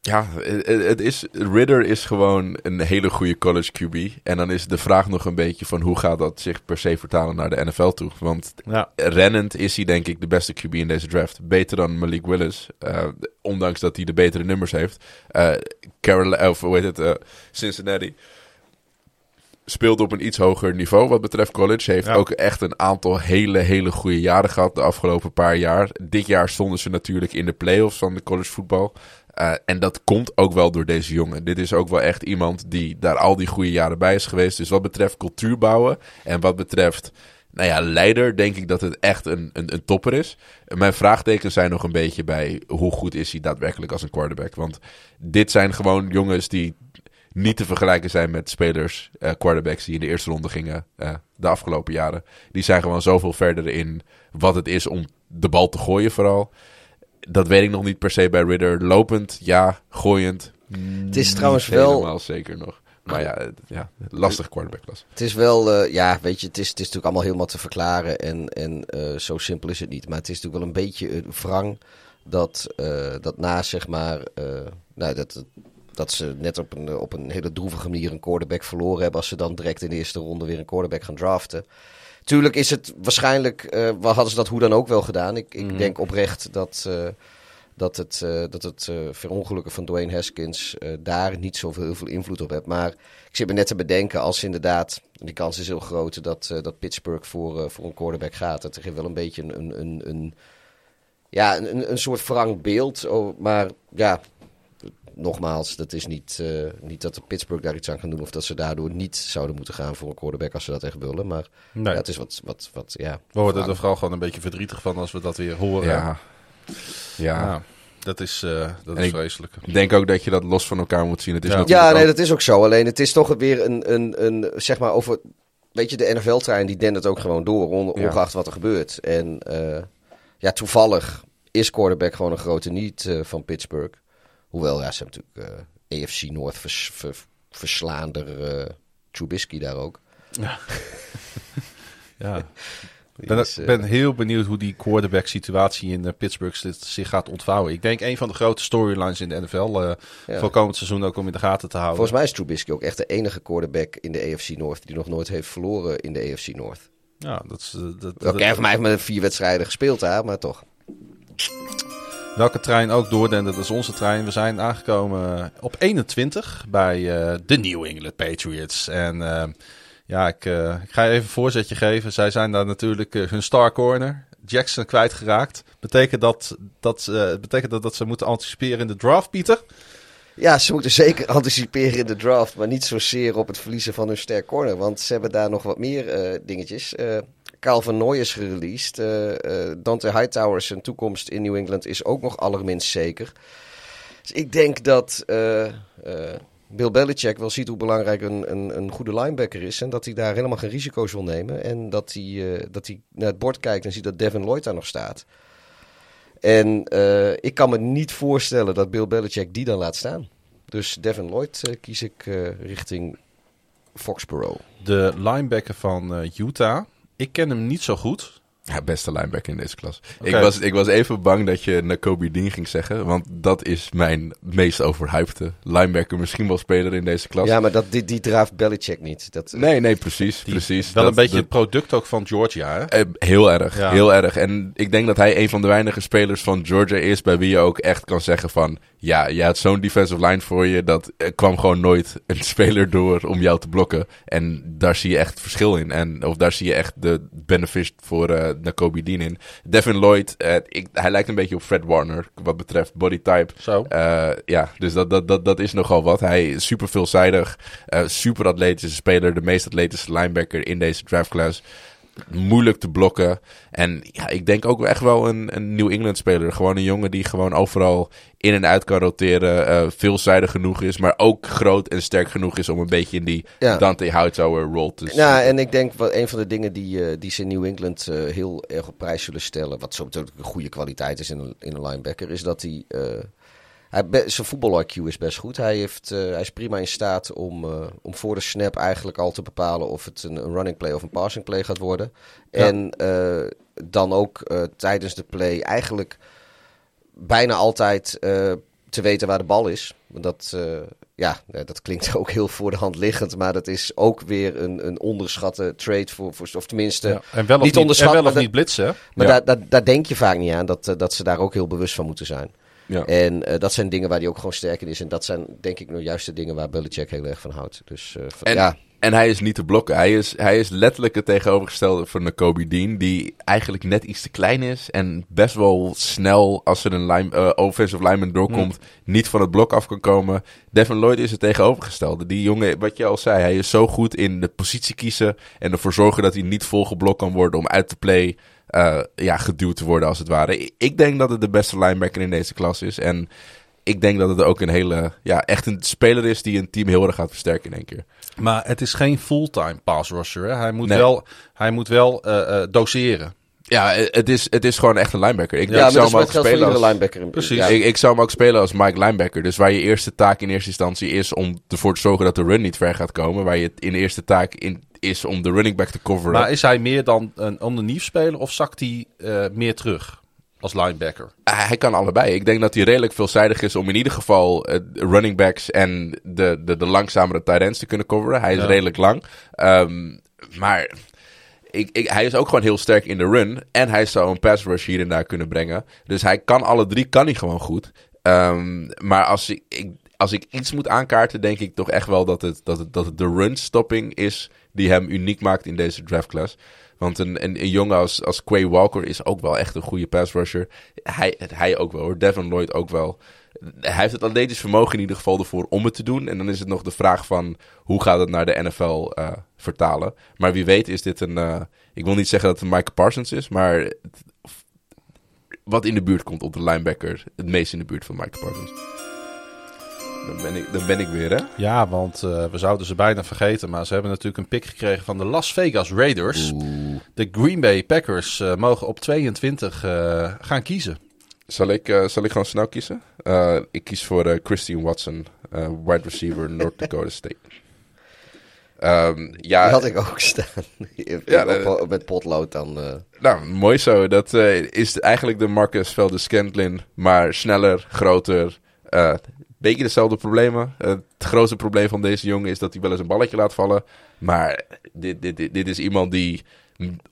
Ja, het, het is, Ridder is gewoon een hele goede college QB. En dan is de vraag nog een beetje van hoe gaat dat zich per se vertalen naar de NFL toe. Want Ja. rennend is hij denk ik de beste QB in deze draft. Beter dan Malik Willis. eh, ondanks dat hij de betere nummers heeft. Eh Carol, of hoe heet het, eh, Cincinnati speelt op een iets hoger niveau wat betreft college. Heeft Ja. ook echt een aantal hele, hele goede jaren gehad de afgelopen paar jaar. Dit jaar stonden ze natuurlijk in de playoffs van de college voetbal. Eh, en dat komt ook wel door deze jongen. Dit is ook wel echt iemand die daar al die goede jaren bij is geweest. Dus wat betreft cultuur bouwen en wat betreft nou ja, leider, denk ik dat het echt een, een, een topper is. Mijn vraagtekens zijn nog een beetje bij hoe goed is hij daadwerkelijk als een quarterback. Want dit zijn gewoon jongens die niet te vergelijken zijn met spelers, eh, quarterbacks die in de eerste ronde gingen eh, de afgelopen jaren. Die zijn gewoon zoveel verder in wat het is om de bal te gooien vooral. Dat weet ik nog niet per se bij Ridder. Lopend, ja. Gooiend, Het is niet trouwens wel- helemaal zeker nog. Maar ja, ja lastig quarterback Het is wel, eh, ja, weet je, het is, het is natuurlijk allemaal helemaal te verklaren en, en eh, zo simpel is het niet. Maar het is natuurlijk wel een beetje een wrang dat, eh, dat na, zeg maar, nou, dat, dat ze net op een, op een hele droevige manier een quarterback verloren hebben als ze dan direct in de eerste ronde weer een quarterback gaan draften. Tuurlijk is het waarschijnlijk, wel hadden ze dat hoe dan ook wel gedaan. Ik, ik denk oprecht dat, eh, dat het, eh, dat het verongelukken van Dwayne Haskins daar niet zoveel heel veel invloed op heeft. Maar ik zit me net te bedenken als inderdaad, en die kans is heel groot dat, dat Pittsburgh voor, voor een quarterback gaat. Dat er wel een beetje een, een, een, een, ja, een, een soort wrang beeld. Oh, maar ja, nogmaals, dat is niet, eh, niet dat de Pittsburgh daar iets aan kan doen. Of dat ze daardoor niet zouden moeten gaan voor een quarterback als ze dat echt willen. Maar Nee, ja, het is wat, wat, wat ja. we worden er vooral gewoon een beetje verdrietig van als we dat weer horen. Ja. Ja. Dat is, eh, dat En is ik- vreselijk. Ik denk ook dat je dat los van elkaar moet zien. Het is Ja. Ja, nee, dat is ook zo. Alleen het is toch weer een, een, een zeg maar over, weet je, de NFL-trein die dendert ook gewoon door, on- Ja. ongeacht wat er gebeurt. En eh, ja, toevallig is quarterback gewoon een grote niet van Pittsburgh. Hoewel, ja, ze hebben natuurlijk eh, AFC North vers, ver- verslaander eh Trubisky daar ook. Ja. Ik ben, is, eh, ben heel benieuwd hoe die quarterback situatie in eh, Pittsburgh zich- gaat ontvouwen. Ik denk een van de grote storylines in de NFL eh, Ja. voor komend seizoen ook om in de gaten te houden. Volgens mij is Trubisky ook echt de enige quarterback in de AFC North die nog nooit heeft verloren in de AFC North. Ja, dat is, eh, dat, Oké, dat- voor mij heeft maar vier wedstrijden gespeeld daar, maar toch. Welke trein ook doordende, dat is onze trein. We zijn aangekomen eh, op 21 bij eh, de New England Patriots. En eh, ja, ik, ik ga even een voorzetje geven. Zij zijn daar natuurlijk hun star corner, Jackson, kwijtgeraakt. Betekent dat, dat, betekent dat dat ze moeten anticiperen in de draft, Pieter? Ja, ze moeten zeker anticiperen in de draft, maar niet zozeer op het verliezen van hun ster corner. Want ze hebben daar nog wat meer dingetjes. Eh Calvin Noy is gereleased. Eh, eh, Dante Hightower, zijn toekomst in New England is ook nog allerminst zeker. Dus ik denk dat eh, Bill Belichick wel ziet hoe belangrijk een, een, een goede linebacker is. En dat hij daar helemaal geen risico's wil nemen. En dat hij, dat hij naar het bord kijkt en ziet dat Devin Lloyd daar nog staat. En ik kan me niet voorstellen dat Bill Belichick die dan laat staan. Dus Devin Lloyd kies ik richting Foxborough. De linebacker van Utah. Ik ken hem niet zo goed. Ja, beste linebacker in deze klas. Ik, was, ik was even bang dat je Nakobe Dean ging zeggen. Want dat is mijn meest overhypte linebacker. Misschien wel speler in deze klas. Ja, maar dat, die, die draaft Belichick niet. Dat, Nee, nee, precies. Die- precies. Wel Dat- een beetje dat- het product ook van Georgia, hè? Eh, heel erg, Ja. heel erg. En ik denk dat hij een van de weinige spelers van Georgia is bij wie je ook echt kan zeggen van... Ja, je had zo'n defensive line voor je, dat er kwam gewoon nooit een speler door om jou te blokken. En daar zie je echt verschil in. En, of daar zie je echt de benefit voor eh Nakobe Dean in. Devin Lloyd, eh, ik, hij lijkt een beetje op Fred Warner wat betreft body type. Zo. Eh, ja, dus dat, dat, dat, dat is nogal wat. Hij is super veelzijdig, eh, super atletische speler, de meest atletische linebacker in deze draftclass. Moeilijk te blokken. En ja, ik denk ook echt wel een, een New England speler. Gewoon een jongen die gewoon overal in en uit kan roteren. eh, veelzijdig genoeg is, maar ook groot en sterk genoeg is om een beetje in die Ja. Dante Hightower rol te Nou, en ik denk wat een van de dingen die, eh, die ze in New England eh, heel erg op prijs zullen stellen, wat zo natuurlijk een goede kwaliteit is in een, in een linebacker, is dat hij, hij zijn voetbal-IQ is best goed. Hij, heeft, eh, hij is prima in staat om, eh, om voor de snap eigenlijk al te bepalen of het een, een running play of een passing play gaat worden. Ja. En eh, dan ook tijdens de play eigenlijk bijna altijd te weten waar de bal is. Want Dat, ja, dat klinkt ook heel voor de hand liggend, maar dat is ook weer een, een onderschatte trade voor, voor of tenminste. Ja. En wel of niet niet, en onderschat, wel of niet blitsen? Maar Ja. daar, daar, daar denk je vaak niet aan, dat, dat ze daar ook heel bewust van moeten zijn. Ja. En eh, dat zijn dingen waar hij ook gewoon sterk in is. En dat zijn denk ik nou juist de dingen waar Belichick heel erg van houdt. Dus En, ja, en hij is niet te blokken. Hij is, hij is letterlijk het tegenovergestelde van Nakobe Dean. Die eigenlijk net iets te klein is. En best wel snel, als er een line, eh, offensive lineman doorkomt, niet van het blok af kan komen. Devin Lloyd is het tegenovergestelde. Die jongen, wat je al zei, hij is zo goed in de positie kiezen. En ervoor zorgen dat hij niet volgeblokt kan worden om uit de play eh, ja, geduwd te worden, als het ware. Ik denk dat het de beste linebacker in deze klas is. En ik denk dat het ook een hele, ja, echt een speler is die een team heel erg gaat versterken in één keer. Maar het is geen fulltime pass rusher, hè? Hij moet Nee. wel, hij moet wel eh, eh, doseren. Ja, eh, het is, het is gewoon echt een linebacker. Ik, ja, ik maar zou hem ook spelen als, linebacker. in- Precies. Ja, ik, ik zou hem ook spelen als Mike linebacker. Dus waar je eerste taak in eerste instantie is om ervoor te zorgen dat de run niet ver gaat komen. Waar je het in eerste taak in, is om de running back te coveren. Maar is hij meer dan een ondernieuw speler of zakt hij eh, meer terug als linebacker? Ah, hij kan allebei. Ik denk dat hij redelijk veelzijdig is om in ieder geval eh, running backs en de, de, de langzamere tight ends te kunnen coveren. Hij is Ja. redelijk lang. Ehm, maar ik, ik, hij is ook gewoon heel sterk in de run. En hij zou een pass rush hier en daar kunnen brengen. Dus hij kan alle drie kan hij gewoon goed. Ehm, maar als ik, ik, als ik iets moet aankaarten, denk ik toch echt wel dat het, dat het, dat het de run stopping is die hem uniek maakt in deze draftclass. Want een, een, een jongen als, als Quay Walker is ook wel echt een goede pass rusher. Hij, hij ook wel hoor. Devin Lloyd ook wel. Hij heeft het atletisch vermogen in ieder geval ervoor om het te doen. En dan is het nog de vraag van hoe gaat het naar de NFL eh, vertalen. Maar wie weet is dit een... eh, ik wil niet zeggen dat het een Parsons is, maar... wat in de buurt komt op de linebacker. Het meest in de buurt van Micah Parsons. Dan ben ik, dan ben ik weer, hè? Ja, want eh, we zouden ze bijna vergeten. Maar ze hebben natuurlijk een pick gekregen van de Las Vegas Raiders. De Green Bay Packers eh, mogen op 22 eh, gaan kiezen. Zal ik, eh, zal ik gewoon snel kiezen? Eh, ik kies voor eh, Christian Watson, wide receiver, North Dakota State. Ehm, ja, die had ik ook staan. Ja, Op- op- met potlood dan. eh. nou, mooi zo. Dat eh, is eigenlijk de Marcus Velde Scantlin, maar sneller, groter. eh beetje dezelfde problemen. Eh, het grootste probleem van deze jongen is dat hij wel eens een balletje laat vallen. Maar dit, dit, dit, dit is iemand die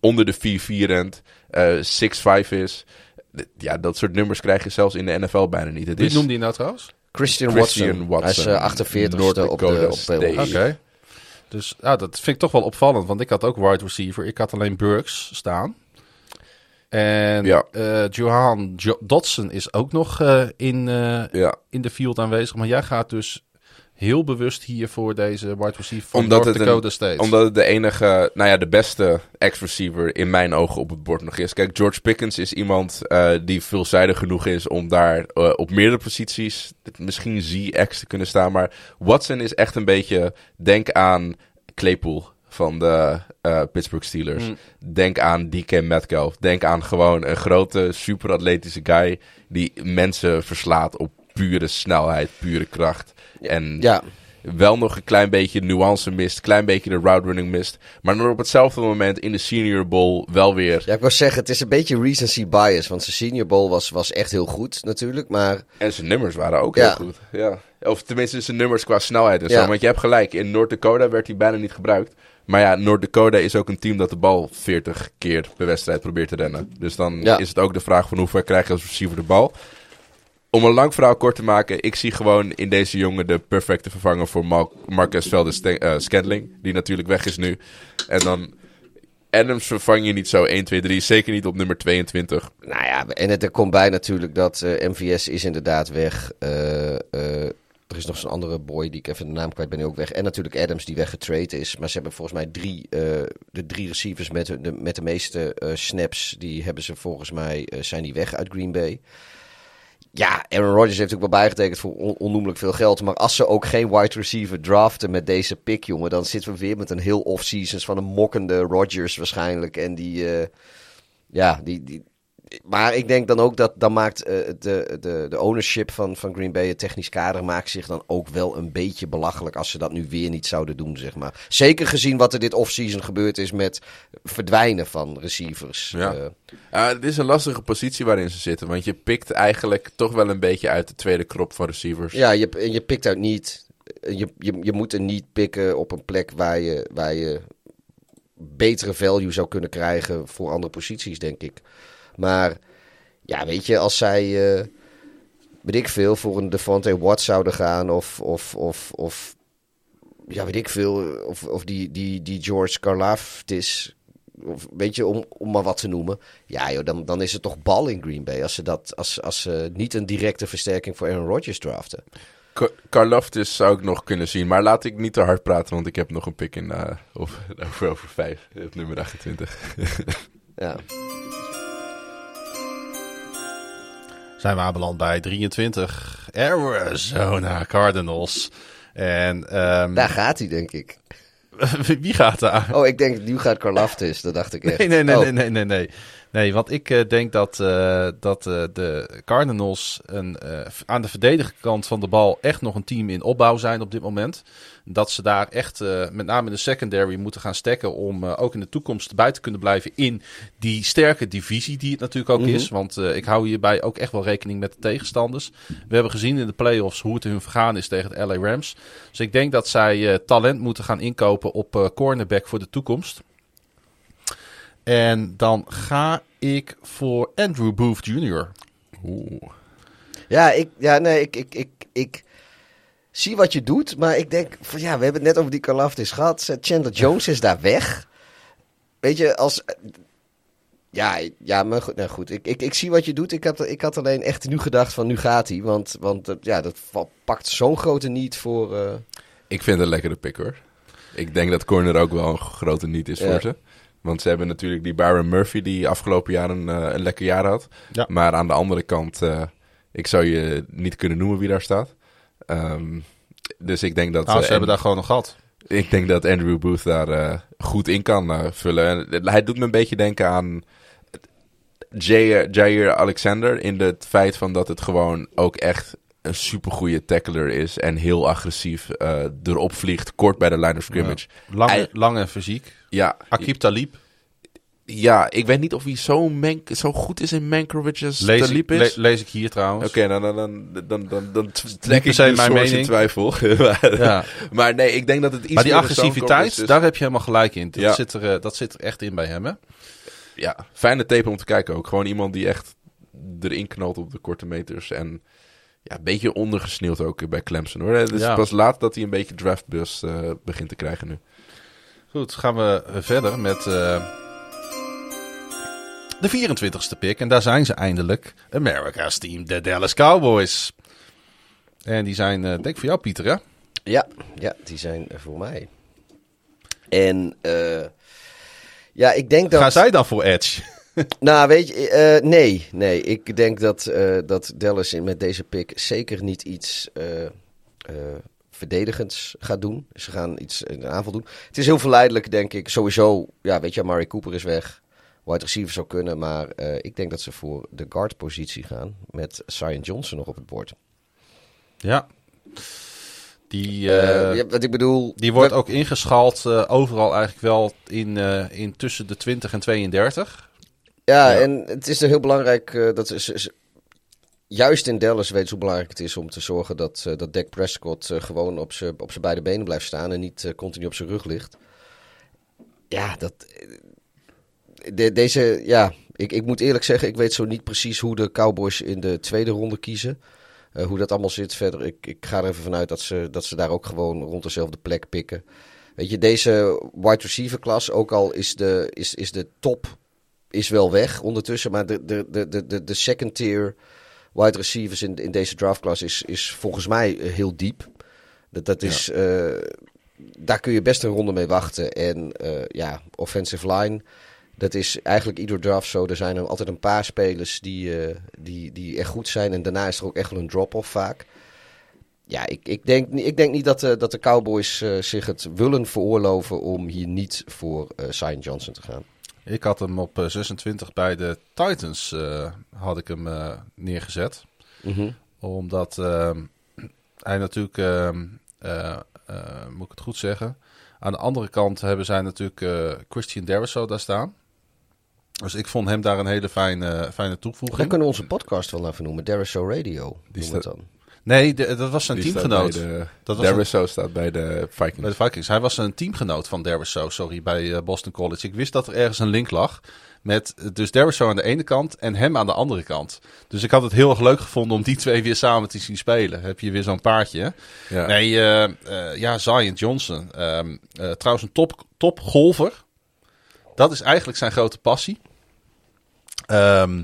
onder de 4-4 rent, eh 6'5 is. Ja, dat soort nummers krijg je zelfs in de NFL bijna niet. Het Wie is, noemde hij nou trouwens? Christian, Christian Watson. Hij is Watson, eh, 48 North op de, op de Oké. Dus ja, dat vind ik toch wel opvallend. Want ik had ook wide receiver. Ik had alleen Burks staan. En Ja. eh, Johan Jo- Dodson is ook nog eh, in, eh, ja, in de field aanwezig. Maar jij gaat dus heel bewust hier voor deze wide receiver van Omdat North een- Dakota State. Omdat het de enige, nou ja, de beste ex-receiver in mijn ogen op het bord nog is. Kijk, George Pickens is iemand die veelzijdig genoeg is om daar op meerdere posities misschien Z-ex te kunnen staan. Maar Watson is echt een beetje, denk aan Claypool van de eh, Pittsburgh Steelers. Mm. Denk aan DK Metcalf. Denk aan gewoon een grote, superatletische guy die mensen verslaat op pure snelheid, pure kracht. En Ja, wel nog een klein beetje nuance mist, klein beetje de route running mist. Maar dan op hetzelfde moment in de Senior Bowl wel weer. Ja, ik wou zeggen, het is een beetje recency bias. Want zijn Senior Bowl was, was echt heel goed natuurlijk. Maar En zijn nummers waren ook Ja. heel goed. Ja. Of tenminste zijn nummers qua snelheid en Ja. zo. Want je hebt gelijk, in North Dakota werd hij bijna niet gebruikt. Maar ja, North Dakota is ook een team dat de bal 40 keer per wedstrijd probeert te rennen. Dus dan Ja. is het ook de vraag van hoe ver krijg je als receiver de bal. Om een lang verhaal kort te maken, ik zie gewoon in deze jongen de perfecte vervanger voor Marcus Veldes uh. Die natuurlijk weg is nu. En dan Adams vervang je niet zo 1, 2, 3. Zeker niet op nummer 22. Nou ja, en het, er komt bij natuurlijk dat eh, MVS is inderdaad weg. Eh, eh, er is nog zo'n andere boy die ik even de naam kwijt ben, die ook weg. En natuurlijk Adams die weggetrade is. Maar ze hebben volgens mij drie, eh, de drie receivers met de, met de meeste eh, snaps. Die hebben ze volgens mij, eh, zijn die weg uit Green Bay. Ja, Aaron Rodgers heeft ook wel bijgetekend voor on- onnoemelijk veel geld. Maar als ze ook geen wide receiver draften met deze pick, jongen, dan zitten we weer met een heel off-seasons van een mokkende Rodgers waarschijnlijk. En die, ja, die, die, maar ik denk dan ook dat dan maakt eh, de, de, de ownership van, van Green Bay, het technisch kader, maakt zich dan ook wel een beetje belachelijk als ze dat nu weer niet zouden doen, zeg maar. Zeker gezien wat er dit offseason gebeurd is met verdwijnen van receivers. Ja. Eh, het is een lastige positie waarin ze zitten. Want je pikt eigenlijk toch wel een beetje uit de tweede krop van receivers. ja, je, en je pikt uit niet. Je, je, je moet er niet pikken op een plek waar je, waar je betere value zou kunnen krijgen voor andere posities, denk ik. Maar ja, weet je, als zij, eh weet ik veel, voor een Devontae Watt zouden gaan of, of, of, of ja, weet ik veel, of, of die, die, die George Karlaftis, of weet je, om, om maar wat te noemen. Ja joh, dan, dan is het toch bal in Green Bay als ze, dat, als, als ze niet een directe versterking voor Aaron Rodgers draften. Ka- Karlaftis zou ik nog kunnen zien. Maar laat ik niet te hard praten, want ik heb nog een pick in eh, over, over, over vijf. Op nummer 28. Ja. Zijn we aanbeland bij 23. Arizona Cardinals. En ehm, Daar gaat hij, denk ik. wie gaat daar? Oh, ik denk, nu gaat Karlaftis. Dat dacht ik echt. Nee, nee, nee, Oh. nee, nee, nee, nee. Nee, want ik eh, denk dat, eh, dat eh, de Cardinals een, aan de verdedigende kant van de bal echt nog een team in opbouw zijn op dit moment. Dat ze daar echt, met name in de secondary, moeten gaan stekken om ook in de toekomst bij te kunnen blijven in die sterke divisie die het natuurlijk ook Mhm. is. Want ik hou hierbij ook echt wel rekening met de tegenstanders. We hebben gezien in de playoffs hoe het hun vergaan is tegen de LA Rams. Dus ik denk dat zij talent moeten gaan inkopen op cornerback voor de toekomst. En dan ga ik voor Andrew Booth Jr. Oeh. Ja, ik, ja nee, ik, ik, ik, ik zie wat je doet, maar ik denk, van, ja, we hebben het net over die Karlaftis gehad. Eh, Chandler Jones is daar weg. Weet je, als... Ja, ja maar goed, nou goed ik, ik, ik zie wat je doet. Ik had, ik had alleen echt nu gedacht van, nu gaat hij. Want, want eh, ja, dat pakt zo'n grote niet voor... eh, Ik vind het een lekkere pick hoor. Ik denk dat corner ook wel een grote niet is Ja. voor ze. Want ze hebben natuurlijk die Byron Murphy die afgelopen jaar een, eh, een lekker jaar had. Ja. Maar aan de andere kant, eh, ik zou je niet kunnen noemen wie daar staat. Ehm, dus ik denk dat... Nou, eh, ze hebben en- daar gewoon nog gehad. Ik denk dat Andrew Booth daar eh, goed in kan eh, vullen. En hij doet me een beetje denken aan Jair, Jair Alexander. In het feit van dat het gewoon ook echt een supergoeie tackler is. En heel agressief eh, erop vliegt, kort bij de line of scrimmage. Lang, Hij- lang en fysiek. Ja, Akib Talib. ja, ik weet niet of hij zo, zo goed is in Mankovic als Lees Talib is. le- lees ik hier trouwens. Oké, dan, dan, dan, dan, dan, dan trek ik se de mijn source in mening. twijfel. maar, Ja. maar nee, ik denk dat het iets Maar die agressiviteit, is, dus- daar heb je helemaal gelijk in. Dat, Ja. zit er, eh, dat zit er echt in bij hem, hè? ja, fijne tape om te kijken ook. Gewoon iemand die echt erin knalt op de korte meters. En ja, een beetje ondergesneeuwd ook bij Clemson hoor. Het is Ja. pas laat dat hij een beetje draftbus eh begint te krijgen nu. Goed, gaan we verder met eh, de 24ste pick. En daar zijn ze eindelijk. America's team, de Dallas Cowboys. En die zijn, eh, denk ik voor jou Pieter, hè? Ja, ja, die zijn er voor mij. En eh, ja, ik denk dat... Gaan zij dan voor Edge? Nou, weet je, eh, nee, nee. Ik denk dat, eh, dat Dallas met deze pick zeker niet iets eh, verdedigends gaat doen. Ze gaan iets in de aanval doen. Het is heel verleidelijk, denk ik. Sowieso, ja, weet je, Murray Cooper is weg. Wide receiver zou kunnen, maar ik denk dat ze voor de guard-positie gaan met Zion Johnson nog op het bord. Ja. Die, wat ik bedoel... die wordt we- ook ingeschaald overal eigenlijk wel in, in tussen de 20 en 32. Ja, Ja. en het is er heel belangrijk eh, dat is, is- juist in Dallas weten ze hoe belangrijk het is om te zorgen dat, eh dat Dak Prescott eh, gewoon op zijn op zijn beide benen blijft staan en niet continu op zijn rug ligt. Ja, dat. de- deze, ja, ik, ik moet eerlijk zeggen, ik weet zo niet precies hoe de Cowboys in de tweede ronde kiezen. Hoe dat allemaal zit verder. Ik, ik ga er even vanuit dat ze, dat ze daar ook gewoon rond dezelfde plek pikken. Weet je, deze wide receiver klas, ook al is de, is, is de top is wel weg ondertussen. Maar de, de, de, de, de, second tier wide receivers in, in deze draftklas is, is volgens mij eh, heel diep. Dat, dat is, eh, daar kun je best een ronde mee wachten. En eh, ja, offensive line, dat is eigenlijk ieder draft zo. Er zijn er altijd een paar spelers die, eh, die, die echt goed zijn. En daarna is er ook echt wel een drop-off vaak. Ja, ik, ik, denk, ik denk niet dat de, dat de Cowboys zich het willen veroorloven om hier niet voor Zion Johnson te gaan. Ik had hem op eh, 26 bij de Titans eh, had ik hem eh, neergezet. Mhm. Omdat ehm, hij natuurlijk, ehm, eh, eh, moet ik het goed zeggen... Aan de andere kant hebben zij natuurlijk eh, Christian Deriso daar staan. Dus ik vond hem daar een hele fijne, fijne Dan toevoeging. kunnen we onze podcast wel even noemen. Deriso Radio. Die noemen staat- dan. Nee, de- dat was zijn Die staat teamgenoot. bij de- Dat was staat bij de Vikings. Bij de Vikings. Hij was een teamgenoot van Deriso, sorry, bij eh, Boston College. Ik wist dat er ergens een link lag met eh, dus Deriso aan de ene kant en hem aan de andere kant. Dus ik had het heel erg leuk gevonden om die twee weer samen te zien spelen. Heb je weer zo'n paardje. Ja. Nee, eh, eh, ja, Zion Johnson. Ehm, eh, trouwens een top, top golfer. Dat is eigenlijk zijn grote passie. Ehm,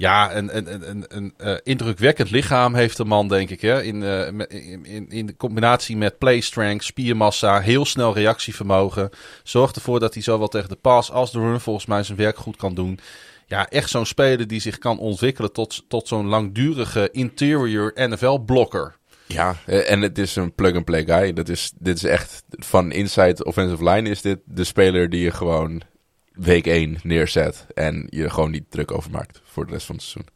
ja, een, een, een, een, eh, indrukwekkend lichaam heeft de man, denk ik. Hè? In, met- in, in, in combinatie met play strength, spiermassa, heel snel reactievermogen. Zorgt ervoor dat hij zowel tegen de pass als de run volgens mij zijn werk goed kan doen. Ja, echt zo'n speler die zich kan ontwikkelen tot, tot zo'n langdurige interior NFL-blokker. Ja, eh, en het is een plug-and-play guy. Dat is, dit is echt van inside offensive line is dit de speler die je gewoon week 1 neerzet en je er gewoon niet druk over maakt voor de rest van het seizoen.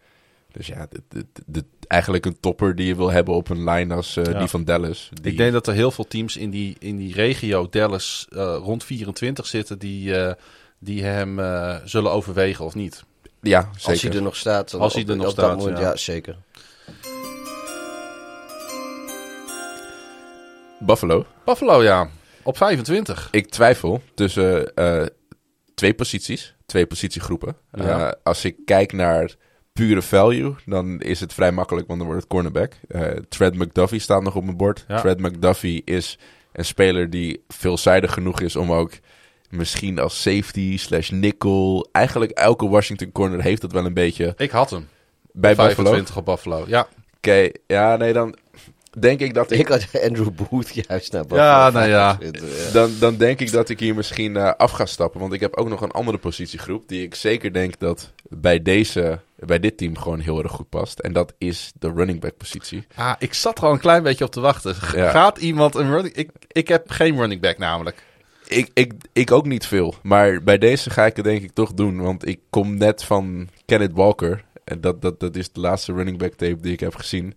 Dus ja, dit, dit, dit- eigenlijk een topper die je wil hebben op een lijn als eh, Ja. die van Dallas. Die, Ik denk dat er heel veel teams in die, in die regio Dallas eh, rond 24 zitten die, eh, die hem eh, zullen overwegen of niet. ja, zeker. Als hij er nog staat. dan Als hij er nog staat, moment, ja. ja. zeker. Buffalo. Buffalo, ja. Op 25. Ik twijfel tussen eh, twee posities, twee positiegroepen. Ja. Eh, als ik kijk naar pure value, dan is het vrij makkelijk, want dan wordt het cornerback. Eh Trent McDuffie staat nog op mijn bord. Ja. Trent McDuffie is een speler die veelzijdig genoeg is om ook misschien als safety slash nickel. Eigenlijk elke Washington corner heeft dat wel een beetje Ik had hem. bij Buffalo. 25 op Buffalo. Ja, Oké, ja, nee, dan denk ik dat ik Ik had Andrew Booth juist naar boven. Ja, nou ja. Dan, dan denk ik dat ik hier misschien eh, af ga stappen. Want ik heb ook nog een andere positiegroep. Die ik zeker denk dat bij, deze, bij dit team gewoon heel erg goed past. En dat is de running back positie. ah, ik zat er al een klein beetje op te wachten. G- Ja. Gaat iemand een running... Ik, ik heb geen running back namelijk. Ik, ik, ik ook niet veel. Maar bij deze ga ik het denk ik toch doen. Want ik kom net van Kenneth Walker. En dat, dat, dat is de laatste running back tape die ik heb gezien.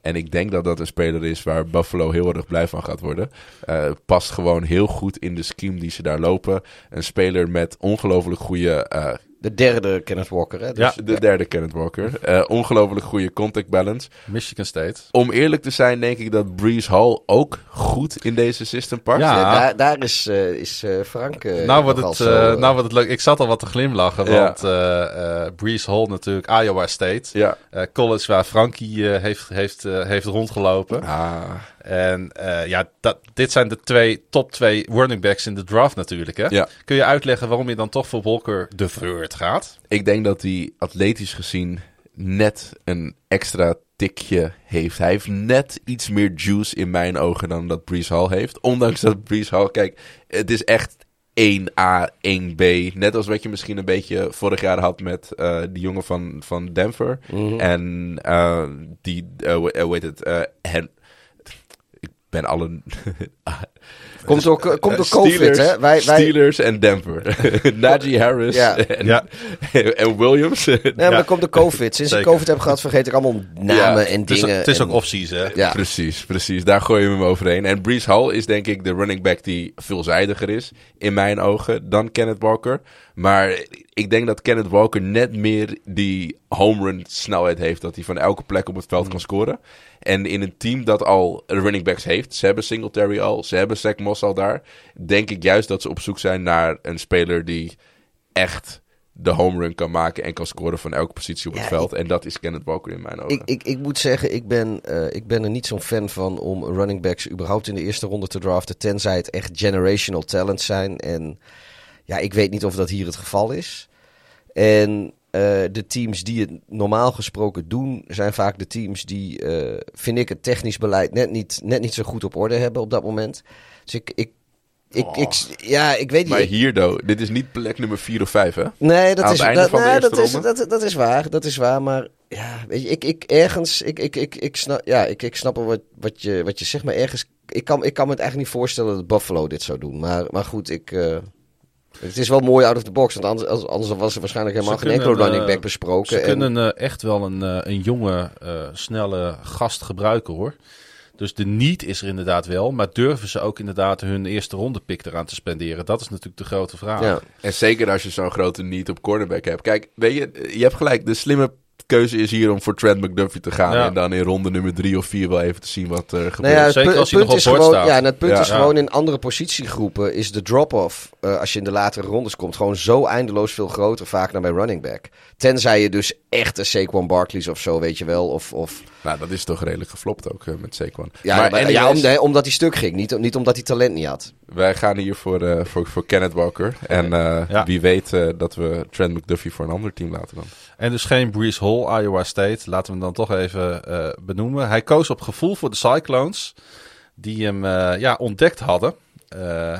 En ik denk dat dat een speler is waar Buffalo heel erg blij van gaat worden. Eh, past gewoon heel goed in de scheme die ze daar lopen. Een speler met ongelooflijk goede eh, De derde Kenneth Walker, hè? Dus, Ja. De derde Kenneth Walker. Eh, ongelooflijk goede contact balance. Michigan State. Om eerlijk te zijn, denk ik dat Breeze Hall ook goed in deze system past. Ja. ja, daar, daar is, eh, is eh, Frank eh, nou, wordt nogal het, zo, nou wordt het leuk. Ik zat al wat te glimlachen, Ja. want eh eh Breeze Hall natuurlijk, Iowa State. Ja. Eh, college waar Frankie eh, heeft, heeft, eh, heeft rondgelopen. Ah, En eh, ja, dat, dit zijn de twee top twee running backs in de draft natuurlijk. Hè? Ja. Kun je uitleggen waarom je dan toch voor Walker de Third gaat? ik denk dat hij atletisch gezien net een extra tikje heeft. Hij heeft net iets meer juice in mijn ogen dan dat Breeze Hall heeft. Ondanks dat Breeze Hall, kijk, het is echt 1A, 1B. Net als wat je misschien een beetje vorig jaar had met eh, die jongen van, van Denver. mhm. En eh, die, eh, hoe- heet het? eh, Hen- ben alle Komt door, komt door Eh, COVID, Steelers, hè? Wij, wij, Steelers en Denver. Najee Harris Ja. en, Ja. en Williams. nee, maar dat komt door COVID. Sinds ik. COVID heb gehad, vergeet ik allemaal namen en Het is, dingen. het is ook off-season, hè? Ja. Precies, precies. Daar gooien we hem overheen. En Brees Hall is denk ik de running back die veelzijdiger is, in mijn ogen, dan Kenneth Walker. Maar ik denk dat Kenneth Walker net meer die home run snelheid heeft, dat hij van elke plek op het veld kan scoren. En in een team dat al running backs heeft, ze hebben Singletary al, ze hebben Zach Moss al daar, denk ik juist dat ze op zoek zijn naar een speler die echt de home run kan maken en kan scoren van elke positie op het Ja, veld. En dat is Kenneth Walker in mijn ogen. Ik, ik, ik moet zeggen, ik ben, eh, ik ben er niet zo'n fan van om running backs überhaupt in de eerste ronde te draften. Tenzij het echt generational talent zijn. En ja, ik weet niet of dat hier het geval is. En eh, de teams die het normaal gesproken doen, zijn vaak de teams die, eh, vind ik, het technisch beleid net niet, net niet zo goed op orde hebben op dat moment. Dus ik, ik, ik, ik, ja, ik weet niet. Maar hier, though, dit is niet plek nummer 4 of 5, hè? Nee, dat Aan is, dat, nee, dat, is, dat, dat is waar. Dat is waar. Maar ja, weet je, ik, ik ergens, ik, ik, ik, ik snap, ja, ik, ik snap wel wat, wat, je, wat je zegt, maar ergens, ik kan, ik kan me het eigenlijk niet voorstellen dat Buffalo dit zou doen. Maar, maar goed, ik, eh, het is wel mooi out of the box, want anders, als- anders was er waarschijnlijk helemaal Ze geen enkele running eh, back besproken. Ze En- kunnen eh, echt wel een, eh, een jonge, eh, snelle gast gebruiken hoor. Dus de niet is er inderdaad wel. Maar durven ze ook inderdaad hun eerste ronde pick eraan te spenderen? Dat is natuurlijk de grote vraag. ja. En zeker als je zo'n grote niet op cornerback hebt. Kijk, weet je, je hebt gelijk. De slimme keuze is hier om voor Trent McDuffie te gaan. Ja. En dan in ronde nummer drie of vier wel even te zien wat er gebeurt. Nou ja, het, Zeker pu- als het hij punt nog is op bord gewoon, staat. ja, en het punt Ja. is gewoon in andere positiegroepen is de drop-off eh, als je in de latere rondes komt gewoon zo eindeloos veel groter vaak dan bij running back. Tenzij je dus echt een Saquon Barkley's of zo, weet je wel, of, of Nou, dat is toch redelijk geflopt ook eh, met Saquon. ja, maar ja om, nee, omdat hij stuk ging, niet, niet omdat hij talent niet had. wij gaan hier voor, eh, voor, voor Kenneth Walker. En eh, Ja. wie weet eh, dat we Trent McDuffie voor een ander team laten dan. En dus geen Brees Hall, Iowa State. Laten we hem dan toch even eh, benoemen. Hij koos op gevoel voor de Cyclones. Die hem eh, ja, ontdekt hadden. Eh,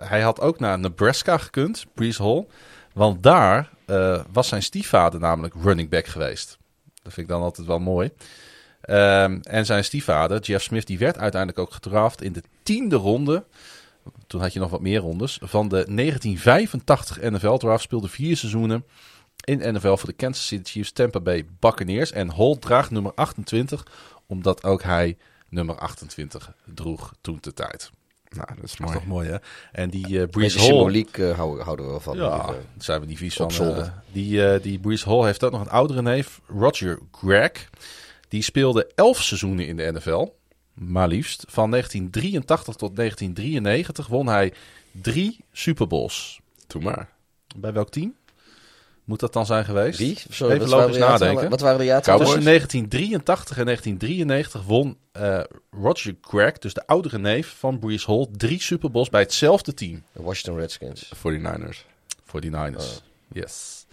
hij had ook naar Nebraska gekund, Brees Hall. Want daar was zijn stiefvader namelijk running back geweest. Dat vind ik dan altijd wel mooi. Ehm, en zijn stiefvader, Jeff Smith, die werd uiteindelijk ook gedraft in de tiende ronde. Toen had je nog wat meer rondes. Van de 1985 NFL-draft speelde vier seizoenen in NFL voor de Kansas City Chiefs, Tampa Bay Buccaneers. En Hall draagt nummer 28, omdat ook hij nummer 28 droeg toen de tijd. Nou, dat is Dat is mooi. toch mooi, hè? En die eh Brees Deze Hall... symboliek eh, houden, houden we wel van. Ja, eh, daar zijn we niet vies van. eh. die, eh die Brees Hall heeft ook nog een oudere neef, Roger Gregg. Die speelde elf seizoenen in de NFL. Maar liefst. Van 1983 tot 1993 won hij drie Super Bowls. Doe maar. Bij welk team? Moet dat dan zijn geweest? Wie? Sorry, Even logisch nadenken. Wat waren de jaartallen? Tussen 1983 en 1993 won eh, Roger Gregg, dus de oudere neef van Brees Hall, drie Super Bowls bij hetzelfde team. De Washington Redskins. 49ers. Voor die Niners. Oh. Yes.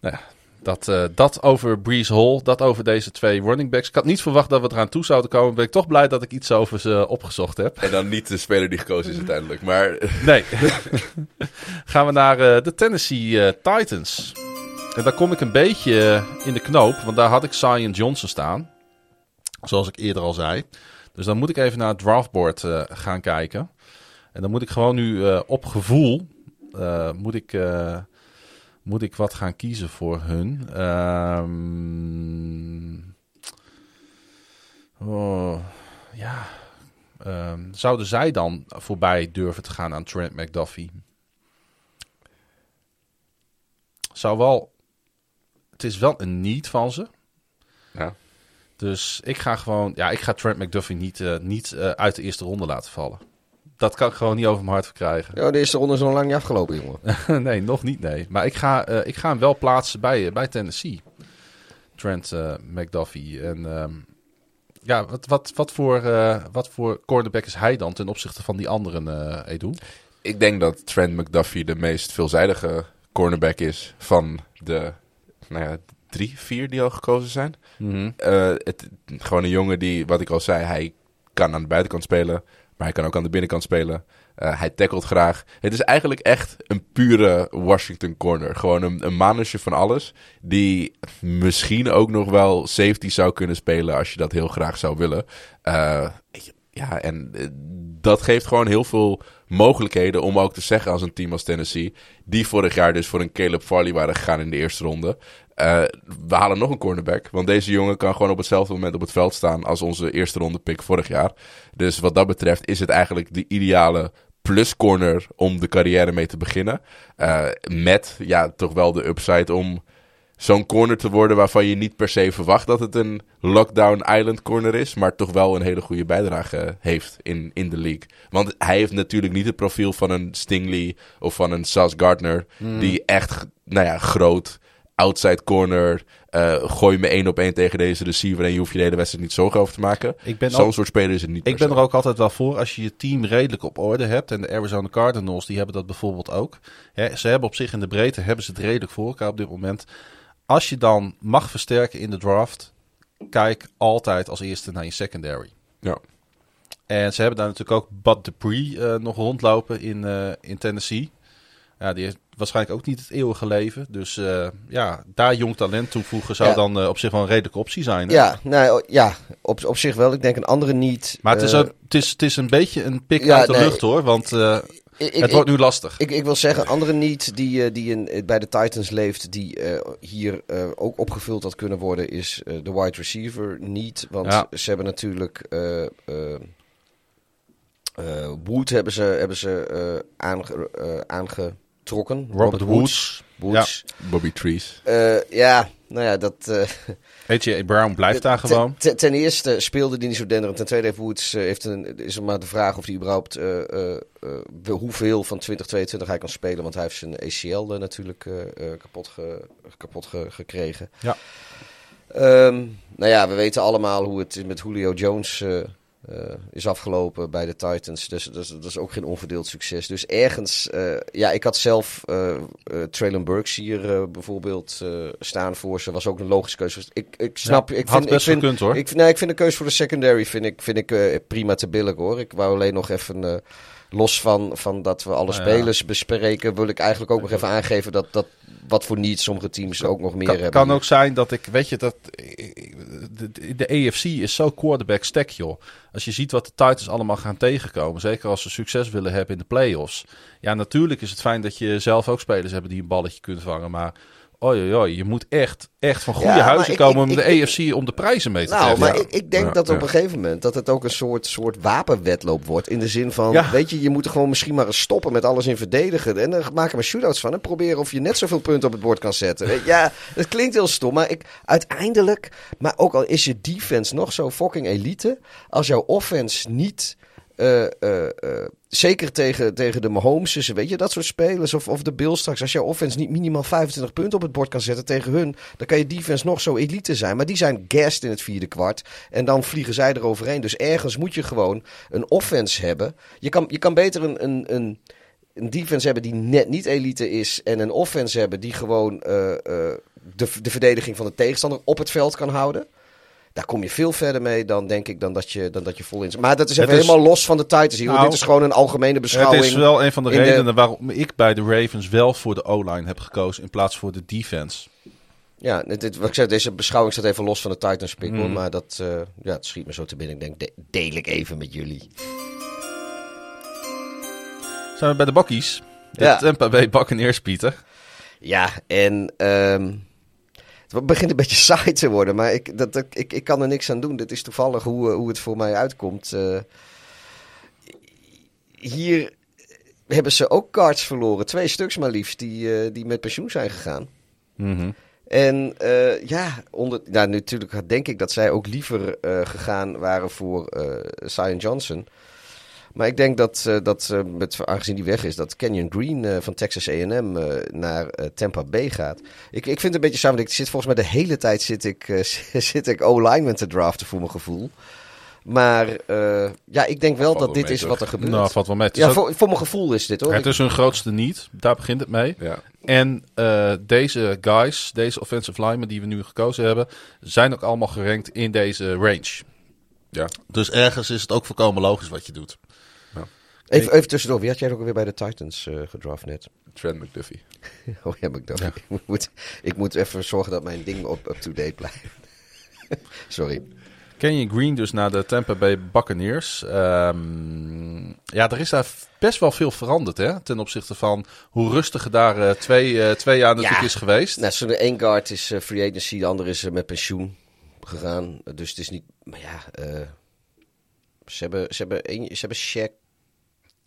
Nou ja, dat, eh, dat over Brees Hall, dat over deze twee running backs. Ik had niet verwacht dat we eraan toe zouden komen. Ben ik toch blij dat ik iets over ze opgezocht heb. En dan niet de speler die gekozen is uiteindelijk. Maar Nee. Gaan we naar eh, de Tennessee eh, Titans. En daar kom ik een beetje eh, in de knoop, want daar had ik Zion Johnson staan. Zoals ik eerder al zei. Dus dan moet ik even naar het draftboard eh, gaan kijken. En dan moet ik gewoon nu eh, op gevoel eh, moet, ik, eh, moet ik wat gaan kiezen voor hun. Ehm, oh, ja. Ehm, zouden zij dan voorbij durven te gaan aan Trent McDuffie? Zou wel. Het is wel een niet van ze. ja. Dus ik ga gewoon. Ja, ik ga Trent McDuffie niet, eh, niet eh, uit de eerste ronde laten vallen. Dat kan ik gewoon niet over mijn hart verkrijgen. Ja, de eerste ronde is nog lang niet afgelopen, jongen. nee, nog niet. Nee. Maar ik ga, eh, ik ga hem wel plaatsen bij, eh, bij Tennessee. Trent eh, McDuffie. En ehm, ja, wat, wat, wat, voor, eh, wat voor cornerback is hij dan ten opzichte van die anderen, eh Edu? Ik denk dat Trent McDuffie de meest veelzijdige cornerback is van de nou ja, drie, vier die al gekozen zijn. Mhm. Eh, het, gewoon een jongen die, wat ik al zei, hij kan aan de buitenkant spelen, maar hij kan ook aan de binnenkant spelen. Eh, hij tackelt graag. Het is eigenlijk echt een pure Washington corner. Gewoon een, een mannetje van alles. Die misschien ook nog wel safety zou kunnen spelen als je dat heel graag zou willen. Eh, Ja, en eh, dat geeft gewoon heel veel mogelijkheden om ook te zeggen als een team als Tennessee, die vorig jaar dus voor een Caleb Farley waren gegaan in de eerste ronde. eh, we halen nog een cornerback, want deze jongen kan gewoon op hetzelfde moment op het veld staan als onze eerste ronde pick vorig jaar. Dus wat dat betreft is het eigenlijk de ideale plus corner om de carrière mee te beginnen. Eh, met ja, toch wel de upside om zo'n corner te worden waarvan je niet per se verwacht dat het een lockdown island corner is, maar toch wel een hele goede bijdrage heeft in, in de league. Want hij heeft natuurlijk niet het profiel van een Stingley of van een Sas Gardner, die echt, nou ja, groot, outside corner, eh, gooi me één op één tegen deze receiver en je hoeft je de hele wedstrijd niet zorgen over te maken. Ik ben Zo'n soort speler is het niet Ik ben er ook altijd wel voor als je je team redelijk op orde hebt. En de Arizona Cardinals die hebben dat bijvoorbeeld ook. Ze hebben op zich in de breedte hebben ze het redelijk voor elkaar op dit moment. Als je dan mag versterken in de draft, kijk altijd als eerste naar je secondary. Ja. En ze hebben daar natuurlijk ook Bud Dupree eh, nog rondlopen in, eh, in Tennessee. Ja, die heeft waarschijnlijk ook niet het eeuwige leven. Dus eh, ja, daar jong talent toevoegen zou Ja. dan op zich wel een redelijke optie zijn. hè? Ja, nou, ja op, op zich wel. Ik denk een andere niet. Maar het is, ook, het, is, het is een beetje een pik Ja, uit de nee. lucht hoor. Want eh, ik- het wordt nu lastig. Ik, ik wil zeggen, andere niet die, eh, die in, bij de Titans leeft, die eh, hier eh, ook opgevuld had kunnen worden, is eh, de wide receiver niet. Want Ja. ze hebben natuurlijk eh, eh, eh, Wood hebben ze, hebben ze eh, aange- aangetrokken. Robert Woods. Woods. Bobby Trees. Eh, ja, nou ja, dat... eh, AJ Brown blijft daar gewoon. Ten, ten eerste speelde die niet zo denderend. Ten tweede heeft Woods, eh, heeft een, is er maar de vraag of hij überhaupt wel hoeveel van 2022 hij kan spelen. Want hij heeft zijn ACL natuurlijk kapot, ge- kapot ge- gekregen. Ja. Ehm, nou ja, we weten allemaal hoe het met Julio Jones eh, is afgelopen bij de Titans. Dus dat is, dat is ook geen onverdeeld succes. Dus ergens, eh, ja, ik had zelf eh, Traylon Burks hier bijvoorbeeld staan voor ze. Was ook een logische keuze. Ik, ik snap, Ja, ik had vind, best ik vind, gekund, hoor. Ik, nee, ik vind de keuze voor de secondary vind ik, vind ik prima te billig hoor. Ik wou alleen nog even, los van, van dat we alle Nou ja. spelers bespreken, wil ik eigenlijk ook nog even aangeven dat, dat wat voor needs sommige teams ook nog meer Kan, hebben. kan ook zijn dat ik, weet je, dat de, AFC is zo quarterback stack, joh. Als je ziet wat de Titans allemaal gaan tegenkomen, zeker als ze succes willen hebben in de playoffs. Ja, natuurlijk is het fijn dat je zelf ook spelers hebt die een balletje kunnen vangen, maar oi, oi, oi, je moet echt, echt van goede Ja, huizen ik- komen ik- om de ik- AFC om de prijzen mee te Nou, treffen. maar Ja. ik, ik denk Ja, dat op een gegeven moment dat het ook een soort, soort wapenwedloop wordt. In de zin van, Ja. weet je, je moet er gewoon misschien maar eens stoppen met alles in verdedigen. En dan maken we shootouts van en proberen of je net zoveel punten op het bord kan zetten. Ja, het klinkt heel stom, maar ik, uiteindelijk, maar ook al is je defense nog zo fucking elite, als jouw offense niet... eh, eh, eh, zeker tegen, tegen de Mahomes, weet je, dat soort spelers. Of, of de Bills straks. Als jouw offense niet minimaal 25 punten op het bord kan zetten tegen hun. Dan kan je defense nog zo elite zijn. Maar die zijn gassed in het vierde kwart. En dan vliegen zij eroverheen. Dus ergens moet je gewoon een offense hebben. Je kan, je kan beter een, een, een, een defense hebben die net niet elite is. En een offense hebben die gewoon de, de verdediging van de tegenstander op het veld kan houden. Daar kom je veel verder mee dan, denk ik, dan dat je, dan dat je vol in zit. Maar dat is even is- helemaal los van de Titans hier. want Nou, dit is gewoon een algemene beschouwing. Het is wel een van de redenen waarom ik bij de Ravens wel voor de O-line heb gekozen in plaats voor de defense. Ja, dit, wat ik zeg, deze beschouwing staat even los van de Titans pick. Mm. Maar dat eh, ja, het schiet me zo te binnen. Ik denk, de- deel ik even met jullie. Zijn we bij de bakkies? De Ja. Tampa Bay Buccaneers, Pieter. Ja, en ehm, het begint een beetje saai te worden. Maar ik, dat, dat- ik, ik kan er niks aan doen. Dit is toevallig hoe, eh, hoe het voor mij uitkomt. Eh, hier hebben ze ook cards verloren. Twee stuks maar liefst, die, eh, die met pensioen zijn gegaan. En eh, ja, onder, nou, natuurlijk denk ik dat zij ook liever gegaan waren voor Zion Johnson. Maar ik denk dat, eh, dat eh, met, aangezien die weg is, dat Kenyon Green eh, van Texas A&M eh, naar Tampa Bay gaat. Ik, ik vind het een beetje samen. Ik zit volgens mij de hele tijd zit ik, eh, zit ik O-lineman te draften voor mijn gevoel. Maar eh, ja, ik denk wel dat wel dit is wat er gebeurt. Nou, valt wel mee. Ja, ook- voor, voor mijn gevoel is dit hoor. het is hun grootste niet. Daar begint het mee. Ja. En eh, deze guys, deze offensive linemen die we nu gekozen hebben, zijn ook allemaal gerankt in deze range. Ja. Dus ergens is het ook volkomen logisch wat je doet. Even, even tussendoor, wie had jij ook alweer bij de Titans eh, gedraft net? Trent McDuffie. Oh ja, maar ik moet, ik moet even zorgen dat mijn ding op- up-to-date blijft. Sorry. Kenyon Green dus naar de Tampa Bay Buccaneers. Ehm, ja, er is daar best wel veel veranderd hè, ten opzichte van hoe rustig daar eh, twee, eh, twee jaar natuurlijk Ja. is geweest. Nou, zo'n één guard is free agency, de andere is met pensioen gegaan. Dus het is niet... Maar ja, ze hebben, ze hebben, één, ze hebben Shaq,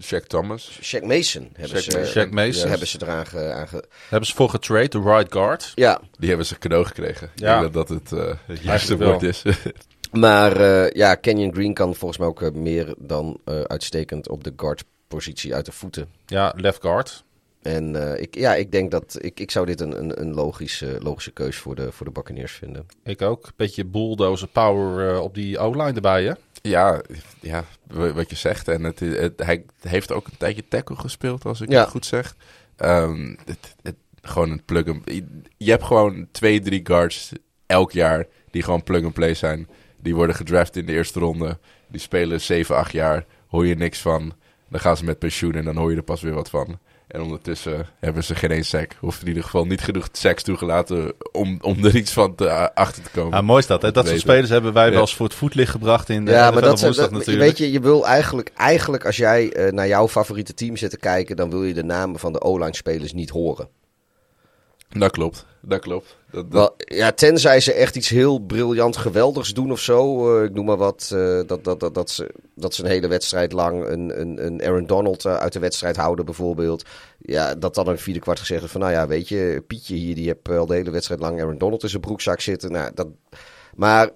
Shaq Thomas. Shaq Mason. Hebben Shaq ze. Shaq Mason. Hebben ze eraan ge, aan ge- Hebben ze voor getrade, de right guard. Ja, Die hebben ze cadeau gekregen. Ja. Ik denk dat dat het, eh, het juiste woord is. maar eh, ja, Kenyon Green kan volgens mij ook eh, meer dan eh, uitstekend op de guard-positie uit de voeten. Ja, left guard. En eh, ik, ja, ik denk dat ik, ik zou dit een, een, een logische, logische keus voor de, voor de Buccaneers vinden. Ik ook. Beetje bulldozer power eh, op die O-line erbij hè. Ja, ja, wat je zegt. En het, hij heeft ook een tijdje tackle gespeeld, als ik Ja. het goed zeg. Ehm, het, het, gewoon een plug and je, hebt gewoon twee, drie guards elk jaar die gewoon plug and play zijn. Die worden gedraft in de eerste ronde. Die spelen 7, 8 jaar. Hoor je niks van. Dan gaan ze met pensioen en dan hoor je er pas weer wat van. En ondertussen hebben ze geen één sack. Of in ieder geval niet genoeg sacks toegelaten om, om er iets van te, achter te komen. Ah, mooi is dat. Hè? Dat soort spelers hebben wij Ja. wel eens voor het voetlicht gebracht in de Ja, NFL maar dat, zijn- dat- natuurlijk. weet je, je wil eigenlijk, eigenlijk als jij eh, naar jouw favoriete team zit te kijken, dan wil je de namen van de O-line spelers niet horen. Dat klopt, dat klopt. Dat, ja, tenzij ze echt iets heel briljant geweldigs doen of zo. eh, ik noem maar wat. eh, dat, dat, dat, dat, ze, dat ze een hele wedstrijd lang een, een, een Aaron Donald eh, uit de wedstrijd houden bijvoorbeeld. Ja, dat dan een vierde kwart gezegd van... Nou ja, weet je, Pietje hier, die heeft al de hele wedstrijd lang Aaron Donald in zijn broekzak zitten. Nou, dat, maar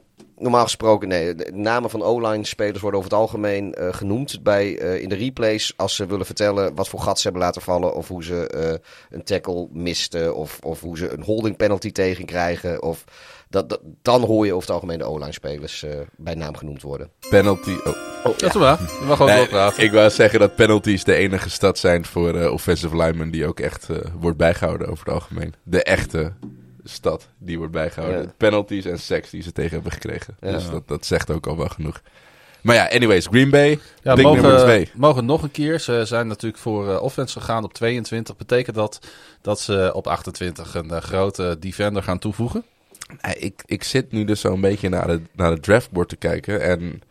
normaal gesproken, nee. De namen van O-line spelers worden over het algemeen eh, genoemd bij, eh, in de replays. Als ze willen vertellen wat voor gat ze hebben laten vallen. Of hoe ze eh, een tackle misten. Of, of hoe ze een holding penalty tegenkrijgen. Of dat, dat, dan hoor je over het algemeen de O-line spelers eh, bij naam genoemd worden. penalty. Oh. Dat is waar. Je mag ook Nee, wel praten. ik wou zeggen dat penalties de enige stad zijn voor offensive linemen die ook echt eh, wordt bijgehouden over het algemeen. De echte stad die wordt bijgehouden. Ja. Penalties en seks die ze tegen hebben gekregen. Ja. Dus dat, dat zegt ook al wel genoeg. Maar ja, anyways, Green Bay, Ja, pick nummer mogen, twee. mogen nog een keer. Ze zijn natuurlijk voor eh, offense gegaan op 22. Betekent dat dat ze op 28 een eh, grote defender gaan toevoegen? Nee, ik, ik zit nu dus zo een beetje naar de, naar de draftboard te kijken. En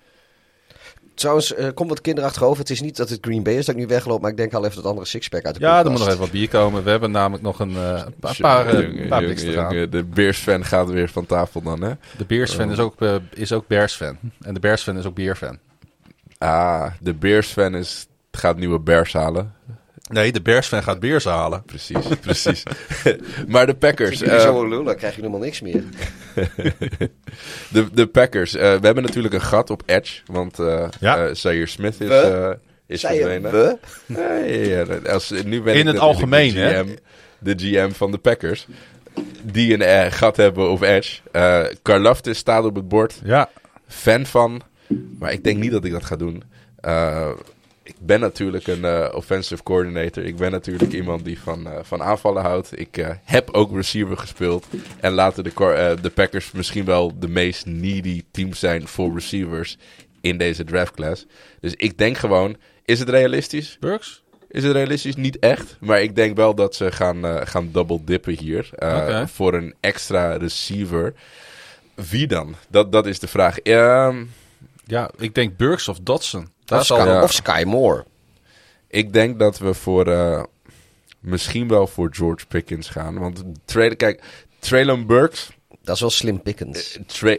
Trouwens, eh, komt wat kinderachtig over. Het is niet dat het Green Bay is dat ik nu wegloop. Maar ik denk al even dat andere sixpack uit de Ja, er moet nog even wat bier komen. We hebben namelijk nog een eh, paar, paar, eh, Jongen, paar jongen, de Bears-fan gaat weer van tafel dan, hè? De Bears-fan is ook, eh, is ook Bears-fan. En de Bears-fan is ook Beer-fan. Ah, de Bears-fan is, gaat nieuwe Bears halen. Nee, de Bears-fan gaat Beers halen. Precies, precies. maar de Packers. Jullie eh, zo lullen, krijg je helemaal niks meer. de, de Packers. eh, we hebben natuurlijk een gat op Edge. Want eh Ja. eh, Zaire Smith is, We? eh is we? Nee, ja, als, nu ben In ik het algemeen, de hè? GM, De GM van de Packers. Die een eh, gat hebben op Edge. Eh Karlaftis staat op het bord. Ja, Fan van. Maar ik denk niet dat ik dat ga doen. Eh, ik ben natuurlijk een eh, offensive coordinator. Ik ben natuurlijk iemand die van, eh, van aanvallen houdt. Ik eh, heb ook receiver gespeeld. En laten de, de Packers misschien wel de meest needy team zijn voor receivers in deze draftclass. Dus ik denk gewoon, is het realistisch? Burks? Is het realistisch? Niet echt. Maar ik denk wel dat ze gaan, gaan double dippen hier. Voor een extra receiver. Wie dan? Dat, dat is de vraag. Ehm, Ja, ik denk Burks of Dodson. Daar Of zal Sky, ja. of Sky Moore. ik denk dat we voor... eh, misschien wel voor George Pickens gaan. Want Tra- kijk, Traylon Burks... Dat is wel slim pickens. Tra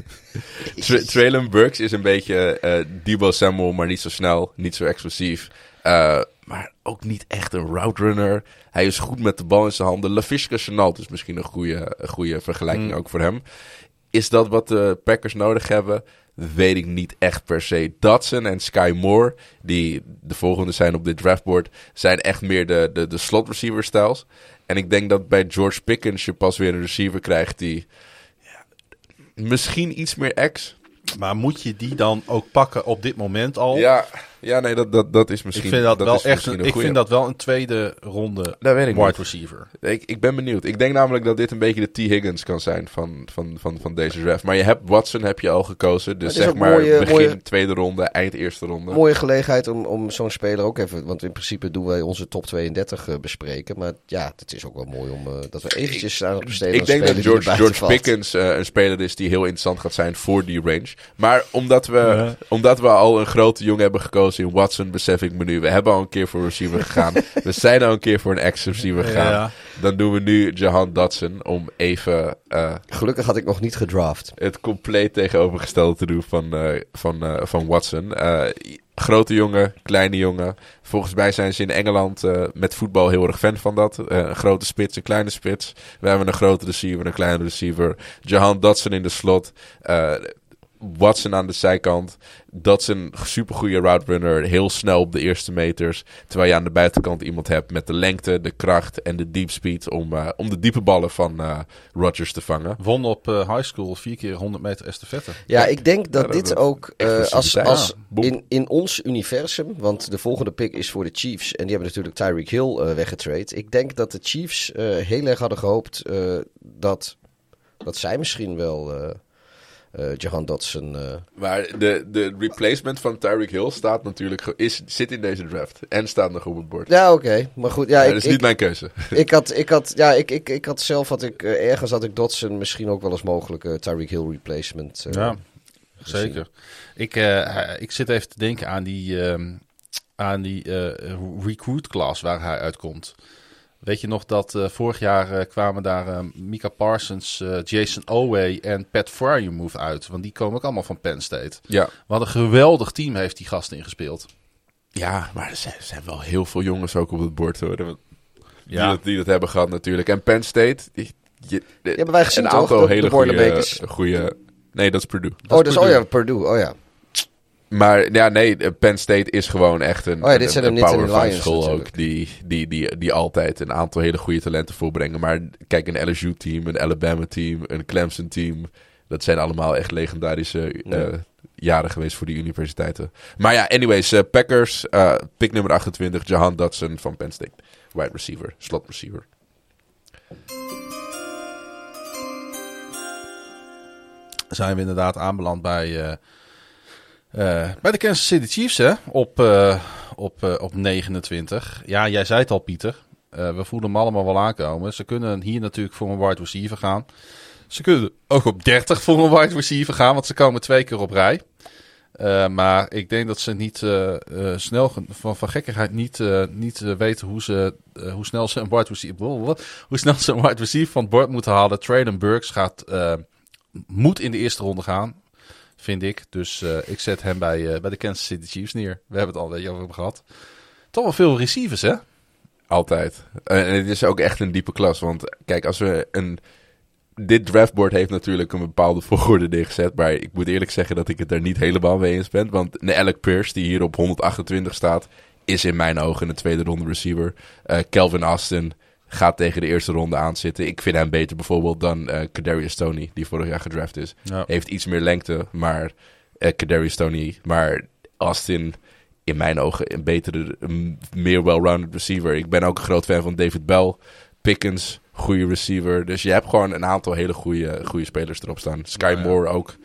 Tra Traylon Burks is een beetje eh Debo Samuel, maar niet zo snel, niet zo explosief. Eh, maar ook niet echt een route runner. Hij is goed met de bal in zijn handen. LaFishka Chenault is misschien een goede, een goede vergelijking ook voor hem. Is dat wat de Packers nodig hebben? Weet ik niet echt per se. Dodson en Sky Moore, die de volgende zijn op dit draftboard, zijn echt meer de, de, de slot receiver styles. En ik denk dat bij George Pickens je pas weer een receiver krijgt die ja, misschien iets meer ex. Maar moet je die dan ook pakken op dit moment al? Ja, Ja, nee, dat, dat, dat is misschien ik vind dat, wel echt een, ik vind dat wel een tweede ronde Dat weet ik wide niet. receiver. Ik, ik ben benieuwd. Ik denk namelijk dat dit een beetje de T. Higgins kan zijn van, van, van, van deze draft. Maar je hebt Watson heb je al gekozen. Dus zeg maar mooie- begin mooie- tweede ronde, eind eerste ronde. Mooie gelegenheid om, om zo'n speler ook even... Want in principe doen wij onze top 32 eh, bespreken. Maar ja, het is ook wel mooi om... eh, dat we eventjes aan het besteden Ik denk dat George, George. Pickens eh, een speler is die heel interessant gaat zijn voor die range. Maar omdat we, omdat we al een grote jongen hebben gekozen in Watson, besef ik me nu. We hebben al een keer voor receiver gegaan. we zijn al een keer voor een ex-receiver gegaan. Ja. Dan doen we nu Jahan Dotson om even eh, Gelukkig had ik nog niet gedraft. het compleet tegenovergestelde te doen van, eh, van, eh, van Watson. Grote jongen, kleine jongen. Volgens mij zijn ze in Engeland met voetbal heel erg fan van dat. Een grote spits, een kleine spits. We hebben een grote receiver, een kleine receiver. Jahan Dotson in de slot. Watson aan de zijkant. Dotson, supergoeie route runner. Heel snel op de eerste meters. Terwijl je aan de buitenkant iemand hebt met de lengte, de kracht en de deep speed om, eh, om de diepe ballen van eh Rodgers te vangen. Won op eh, high school vier keer 100 meter estafette. Ja, ik denk dat Ja, dat dit is ook eh, als, als Ja, boem. in, in ons universum, want de volgende pick is voor de Chiefs en die hebben natuurlijk Tyreek Hill eh weggetrade. Ik denk dat de Chiefs eh, heel erg hadden gehoopt eh, dat, dat zij misschien wel eh eh, Jahan Dotson... eh, Maar de, de replacement van Tyreek Hill staat natuurlijk, is, zit in deze draft. En staat nog op het bord. ja, oké, maar goed. Ja, Ja, ik, dat is ik, niet mijn keuze. ik had, ik had, ja, ik, ik, ik had zelf had ik eh, ergens had ik Dotson misschien ook wel eens mogelijke Tyreek Hill replacement. eh, Ja, gezien. zeker. Ik, eh, ik zit even te denken aan die, ehm, aan die eh, recruit class waar hij uitkomt. Weet je nog dat eh, vorig jaar eh, kwamen daar eh, Mika Parsons, eh, Jason Owe en Pat Fryermuth uit. Want die komen ook allemaal van Penn State. Ja. Wat een geweldig team heeft die gast ingespeeld. ja, maar er zijn, er zijn wel heel veel jongens ook op het bord hoor. Die, Ja. dat, die dat hebben gehad natuurlijk. En Penn State, die, hebben wij gezien een aantal de hele goede, goede... Nee, dat is Purdue. Oh, dus, oh ja, Purdue, oh ja. Maar ja, nee, eh, Penn State is gewoon echt een, Oh ja, dit zijn een Power de 5 Lions school ook. Die, die, die, die altijd een aantal hele goede talenten voorbrengen. Maar kijk, een LSU-team, een Alabama-team, een Clemson-team. Dat zijn allemaal echt legendarische eh, jaren geweest voor die universiteiten. Maar ja, anyways, eh, Packers, eh, pick nummer 28, Jahan Dotson van Penn State. Wide receiver, slot receiver. zijn we inderdaad aanbeland bij, bij de Kansas City Chiefs hè? Op, eh, op, eh, op 29. Ja, jij zei het al, Pieter. Eh, we voelen hem allemaal wel aankomen. Ze kunnen hier natuurlijk voor een wide receiver gaan. Ze kunnen ook op 30 voor een wide receiver gaan, want ze komen twee keer op rij. Eh, maar ik denk dat ze niet eh, eh, snel van, van gekkigheid niet, eh, niet eh, weten hoe, ze, eh, hoe snel ze een wide receiver, hoe snel ze een wide receiver van het bord moeten halen. Traden Burks gaat, eh, moet in de eerste ronde gaan, vind ik. Dus eh, ik zet hem bij, eh, bij de Kansas City Chiefs neer. We hebben het al een over hem gehad. Toch wel veel receivers, hè? Altijd. En het is ook echt een diepe klas. Want kijk, als we een. Dit draftboard heeft natuurlijk een bepaalde volgorde neergezet. Maar ik moet eerlijk zeggen dat ik het daar niet helemaal mee eens ben. Want een Alec Pierce, die hier op 128 staat, is in mijn ogen een tweede ronde receiver. Eh Kelvin Austin gaat tegen de eerste ronde aanzitten. Ik vind hem beter bijvoorbeeld dan eh Kadarius Tony, die vorig jaar gedraft is. Ja. Heeft iets meer lengte, maar eh Kadarius Tony. Maar Austin, in mijn ogen, een betere, een meer well-rounded receiver. Ik ben ook een groot fan van David Bell. Pickens, goede receiver. Dus je hebt gewoon een aantal hele goede, goede spelers erop staan. Sky ja. Moore ook.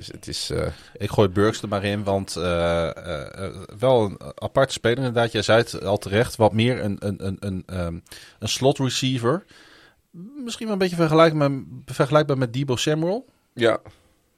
Dus het is... eh, Ik gooi Burks er maar in, want eh, eh, wel een aparte speler inderdaad. Jij zei het al terecht, wat meer een, een, een, een, ehm, een slot receiver. Misschien wel een beetje vergelijkbaar met, vergelijkbaar met Debo Samuel. Ja.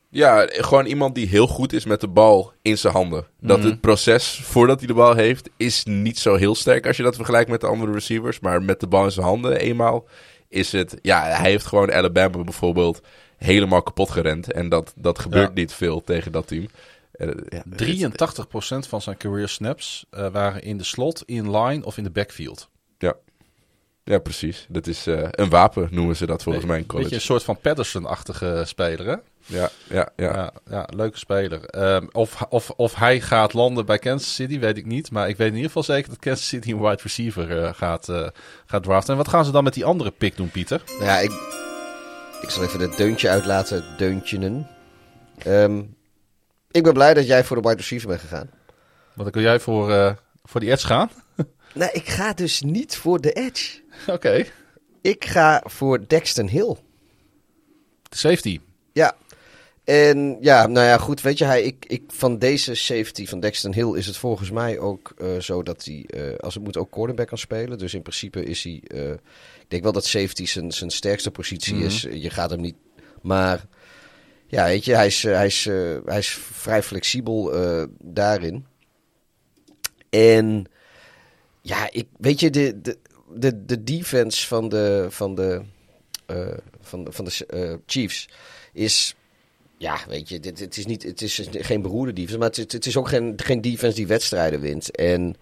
Ja, gewoon iemand die heel goed is met de bal in zijn handen. Dat Mhm. het proces voordat hij de bal heeft, is niet zo heel sterk als je dat vergelijkt met de andere receivers. Maar met de bal in zijn handen eenmaal is het... Ja, hij heeft gewoon Alabama bijvoorbeeld helemaal kapot gerend. En dat, dat gebeurt Ja. niet veel tegen dat team. Eh, ja, 83% van zijn career snaps eh, waren in de slot, in line of in de backfield. Ja, precies. Dat is eh, een wapen, noemen ze dat volgens mij in Beetje college. een soort van Patterson-achtige speler, hè? Ja, ja, ja. Ja, ja, leuke speler. Ehm, of, of, of hij gaat landen bij Kansas City, weet ik niet. Maar ik weet in ieder geval zeker dat Kansas City een wide receiver eh, gaat, eh, gaat draften. En wat gaan ze dan met die andere pick doen, Pieter? Nou ja, ik, ik zal even het deuntje uitlaten. Deuntjenen. Ehm, ik ben blij dat jij voor de wide receiver bent gegaan. Wat kun jij voor, eh, voor die Edge gaan? Nou, ik ga dus niet voor de Edge. Oké. Ik ga voor Dexton Hill. De safety. Ja. En ja, nou ja, goed, weet je, hij, ik, ik, van deze safety van Dexton Hill is het volgens mij ook eh, zo dat hij, eh, als het moet, ook cornerback kan spelen. Dus in principe is hij, eh, ik denk wel dat safety zijn, zijn sterkste positie Mhm. is. Je gaat hem niet, maar ja, weet je, hij is, hij is, hij is vrij flexibel daarin. En ja, ik, weet je, de, de, de, de defense van de, van de, van de, van de Chiefs is ja, weet je, dit, het is, niet, het is geen beroerde defense, maar het, is- het is ook geen, geen defense die wedstrijden wint. En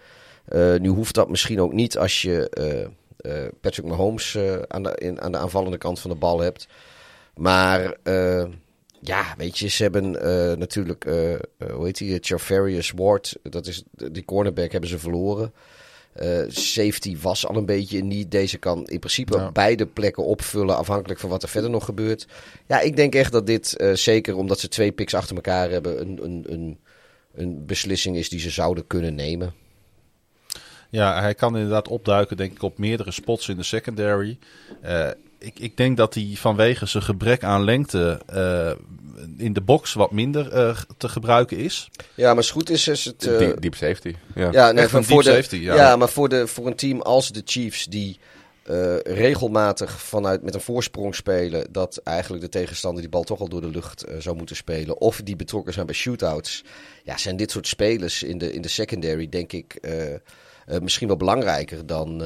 eh, nu hoeft dat misschien ook niet als je eh, eh, Patrick Mahomes aan, de, aan de aanvallende kant van de bal hebt. Maar ja, weet je, ze hebben natuurlijk, hoe heet die, Charvarius Ward, dat is, die cornerback hebben ze verloren. Eh, safety was al een beetje niet. Deze kan in principe Ja. beide plekken opvullen, afhankelijk van wat er verder nog gebeurt. Ja, ik denk echt dat dit, eh, zeker omdat ze twee picks achter elkaar hebben, een, een, een, een beslissing is die ze zouden kunnen nemen. Ja, hij kan inderdaad opduiken, denk ik, op meerdere spots in de secondary. Eh, ik, ik denk dat hij vanwege zijn gebrek aan lengte eh, in de box wat minder eh, te gebruiken is. Ja, maar goed is, is het. eh, Deep, deep safety. Ja. ja, nee, voor deep de, safety, ja. ja. maar voor, de, voor een team als de Chiefs, die eh, regelmatig vanuit met een voorsprong spelen, dat eigenlijk de tegenstander die bal toch al door de lucht eh, zou moeten spelen, of die betrokken zijn bij shootouts, ja, zijn dit soort spelers in de, in de secondary, denk ik, eh, eh, misschien wel belangrijker dan.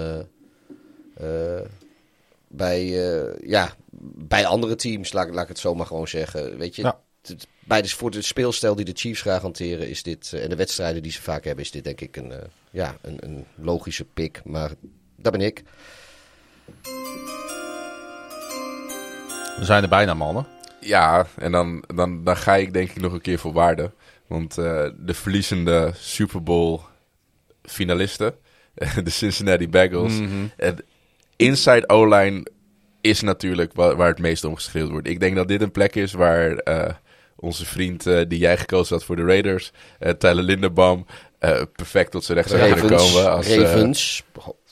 Bij, eh, ja, bij andere teams, laat, laat ik het zo maar gewoon zeggen. Weet je, Ja. bij de, voor de speelstijl die de Chiefs graag hanteren, is dit, eh, en de wedstrijden die ze vaak hebben, is dit denk ik een, eh, ja, een, een logische pick. Maar dat ben ik. We zijn er bijna, mannen. Ja, en dan, dan, dan ga ik denk ik nog een keer voor waarde. Want eh, de verliezende Super Bowl finalisten, de Cincinnati Bengals, het inside O-line is natuurlijk waar, waar het meest om geschreeuwd wordt. Ik denk dat dit een plek is waar eh, onze vriend eh, die jij gekozen had voor de Raiders, eh Tyler Lindenbaum, perfect tot zijn recht zou kunnen komen. Als, Ravens.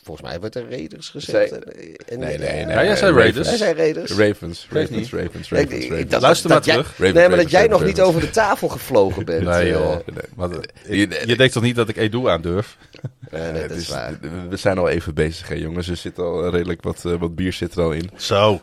Volgens mij werd er Raiders gezegd. Zij- En- nee, nee, en- nee. Ja, jij zei Raiders. Hij zei Raiders. Ravens, Ravens. Ravens, Ravens, ik- Ravens. dat- Luister dat maar jij- terug. Ravens, Nee, maar dat Ravens, jij nog Ravens. niet over de tafel gevlogen bent. Nee, eh, joh. nee. Maar, eh, Je- denkt toch niet dat ik Edu aandurf? eh, nee, dat is is- waar. We zijn al even bezig, hè, jongens. Er zit al redelijk wat, eh, wat bier zit er al in. Zo.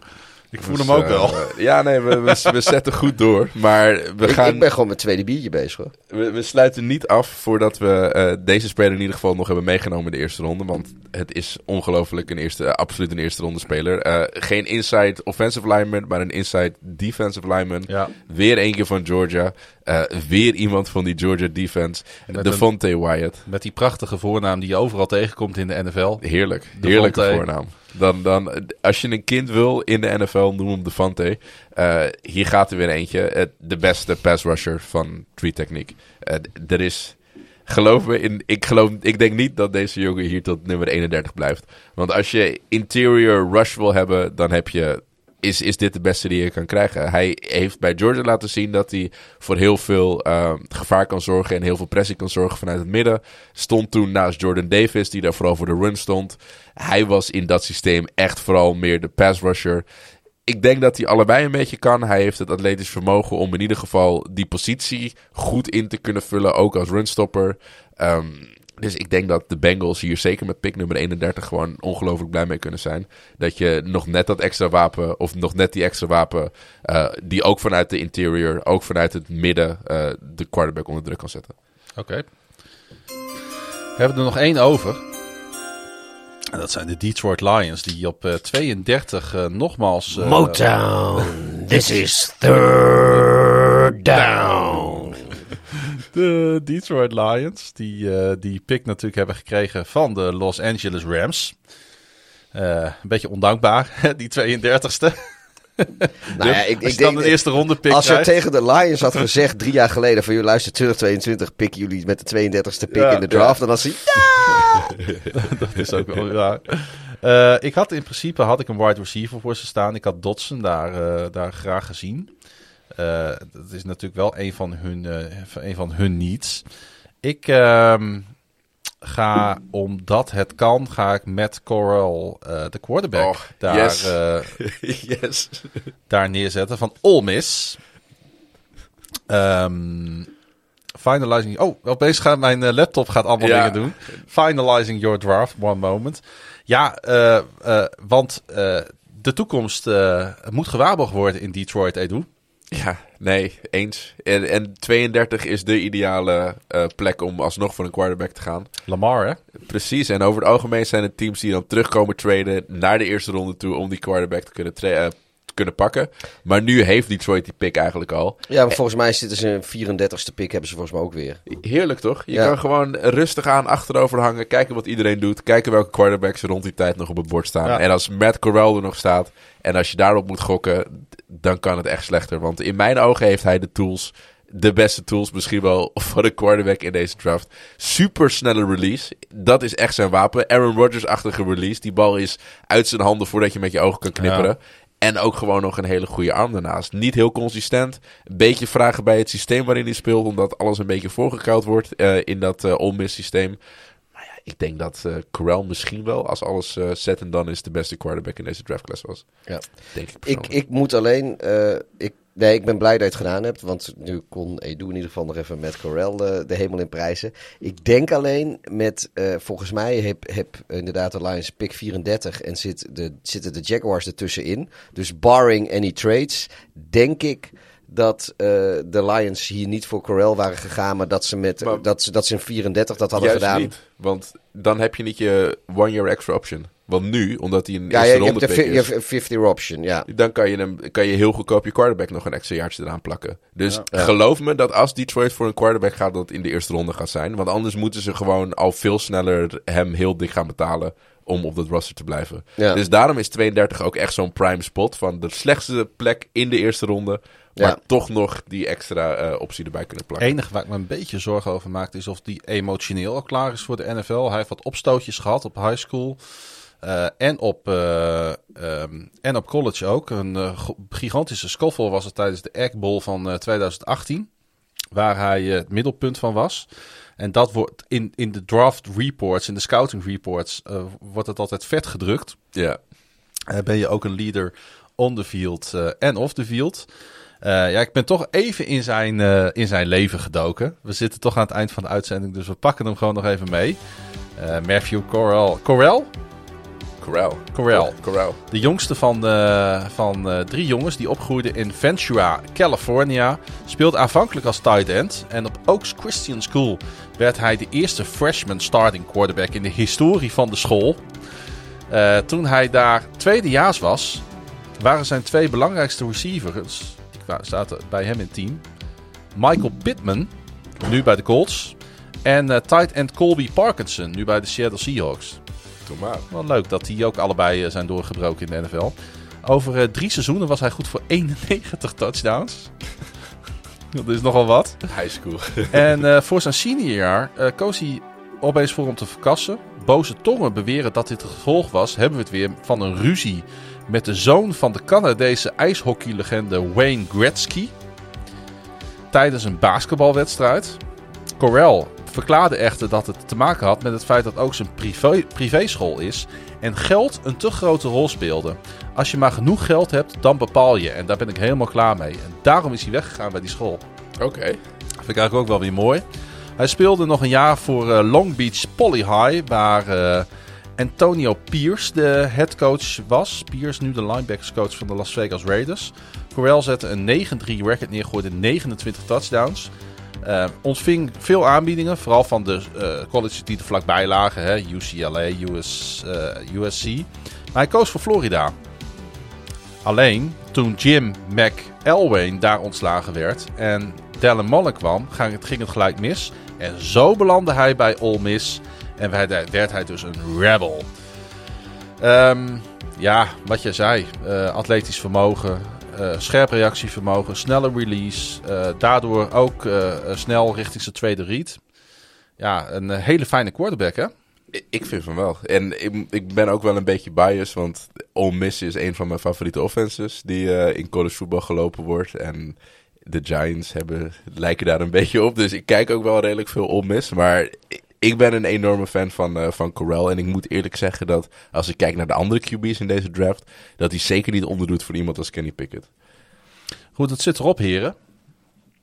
Ik voel Dus, hem ook eh, wel. ja, nee, we, we, we zetten goed door. Maar we, Ik, gaan, ik ben gewoon met tweede biertje bezig hoor. we, we sluiten niet af voordat we eh, deze speler in ieder geval nog hebben meegenomen in de eerste ronde. Want het is ongelooflijk een eerste, absoluut een eerste ronde speler. Eh, geen inside offensive lineman, maar een inside defensive lineman. Ja. Weer één keer van Georgia. Eh, weer iemand van die Georgia defense. Met Devontae Wyatt. Met die prachtige voornaam die je overal tegenkomt in de NFL. Heerlijk. Devontae. Heerlijke voornaam. Dan, dan, als je een kind wil in de NFL, noem hem Devante. Eh hier gaat er weer eentje. Eh, de beste pass rusher van Tree Technique. Eh, er is... Geloof me, in, ik, geloof, ik denk niet dat deze jongen hier tot nummer 31 blijft. Want als je interior rush wil hebben, dan heb je, is, is dit de beste die je kan krijgen. Hij heeft bij Georgia laten zien dat hij voor heel veel eh, gevaar kan zorgen en heel veel pressie kan zorgen vanuit het midden. Stond toen naast Jordan Davis, die daar vooral voor de run stond. Hij was in dat systeem echt vooral meer de pass rusher. Ik denk dat hij allebei een beetje kan. Hij heeft het atletisch vermogen om in ieder geval die positie goed in te kunnen vullen, ook als runstopper. Ehm, dus ik denk dat de Bengals hier zeker met pick nummer 31 gewoon ongelooflijk blij mee kunnen zijn. Dat je nog net dat extra wapen, of nog net die extra wapen, eh, die ook vanuit de interior, ook vanuit het midden, eh, de quarterback onder druk kan zetten. Oké. We hebben er nog één over. En dat zijn de Detroit Lions, die op eh, 32 eh, nogmaals... eh, Motown, this is third down. De Detroit Lions, die eh, die pick natuurlijk hebben gekregen van de Los Angeles Rams. Eh, een beetje ondankbaar, die 32ste. Nou ja, ik, Als ik denk, een eerste ronde pick als je tegen de Lions had gezegd drie jaar geleden van... joh, luister, 2022 pikken jullie met de 32e pick Ja, in de draft. Dan had ze... dat is ook wel waar. Eh, ik had in principe had ik een wide receiver voor ze staan. Ik had Dodson daar, daar graag gezien. Eh, dat is natuurlijk wel een van hun, eh, een van hun needs. Ik ehm, ga, omdat het kan, ga ik met Corral, eh, de quarterback, Oh, daar, yes. yes. daar neerzetten van Ole Miss. Ehm, finalizing. Oh, opeens gaat mijn laptop gaat allemaal Ja. dingen doen. Finalizing your draft, one moment. Ja, want de toekomst moet gewaarborgd worden in Detroit, Edu. Ja, nee, eens. En, en 32 is de ideale eh, plek om alsnog voor een quarterback te gaan. Lamar, hè? Precies, en over het algemeen zijn het teams die dan terugkomen traden naar de eerste ronde toe om die quarterback te kunnen, tra- eh, kunnen pakken. Maar nu heeft Detroit die pick eigenlijk al. Ja, maar volgens mij zitten ze een 34ste pick, hebben ze volgens mij ook weer. Heerlijk toch? Je Ja. kan gewoon rustig aan achterover hangen, kijken wat iedereen doet, kijken welke quarterbacks er rond die tijd nog op het bord staan. Ja. En als Matt Corral er nog staat en als je daarop moet gokken, dan kan het echt slechter. Want in mijn ogen heeft hij de tools, de beste tools misschien wel voor de quarterback in deze draft. Super snelle release, dat is echt zijn wapen. Aaron Rodgers-achtige release, die bal is uit zijn handen voordat je met je ogen kan knipperen. En ook gewoon nog een hele goede arm daarnaast. Niet heel consistent. Een beetje vragen bij het systeem waarin hij speelt. Omdat alles een beetje voorgekoud wordt eh, in dat Miss systeem. Maar ja, ik denk dat Corral misschien wel, als alles eh set en dan is, de beste quarterback in deze draftclass was. Ja. Denk ik Ik, ik moet alleen. ik, nee, ik ben blij dat je het gedaan hebt. Want nu kon Edu in ieder geval nog even met Corel de, de hemel in prijzen. Ik denk alleen met. eh, volgens mij heb, heb inderdaad de Lions pick 34 en zit de, zitten de Jaguars ertussenin. Dus barring any trades, denk ik. Dat eh, de Lions hier niet voor Corel waren gegaan, maar dat ze, met, Maar- dat ze, dat ze in 34 dat hadden gedaan. niet, want dan heb je niet je one year extra option. Want nu, omdat hij een Ja, eerste ronde de pick fi- je is, hebt een 50 option, ja. dan kan je, hem, kan je heel goedkoop je quarterback nog een extra jaartje eraan plakken. Dus Ja. geloof me dat als Detroit voor een quarterback gaat, dat het in de eerste ronde gaat zijn. Want anders moeten ze gewoon al veel sneller hem heel dik gaan betalen om op dat roster te blijven. Ja. Dus daarom is 32 ook echt zo'n prime spot van de slechtste plek in de eerste ronde. Maar Ja. toch nog die extra eh, optie erbij kunnen Het plakken. enige waar ik me een beetje zorgen over maak is of die emotioneel al klaar is voor de NFL. Hij heeft wat opstootjes gehad op high school. Eh, en, op, eh, ehm, en op college ook. Een eh, gigantische scuffle was het tijdens de Egg Bowl van eh, 2018. Waar hij het middelpunt van was. En dat wordt in, in de draft reports, in de scouting reports, wordt het altijd vet gedrukt. Ja. Ben je ook een leader on the field en off the field. Ja, ik ben toch even in zijn, in zijn leven gedoken. We zitten toch aan het eind van de uitzending, dus we pakken hem gewoon nog even mee. Matthew Corral. Corral? Corral. Corral. Corral. De jongste van, eh, van eh, drie jongens die opgroeiden in Ventura, California. Speelt aanvankelijk als tight end. En op Oaks Christian School werd hij de eerste freshman starting quarterback in de historie van de school. Eh, toen hij daar tweedejaars was, waren zijn twee belangrijkste receivers, die zaten bij hem in het team, Michael Pittman, nu bij de Colts, en eh, tight end Colby Parkinson, nu bij de Seattle Seahawks. Wel leuk dat die ook allebei eh, zijn doorgebroken in de NFL. Over eh, drie seizoenen was hij goed voor 91 touchdowns. dat is nogal wat. High school. En eh, voor zijn seniorjaar koos hij opeens voor om te verkassen. Boze tongen beweren dat dit het gevolg was, hebben we het weer van een ruzie met de zoon van de Canadese ijshockeylegende Wayne Gretzky. Tijdens een basketbalwedstrijd. Corral verklaarde echter dat het te maken had met het feit dat ook zijn privé, privéschool is en geld een te grote rol speelde. Als je maar genoeg geld hebt, dan bepaal je. En daar ben ik helemaal klaar mee. En daarom is hij weggegaan bij die school. Oké. Vind ik eigenlijk ook wel weer mooi. Hij speelde nog een jaar voor eh, Long Beach Poly High, waar eh, Antonio Pierce de headcoach was. Pierce nu de linebackerscoach van de Las Vegas Raiders. Corral zette een 9-3 record neer, gooide 29 touchdowns. Eh, ontving veel aanbiedingen, vooral van de eh, colleges die er vlakbij lagen. Hè, UCLA, US, eh, USC. Maar hij koos voor Florida. Alleen toen Jim McElwain daar ontslagen werd en Dallin Mullen kwam, ging het, gelijk mis. En zo belandde hij bij Ole Miss en werd, hij dus een rebel. Ehm, ja, wat je zei, atletisch vermogen, scherp reactievermogen, snelle release. eh, daardoor ook eh, eh, snel richting zijn tweede read. Ja, een eh, hele fijne quarterback hè? Ik- vind van wel. En ik, ik ben ook wel een beetje biased, want Ole is een van mijn favoriete offenses die eh, in college voetbal gelopen wordt. En De Giants hebben, lijken daar een beetje op. Dus ik kijk ook wel redelijk veel mis. Maar ik ben een enorme fan van, eh, van Corral. En ik moet eerlijk zeggen dat als ik kijk naar de andere QB's in deze draft... dat hij zeker niet onderdoet voor iemand als Kenny Pickett. Goed, het zit erop, heren.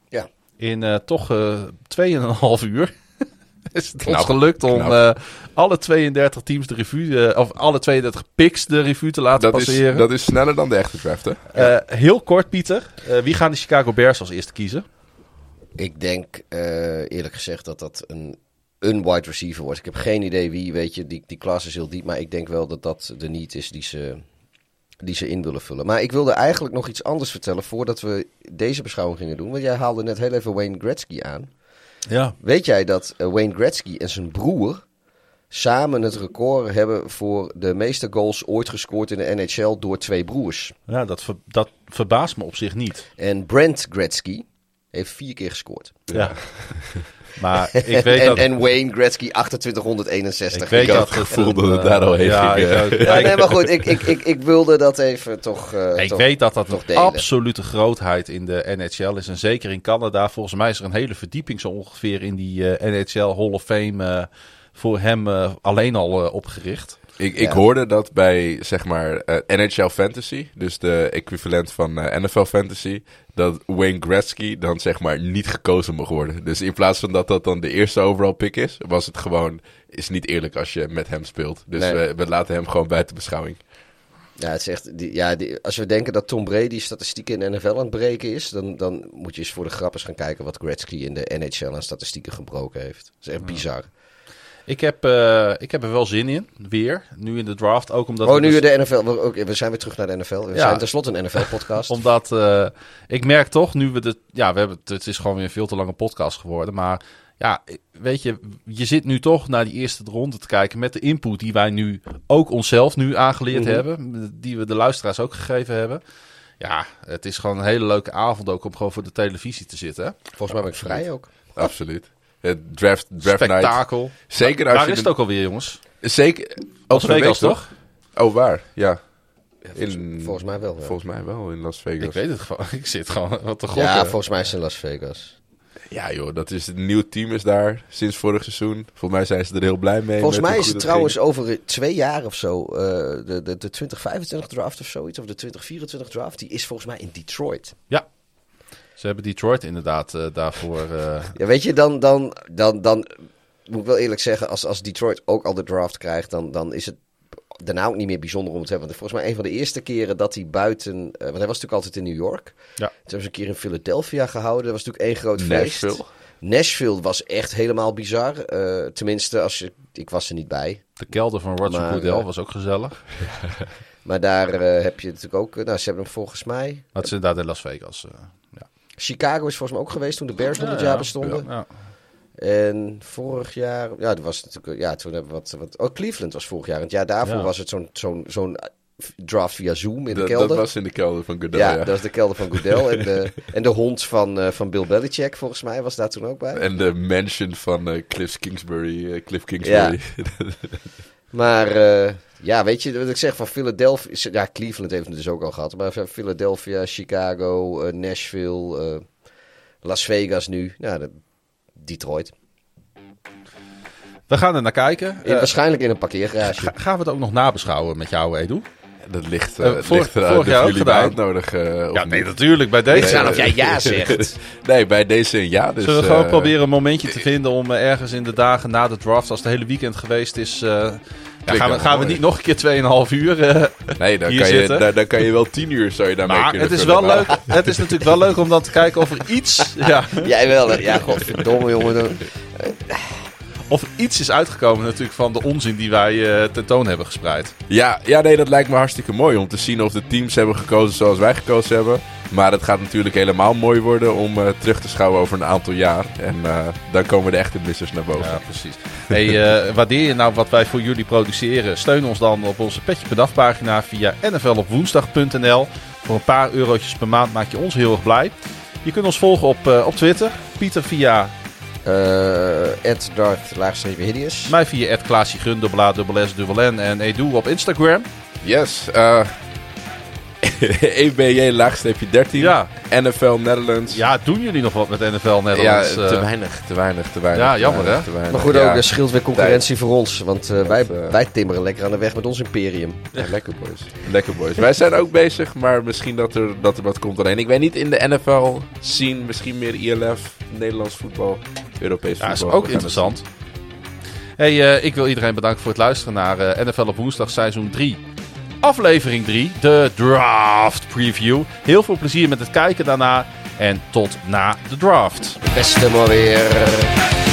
Ja. In eh, toch eh 2,5 uur is het ons Knap, gelukt om eh, alle 32 teams de revue, of alle 32 picks de revue te laten Dat is, passeren. dat is sneller dan de echte draft, hè? Eh, heel kort, Pieter. Eh, wie gaan de Chicago Bears als eerste kiezen? Ik denk eh, eerlijk gezegd dat dat een, een wide receiver wordt. Ik heb geen idee wie, weet je, die, die klas is heel diep. Maar ik denk wel dat dat de niet is die ze, die ze in willen vullen. Maar ik wilde eigenlijk nog iets anders vertellen voordat we deze beschouwing gingen doen. Want jij haalde net heel even Wayne Gretzky aan. Ja. Weet jij dat eh, Wayne Gretzky en zijn broer samen het record hebben voor de meeste goals ooit gescoord in de NHL door twee broers? Ja, dat, ver- dat verbaast me op zich niet. En Brent Gretzky heeft vier keer gescoord. Ja. maar ik weet en, dat... en Wayne Gretzky 2861. ik weet Ik dat het gevoel dat het daar al heen ja, nee, maar goed, ik, ik, ik, ik wilde dat even toch. eh, Ik toch- weet dat dat toch een delen. absolute grootheid in de NHL is. En zeker in Canada. Volgens mij is er een hele verdieping zo ongeveer in die eh, NHL Hall of Fame eh, voor hem eh, alleen al opgericht. Ik, ik Ja. hoorde dat bij, zeg maar, eh, NHL Fantasy, dus de equivalent van eh, NFL Fantasy, dat Wayne Gretzky dan, zeg maar, niet gekozen mag worden. Dus in plaats van dat dat dan de eerste overall pick is, was het gewoon, is niet eerlijk als je met hem speelt. Dus Nee. we, we laten hem gewoon buiten beschouwing. Ja, het is echt, die, ja die, als we denken dat Tom Brady statistieken in de NFL aan het breken is, dan, dan moet je eens voor de grap eens gaan kijken wat Gretzky in de NHL aan statistieken gebroken heeft. Dat is echt bizar. Ik heb, eh, ik heb er wel zin in, weer. Nu in de draft. Ook omdat Oh, we nu dus- de NFL. We, zijn weer terug naar de NFL. We Ja. zijn tenslotte een NFL-podcast. Omdat eh, ik merk toch, nu we de. Ja, we hebben, het is gewoon weer een veel te lange podcast geworden. Maar ja, weet je, je zit nu toch naar die eerste ronde te kijken met de input die wij nu ook onszelf nu aangeleerd Mhm. hebben. Die we de luisteraars ook gegeven hebben. Ja, het is gewoon een hele leuke avond ook om gewoon voor de televisie te zitten. Volgens mij ben ik vrij ook. Absoluut. Het draft, draft night. Spektakel. Zeker als Waar je is het ook alweer, jongens? Zeker. Las Vegas, toch? Oh, waar? Ja. Volgens, In- volgens mij wel. Ja. Volgens mij wel in Las Vegas. Ik weet het gewoon. Ik zit gewoon wat te gokken. ja, volgens mij is het in Las Vegas. Ja joh, dat is een nieuw team is daar sinds vorig seizoen. Volgens mij zijn ze er heel blij mee. Volgens met mij is het trouwens ging. over twee jaar of zo. eh, de, de, de 2025 draft of zoiets. Of de 2024 draft. Die is volgens mij in Detroit. Ze hebben Detroit inderdaad eh, daarvoor. eh, Ja, weet je, dan, dan, dan, dan moet ik wel eerlijk zeggen. Als, als Detroit ook al de draft krijgt. Dan, dan is het daarna ook niet meer bijzonder om het te hebben. Want volgens mij een van de eerste keren dat hij buiten. eh, want hij was natuurlijk altijd in New York. Ja. Toen hebben ze een keer in Philadelphia gehouden. Dat was natuurlijk één groot feest. Nashville. Nashville was echt helemaal bizar. Eh, tenminste, als je, ik was er niet bij. de kelder van Roger Maar, Goodell was ook gezellig. Maar daar heb je natuurlijk ook... nou, ze hebben hem volgens mij... Dat is inderdaad in Las Vegas. Eh, ja. Chicago is volgens mij ook geweest toen de Bears 100 Ja, jaar ja. bestonden. Ja. En vorig jaar... Ja, dat was natuurlijk... Ja, toen hebben we wat... wat oh, Cleveland was vorig jaar. En het jaar daarvoor Ja. was het zo'n zo'n zo'n draft via Zoom in de kelder. dat was in de kelder van Goodell, ja, ja. dat was de kelder van Goodell. en, de, en de hond van, eh, van Bill Belichick, volgens mij, was daar toen ook bij. En de mansion van eh, Cliff Kingsbury. eh, Cliff Kingsbury. Maar eh, ja, weet je wat ik zeg van Philadelphia? Ja, Cleveland heeft het dus ook al gehad. Maar van Philadelphia, Chicago, eh, Nashville, eh, Las Vegas nu. De- Detroit. We gaan er naar kijken. In, Eh, waarschijnlijk in een parkeergarage. ga- gaan we het ook nog nabeschouwen met jou, Edu? dat ligt, Eh, uh, vorig- ligt eruit vorig of jaar jullie mij gedaan. uitnodigen. eh, of Ja, nee, niet. natuurlijk. Bij Ik deze. weet niet of jij ja zegt. Nee, bij deze een ja. Dus, Zullen we gewoon proberen een momentje te vinden om ergens in de dagen na de draft, als het hele weekend geweest is, eh, ja, gaan, we, gaan we niet nog een keer 2,5 uur. eh, Nee, dan hier kan, je, zitten. dan, dan kan je wel tien uur zou je daarmee maar kunnen het is vullen. wel Maar- leuk. Het is natuurlijk wel leuk om dan te kijken of er iets, ja, Jij wel, hè? Ja, godverdomme, jongen. Of er iets is uitgekomen natuurlijk van de onzin die wij eh, tentoon hebben gespreid. Ja, ja, nee, dat lijkt me hartstikke mooi om te zien of de teams hebben gekozen zoals wij gekozen hebben. Maar het gaat natuurlijk helemaal mooi worden om eh, terug te schouwen over een aantal jaar. En eh, dan komen de echte missers naar boven. Ja, precies. Hey, waardeer je nou wat wij voor jullie produceren? Steun ons dan op onze Petje per Dag pagina via nflopwoensdag.nl. Voor een paar eurotjes per maand maak je ons heel erg blij. Je kunt ons volgen op, op Twitter. Pieter via Ed Darth, laagstreepje Hideous. mij via het Klaasje Gun, dubbel A, dubbel S, dubbel N en Edu op Instagram. Yes. eh, EBJ laagstreepje 13. Ja. NFL Netherlands. Ja, doen jullie nog wat met NFL Ja, Netherlands? te Eh, weinig, te weinig, te weinig. Ja, jammer, weinig, hè? te weinig. Maar goed, Ja. ook, er scheelt weer concurrentie voor ons. Want eh, wij, Dat, eh, wij timmeren lekker aan de weg met ons imperium. Ja, lekker boys. Lekker boys. Wij zijn ook bezig, maar misschien dat er, dat er wat komt alleen. Ik weet niet in de NFL zien, misschien meer ILF, Nederlands voetbal, Europees Ja, voetbal. is ook interessant. Hey, eh, ik wil iedereen bedanken voor het luisteren naar NFL op woensdag seizoen 3. Aflevering 3, de draft preview. Heel veel plezier met het kijken daarna en tot na de draft. Beste maar weer.